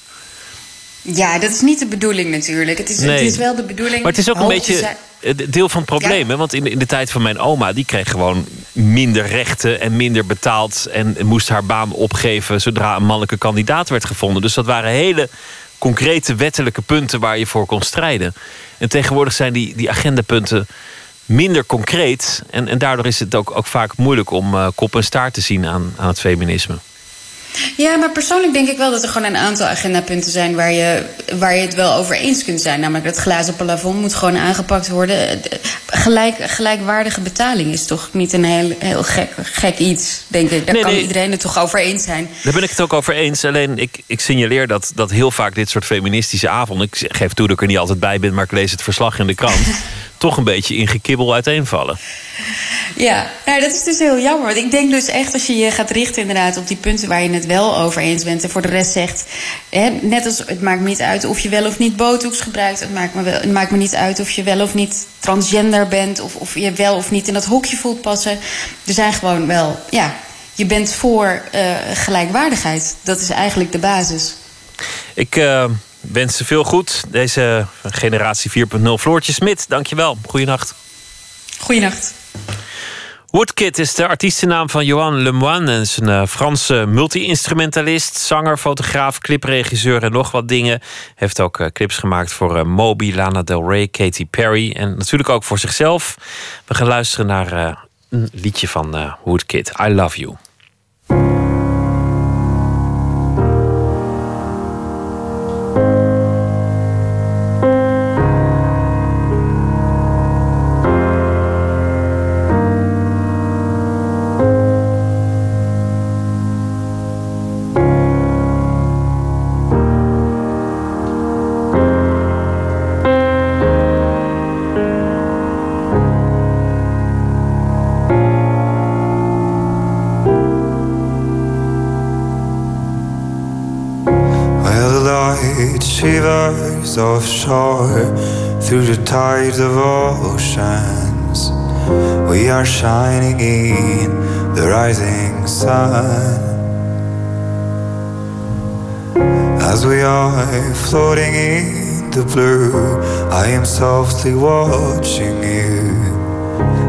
Ja, dat is niet de bedoeling natuurlijk. Het is, Nee. het is wel de bedoeling. Maar het is ook een beetje het deel van het probleem. Hè? Want in de, in de tijd van mijn oma, die kreeg gewoon minder rechten en minder betaald. En moest haar baan opgeven zodra een mannelijke kandidaat werd gevonden. Dus dat waren hele concrete wettelijke punten waar je voor kon strijden. En tegenwoordig zijn die, die agendapunten minder concreet. En, en daardoor is het ook, ook vaak moeilijk om eh, kop en staart te zien aan, aan het feminisme. Ja, maar persoonlijk denk ik wel dat er gewoon een aantal agendapunten zijn waar je, waar je het wel over eens kunt zijn. Namelijk dat glazen plafond moet gewoon aangepakt worden. Gelijk, gelijkwaardige betaling is toch niet een heel, heel gek, gek iets, denk ik. Daar Nee, kan nee. iedereen het toch over eens zijn. Daar ben ik het ook over eens. Alleen ik, ik signaleer dat, dat heel vaak dit soort feministische avonden. Ik geef toe dat ik er niet altijd bij ben, maar ik lees het verslag in de krant. toch een beetje in gekibbel uiteenvallen. Ja, nou, dat is dus heel jammer. Want ik denk dus echt als je je gaat richten inderdaad op die punten waar je het wel over eens bent. En voor de rest zegt, hè, net als het maakt me niet uit of je wel of niet botox gebruikt. Het maakt me, wel, het maakt me niet uit of je wel of niet transgender bent. Of, of je wel of niet in dat hokje voelt passen. Er zijn gewoon wel, ja, je bent voor eh, gelijkwaardigheid. Dat is eigenlijk de basis. Ik eh, wens ze veel goed. Deze generatie 4.0. Floortje Smit, dankjewel. Goeienacht. Goeienacht. Woodkid is de artiestennaam van Johan Lemoine. En is een eh, Franse multi-instrumentalist, zanger, fotograaf, clipregisseur en nog wat dingen. Heeft ook eh, clips gemaakt voor eh, Moby, Lana Del Rey, Katy Perry. En natuurlijk ook voor zichzelf. We gaan luisteren naar een liedje van Woodkid. I Love You. Are shining in the rising sun. As we are floating in the blue, I am softly watching you.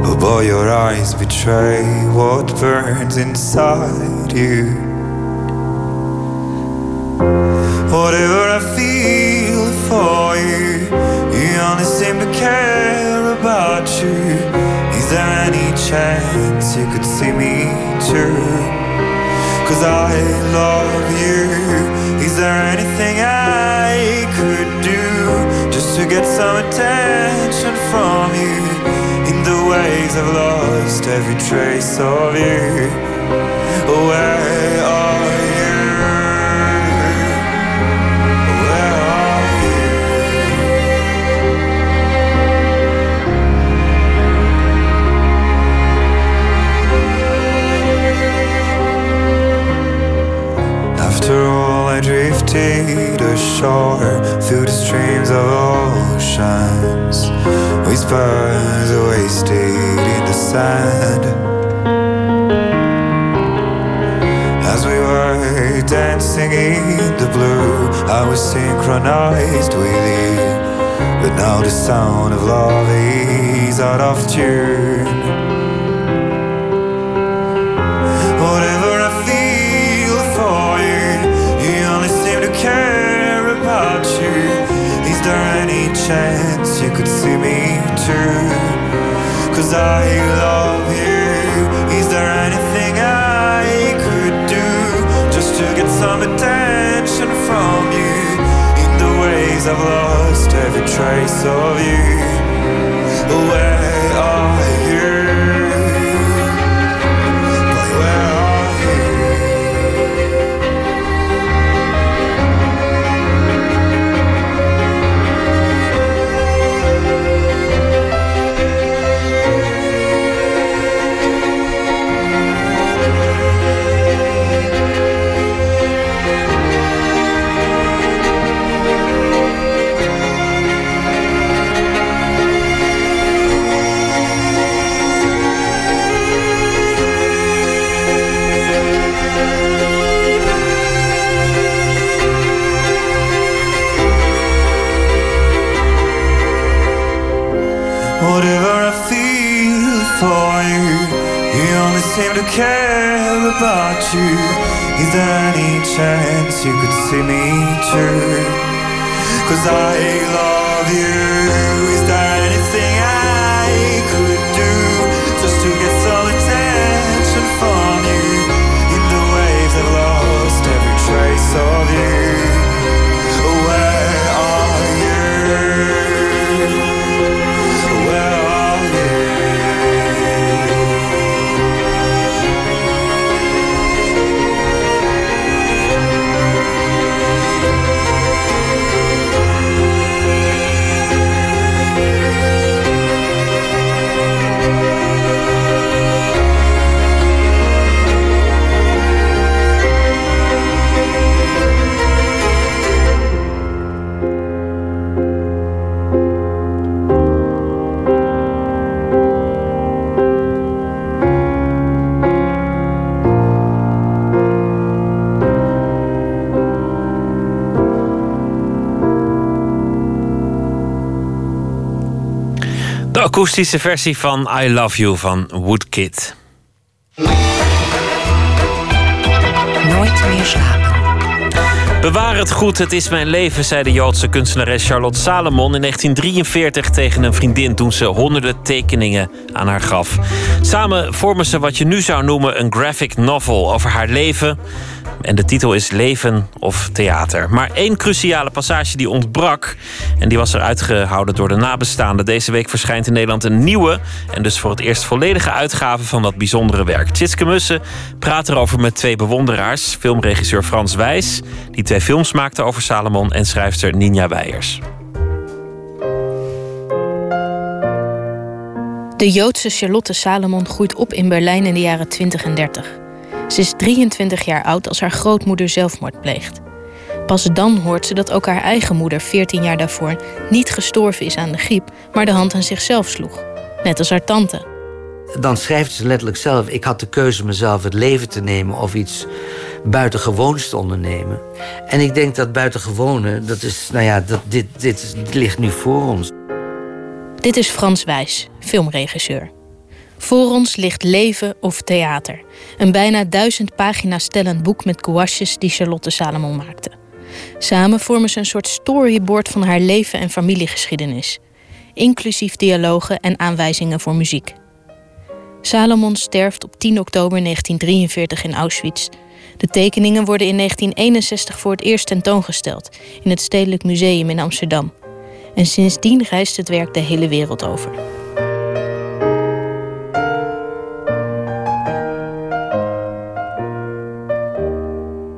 Oh boy, your eyes betray what burns inside you. Chance you could see me too? Cause I love you. Is there anything I could do just to get some attention from you? In the ways I've lost every trace of you. Where are drifted ashore through the streams of oceans. Whispers wasted in the sand. As we were dancing in the blue, I was synchronized with you. But now the sound of love is out of tune. Is there any chance you could see me through? Cause I love you. Is there anything I could do just to get some attention from you? In the ways I've lost every trace of you. Where seem to care about you. Is there any chance you could see me too? Cause I love you. Is there anything akoestische versie van I Love You van Woodkid. Nooit meer slapen. Bewaar het goed, het is mijn leven, zei de Joodse kunstenares Charlotte Salomon in 1943 tegen een vriendin toen ze honderden tekeningen aan haar gaf. Samen vormen ze wat je nu zou noemen een graphic novel over haar leven. En de titel is Leven of Theater. Maar één cruciale passage die ontbrak. En die was er uitgehouden door de nabestaanden. Deze week verschijnt in Nederland een nieuwe. En dus voor het eerst volledige uitgave van dat bijzondere werk. Tjitske Mussen praat erover met twee bewonderaars. Filmregisseur Frans Wijs, die twee films maakte over Salomon. En schrijfster Ninja Weijers. De Joodse Charlotte Salomon groeit op in Berlijn in de jaren 20 en 30. Ze is 23 jaar oud als haar grootmoeder zelfmoord pleegt. Pas dan hoort ze dat ook haar eigen moeder 14 jaar daarvoor niet gestorven is aan de griep, maar de hand aan zichzelf sloeg. Net als haar tante. Dan schrijft ze letterlijk zelf: Ik had de keuze mezelf het leven te nemen of iets buitengewoons te ondernemen. En ik denk dat buitengewone, dat is, nou ja, dat, dit, dit ligt nu voor ons. Dit is Frans Wijs, filmregisseur. Voor ons ligt Leven of Theater. Een bijna duizend pagina's stellend boek met gouaches die Charlotte Salomon maakte. Samen vormen ze een soort storyboard van haar leven en familiegeschiedenis. Inclusief dialogen en aanwijzingen voor muziek. Salomon sterft op 10 oktober 1943 in Auschwitz. De tekeningen worden in 1961 voor het eerst tentoongesteld in het Stedelijk Museum in Amsterdam. En sindsdien reist het werk de hele wereld over.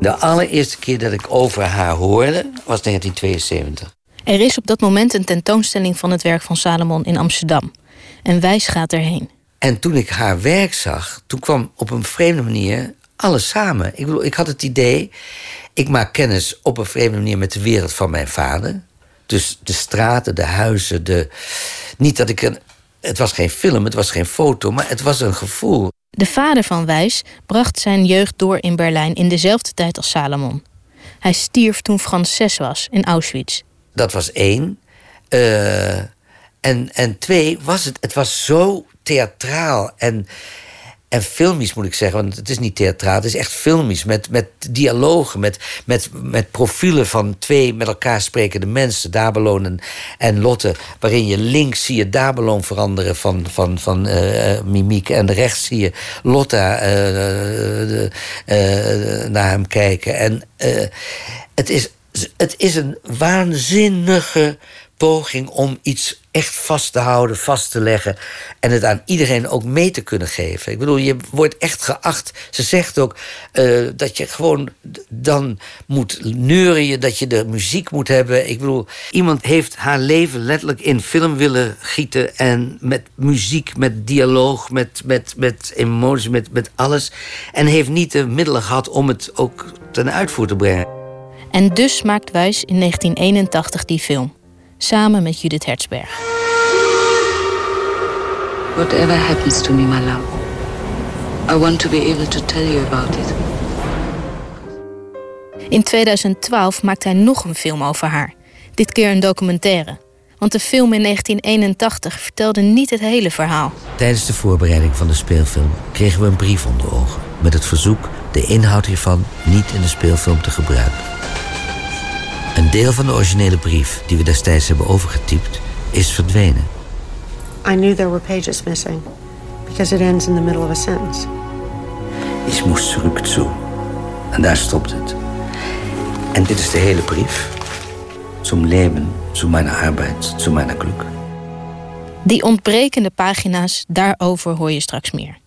De allereerste keer dat ik over haar hoorde was 1972. Er is op dat moment een tentoonstelling van het werk van Salomon in Amsterdam. En Wijs gaat erheen. En toen ik haar werk zag, toen kwam op een vreemde manier alles samen. Ik bedoel, ik had het idee, ik maak kennis op een vreemde manier met de wereld van mijn vader. Dus de straten, de huizen, de. Niet dat ik een. Het was geen film, het was geen foto, maar het was een gevoel. De vader van Wijs bracht zijn jeugd door in Berlijn in dezelfde tijd als Salomon. Hij stierf toen Frans zes was in Auschwitz. Dat was één. Eh, en, en twee, was het, het was zo theatraal en, en filmisch, moet ik zeggen. Want het is niet theatraal, het is echt filmisch. Met, met dialogen, met, met, met profielen van twee met elkaar sprekende mensen. Dabeloon en, en Lotte. Waarin je links zie je Dabeloon veranderen van, van, van eh, mimiek. En rechts zie je Lotta eh, eh, naar hem kijken. En eh, het, is, het is een waanzinnige poging om iets echt vast te houden, vast te leggen. En het aan iedereen ook mee te kunnen geven. Ik bedoel, je wordt echt geacht. Ze zegt ook eh, dat je gewoon dan moet neurien, dat je de muziek moet hebben. Ik bedoel, iemand heeft haar leven letterlijk in film willen gieten. En met muziek, met dialoog, met, met, met emoties, met, met alles. En heeft niet de middelen gehad om het ook ten uitvoer te brengen. En dus maakt Wijs in 1981 die film. Samen met Judith Hertzberg. Whatever happens to me, my love, I want to be able to tell you about it. In 2012 maakt hij nog een film over haar. Dit keer een documentaire. Want de film in 1981 vertelde niet het hele verhaal. Tijdens de voorbereiding van de speelfilm kregen we een brief onder ogen. Met het verzoek de inhoud hiervan niet in de speelfilm te gebruiken. Een deel van de originele brief die we destijds hebben overgetypt is verdwenen. I knew there were pages missing because it ends in the middle of a sentence. Ich muss zurück zu. En daar stopt het. En dit is de hele brief. Zum Leben, zu meiner Arbeit, zu meiner Glück. Die ontbrekende pagina's, daarover hoor je straks meer.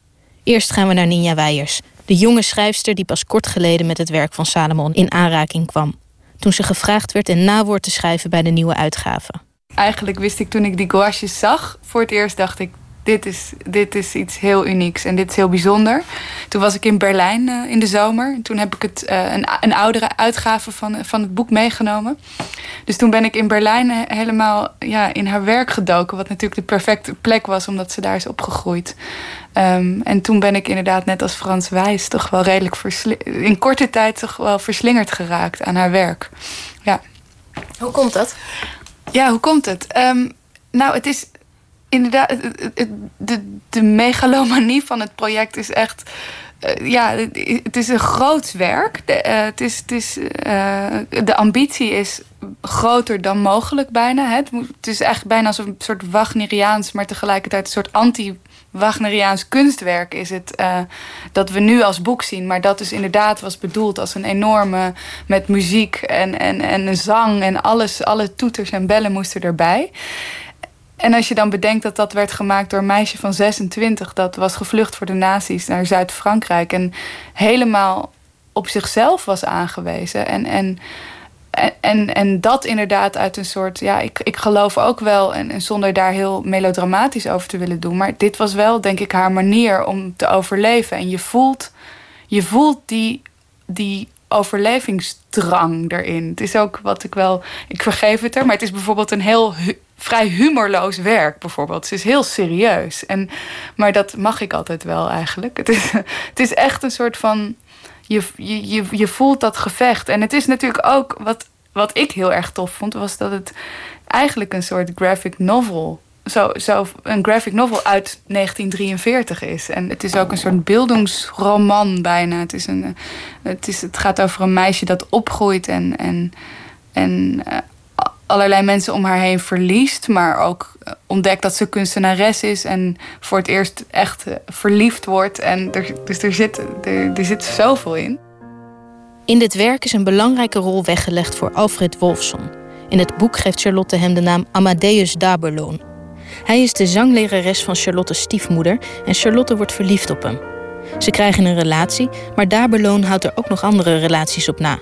Eerst gaan we naar Ninja Weijers, de jonge schrijfster die pas kort geleden met het werk van Salomon in aanraking kwam. Toen ze gevraagd werd een nawoord te schrijven bij de nieuwe uitgave. Eigenlijk wist ik toen ik die gouaches zag, voor het eerst dacht ik, dit is, dit is iets heel unieks en dit is heel bijzonder. Toen was ik in Berlijn uh, in de zomer. Toen heb ik het, uh, een, een oudere uitgave van, van het boek meegenomen. Dus toen ben ik in Berlijn helemaal ja, in haar werk gedoken. Wat natuurlijk de perfecte plek was, omdat ze daar is opgegroeid. Um, en toen ben ik inderdaad, net als Frans Wijs, toch wel redelijk in korte tijd toch wel verslingerd geraakt aan haar werk. Ja. Hoe komt dat? Ja, hoe komt het? Um, nou, het is inderdaad, de, megalomanie van het project is echt. Uh, ja, het is een groot werk. De, uh, het is, het is, uh, de ambitie is groter dan mogelijk bijna. Hè. Het, is echt bijna als een soort Wagneriaans, maar tegelijkertijd een soort anti-Wagneriaans kunstwerk is het. dat we nu als boek zien. Maar dat dus inderdaad was bedoeld als een enorme. met muziek en, en, en zang en alles. Alle toeters en bellen moesten erbij. En als je dan bedenkt dat dat werd gemaakt door een meisje van 26, dat was gevlucht voor de nazi's naar Zuid-Frankrijk en helemaal op zichzelf was aangewezen. En, en, en, en dat inderdaad uit een soort, ja, ik, ik geloof ook wel, en, en zonder daar heel melodramatisch over te willen doen, maar dit was wel, denk ik, haar manier om te overleven. En je voelt, je voelt die, die overlevingsdrang erin. Het is ook wat ik wel, ik vergeef het er, maar het is bijvoorbeeld een heel vrij humorloos werk bijvoorbeeld. Ze is heel serieus. En, maar dat mag ik altijd wel eigenlijk. Het is, het is echt een soort van... Je, je, je voelt dat gevecht. En het is natuurlijk ook... Wat, wat ik heel erg tof vond... was dat het eigenlijk een soort graphic novel... Zo, zo een graphic novel uit 1943 is. En het is ook een soort beeldingsroman bijna. Het, is een, het, is, het gaat over een meisje dat opgroeit en... en en uh, allerlei mensen om haar heen verliest. Maar ook eh, ontdekt dat ze kunstenares is. En voor het eerst echt eh, verliefd wordt. En dus er zit, er, er zit zoveel in. In dit werk is een belangrijke rol weggelegd voor Alfred Wolfson. In het boek geeft Charlotte hem de naam Amadeus Daberloon. Hij is de zanglerares van Charlotte's stiefmoeder en Charlotte wordt verliefd op hem. Ze krijgen een relatie, maar Daberloon houdt er ook nog andere relaties op na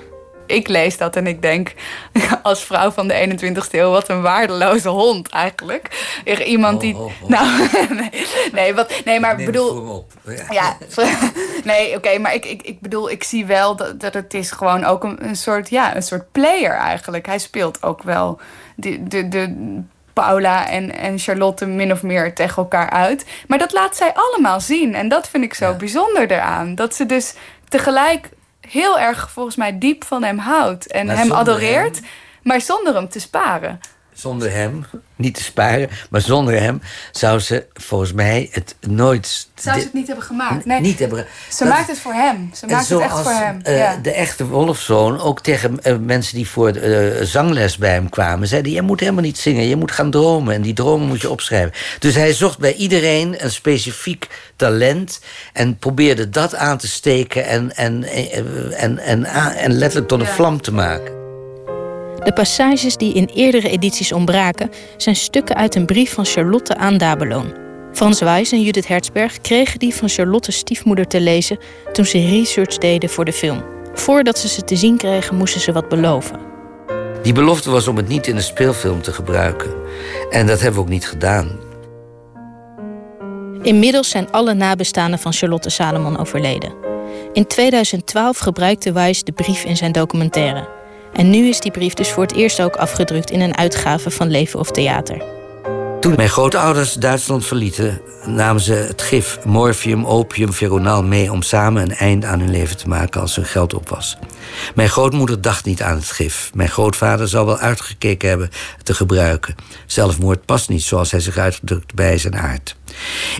ik lees dat en ik denk als vrouw van de 21ste eeuw, wat een waardeloze hond eigenlijk. Iemand die. Oh, oh, oh. Nou, nee, nee, wat, nee, maar ik bedoel. Ja, nee, oké, maar ik, ik, ik bedoel, ik zie wel dat, dat het is gewoon ook een, een soort, ja, een soort player eigenlijk. Hij speelt ook wel de, de, de Paula en, en Charlotte min of meer tegen elkaar uit. Maar dat laat zij allemaal zien. En dat vind ik zo bijzonder eraan. Dat ze dus tegelijk heel erg volgens mij diep van hem houdt en hem adoreert, maar zonder hem te sparen. Zonder hem, niet te sparen, maar zonder hem zou ze volgens mij het nooit. Zou ze het niet hebben gemaakt? Nee, niet hebben. Ze maakt het voor hem. Ze maakt het echt voor hem. Uh, ja. De echte Wolfzoon ook tegen uh, mensen die voor uh, zangles bij hem kwamen, zeiden: Je moet helemaal niet zingen, je moet gaan dromen. En die dromen moet je opschrijven. Dus hij zocht bij iedereen een specifiek talent en probeerde dat aan te steken en, en, en, en, en, letterlijk tot een vlam te maken. De passages die in eerdere edities ontbraken, zijn stukken uit een brief van Charlotte aan Dabeloon. Frans Wijs en Judith Hertzberg kregen die van Charlotte's stiefmoeder te lezen toen ze research deden voor de film. Voordat ze ze te zien kregen, moesten ze wat beloven. Die belofte was om het niet in een speelfilm te gebruiken. En dat hebben we ook niet gedaan. Inmiddels zijn alle nabestaanden van Charlotte Salomon overleden. In 2012 gebruikte Wijs de brief in zijn documentaire. En nu is die brief dus voor het eerst ook afgedrukt in een uitgave van Leven of Theater. Toen mijn grootouders Duitsland verlieten, namen ze het gif morfium, opium, veronaal mee om samen een eind aan hun leven te maken als hun geld op was. Mijn grootmoeder dacht niet aan het gif. Mijn grootvader zou wel uitgekeken hebben te gebruiken. Zelfmoord past niet zoals hij zich uitdrukt bij zijn aard.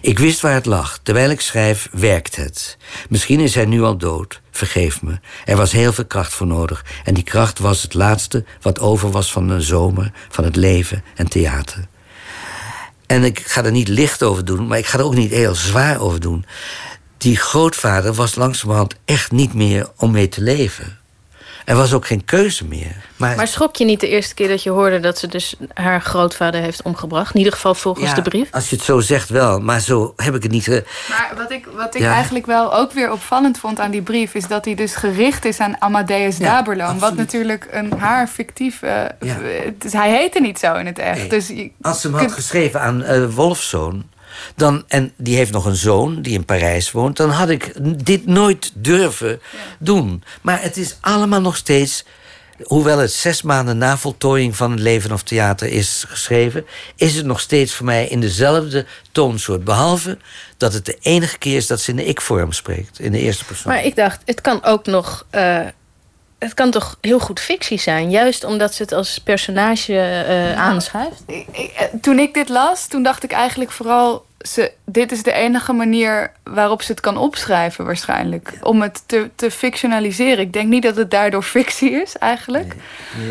Ik wist waar het lag. Terwijl ik schrijf, werkt het. Misschien is hij nu al dood. Vergeef me. Er was heel veel kracht voor nodig. En die kracht was het laatste wat over was van de zomer, van het leven en theater. En ik ga er niet licht over doen, maar ik ga er ook niet heel zwaar over doen. Die grootvader was langzamerhand echt niet meer om mee te leven. Er was ook geen keuze meer. Maar, Maar schrok je niet de eerste keer dat je hoorde dat ze dus haar grootvader heeft omgebracht? In ieder geval volgens ja, de brief. als je het zo zegt wel, maar zo heb ik het niet... ge- Maar wat ik, wat ik Ja. eigenlijk wel ook weer opvallend vond aan die brief... is dat hij dus gericht is aan Amadeus Daberloon. Wat natuurlijk een haar fictieve... Ja. Dus hij heette niet zo in het echt. Nee. Dus je Als ze hem had kunt- geschreven aan eh Wolfzoon... Dan, en die heeft nog een zoon die in Parijs woont... dan had ik dit nooit durven doen. Maar het is allemaal nog steeds... hoewel het zes maanden na voltooiing van het leven of theater is geschreven... is het nog steeds voor mij in dezelfde toonsoort. Behalve dat het de enige keer is dat ze in de ik-vorm spreekt. In de eerste persoon. Maar ik dacht, het kan ook nog. eh, het kan toch heel goed fictie zijn, juist omdat ze het als personage eh aanschuift. Eh, toen ik dit las, toen dacht ik eigenlijk vooral... Ze, dit is de enige manier waarop ze het kan opschrijven waarschijnlijk. Om het te, te fictionaliseren. Ik denk niet dat het daardoor fictie is eigenlijk.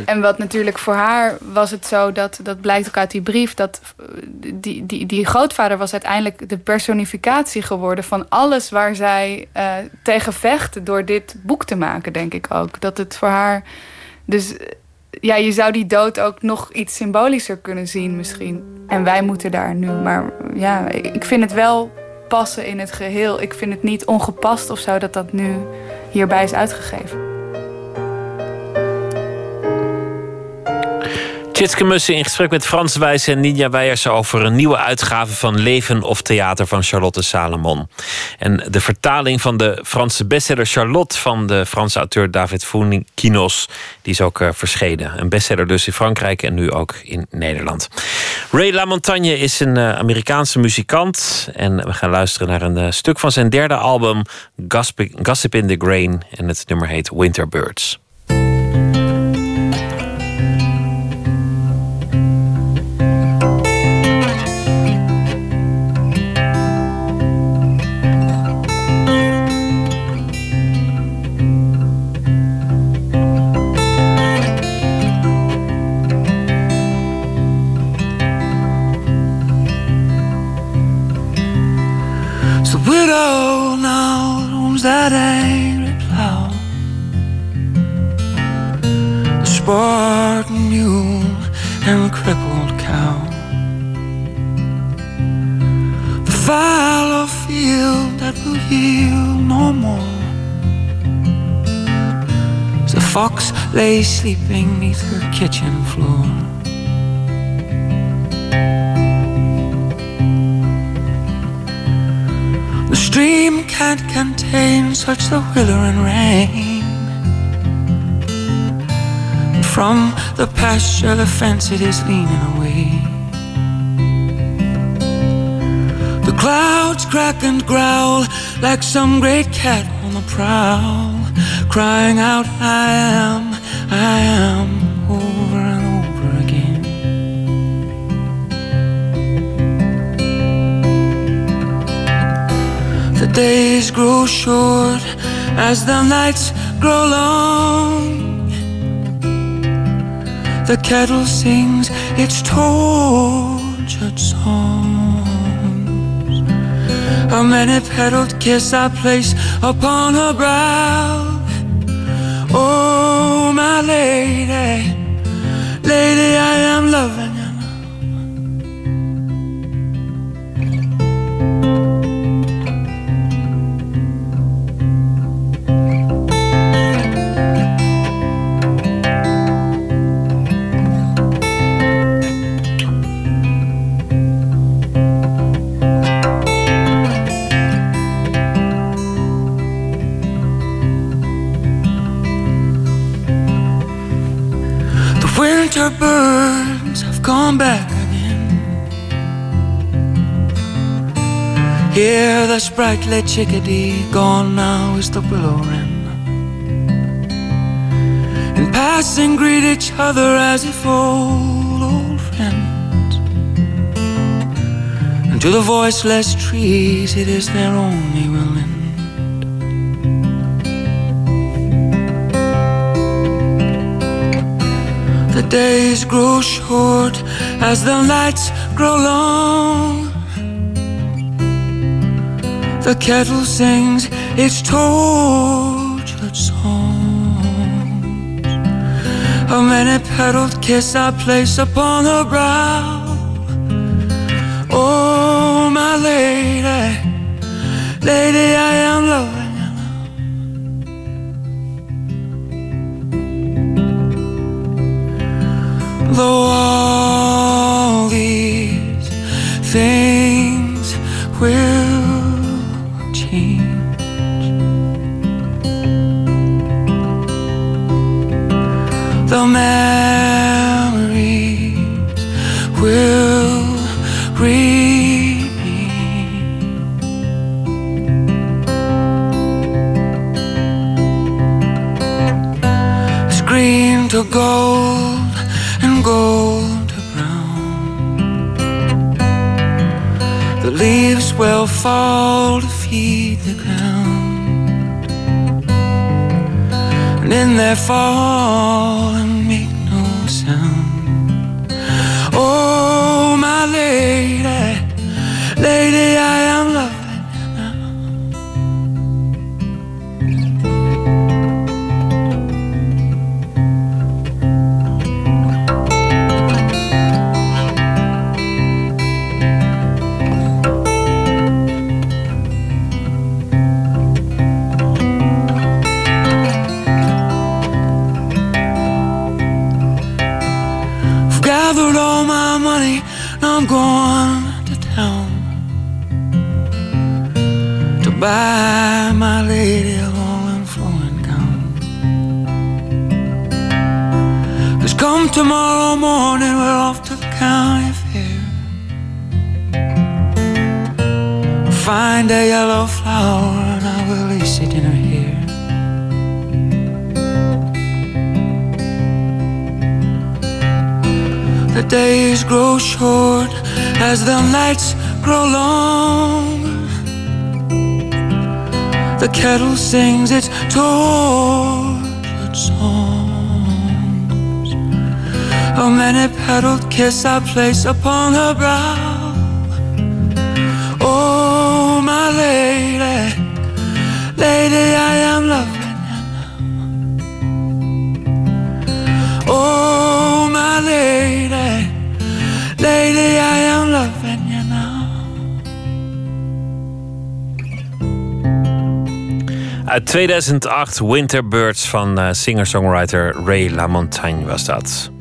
En wat natuurlijk voor haar was het zo, dat, dat blijkt ook uit die brief... dat eh, die, die, die grootvader was uiteindelijk de personificatie geworden... van alles waar zij eh, tegen vecht door dit boek te maken, denk ik ook. Dat het voor haar... Dus eh, ja, je zou die dood ook nog iets symbolischer kunnen zien misschien. En wij moeten daar nu. Maar ja, ik vind het wel passen in het geheel. Ik vind het niet ongepast of zo dat dat nu hierbij is uitgegeven. Tjitske in gesprek met Frans Wijs en Ninja Weijers over een nieuwe uitgave van Leven of Theater van Charlotte Salomon. En de vertaling van de Franse bestseller Charlotte van de Franse auteur David Founkinos, die is ook eh, verschenen. Een bestseller dus in Frankrijk en nu ook in Nederland. Ray LaMontagne is een eh, Amerikaanse muzikant en we gaan luisteren naar een eh, stuk van zijn derde album Gossip, Gossip in the Grain en het nummer heet Winterbirds. So angry plow. The Spartan mule and the crippled cow. The fallow field that will yield no more. The fox lay sleeping neath her kitchen floor. The stream can't contain such the withering rain. From the pasture, the fence it is leaning away. The clouds crack and growl like some great cat on the prowl, crying out, I am, I am, days grow short as the nights grow long. The kettle sings its tortured songs. A many petaled kiss I place upon her brow. Oh, my lady, lady, I am loving Sprightly chickadee, gone now is the willow wren. In passing, greet each other as if old, old friends. And to the voiceless trees, it is their only will end. The days grow short as the nights grow long. The kettle sings its tortured songs. A many petaled kiss I place upon her brow. Oh, my lady, lady, I am loving. Find a yellow flower and I will lace it in her hair. The days grow short as the nights grow long. The kettle sings its tortured songs. A many petaled kiss I place upon her brow. Lady, lady, I am loving you. Oh, my lady, lady, I am loving you now. Uit 2008 Winterbirds van eh, singer-songwriter Ray LaMontagne was dat.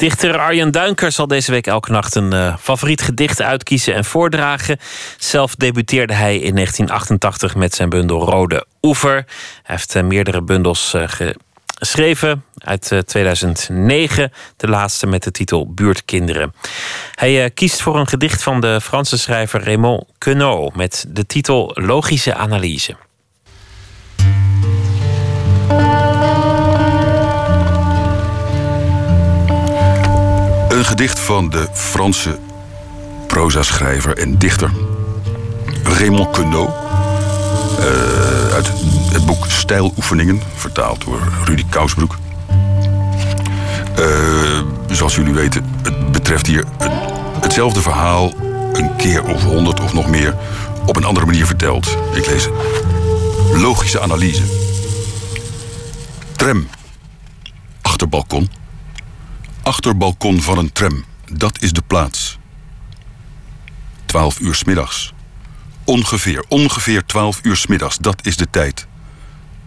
Dichter Arjen Duinker zal deze week elke nacht een eh, favoriet gedicht uitkiezen en voordragen. Zelf debuteerde hij in 1988 met zijn bundel Rode Oever. Hij heeft eh, meerdere bundels eh, geschreven. Uit eh, 2009, de laatste met de titel Buurtkinderen. Hij kiest voor een gedicht van de Franse schrijver Raymond Queneau met de titel Logische Analyse. Een gedicht van de Franse prozaschrijver en dichter Raymond Queneau. eh, uit het boek Stijloefeningen, vertaald door Rudy Kousbroek. Eh, zoals jullie weten, het betreft hier een- hetzelfde verhaal... een keer of honderd of nog meer op een andere manier verteld. Ik lees logische analyse. Tram. Achterbalkon. Achterbalkon van een tram. Dat is de plaats. 12 uur 's middags. Ongeveer, ongeveer 12 uur 's middags. Dat is de tijd.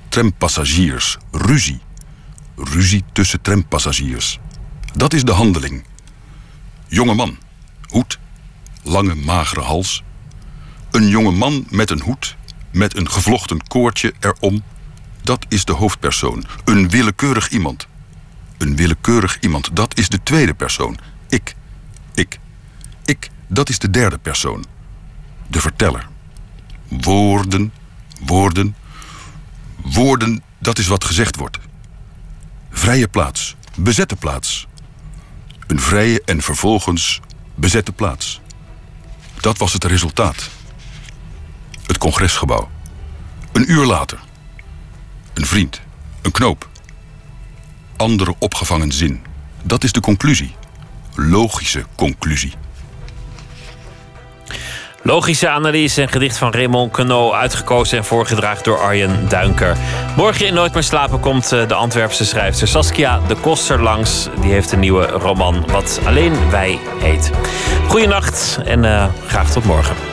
Trampassagiers. Ruzie. Ruzie tussen trampassagiers. Dat is de handeling. Jonge man. Hoed. Lange magere hals. Een jonge man met een hoed. Met een gevlochten koordje erom. Dat is de hoofdpersoon. Een willekeurig iemand. Een willekeurig iemand, dat is de tweede persoon. Ik. Ik. Ik, dat is de derde persoon. de verteller. Woorden, woorden, woorden, dat is wat gezegd wordt. Vrije plaats, bezette plaats. Een vrije en vervolgens bezette plaats. Dat was het resultaat. Het congresgebouw. Een uur later. Een vriend, een knoop. Andere opgevangen zin. Dat is de conclusie. Logische conclusie. Logische analyse en gedicht van Raymond Queneau... uitgekozen en voorgedragen door Arjen Duinker. Morgen in Nooit meer slapen komt eh, de Antwerpse schrijfster Saskia de Koster langs. Die heeft een nieuwe roman Wat alleen wij heet. Goeienacht en uh, graag tot morgen.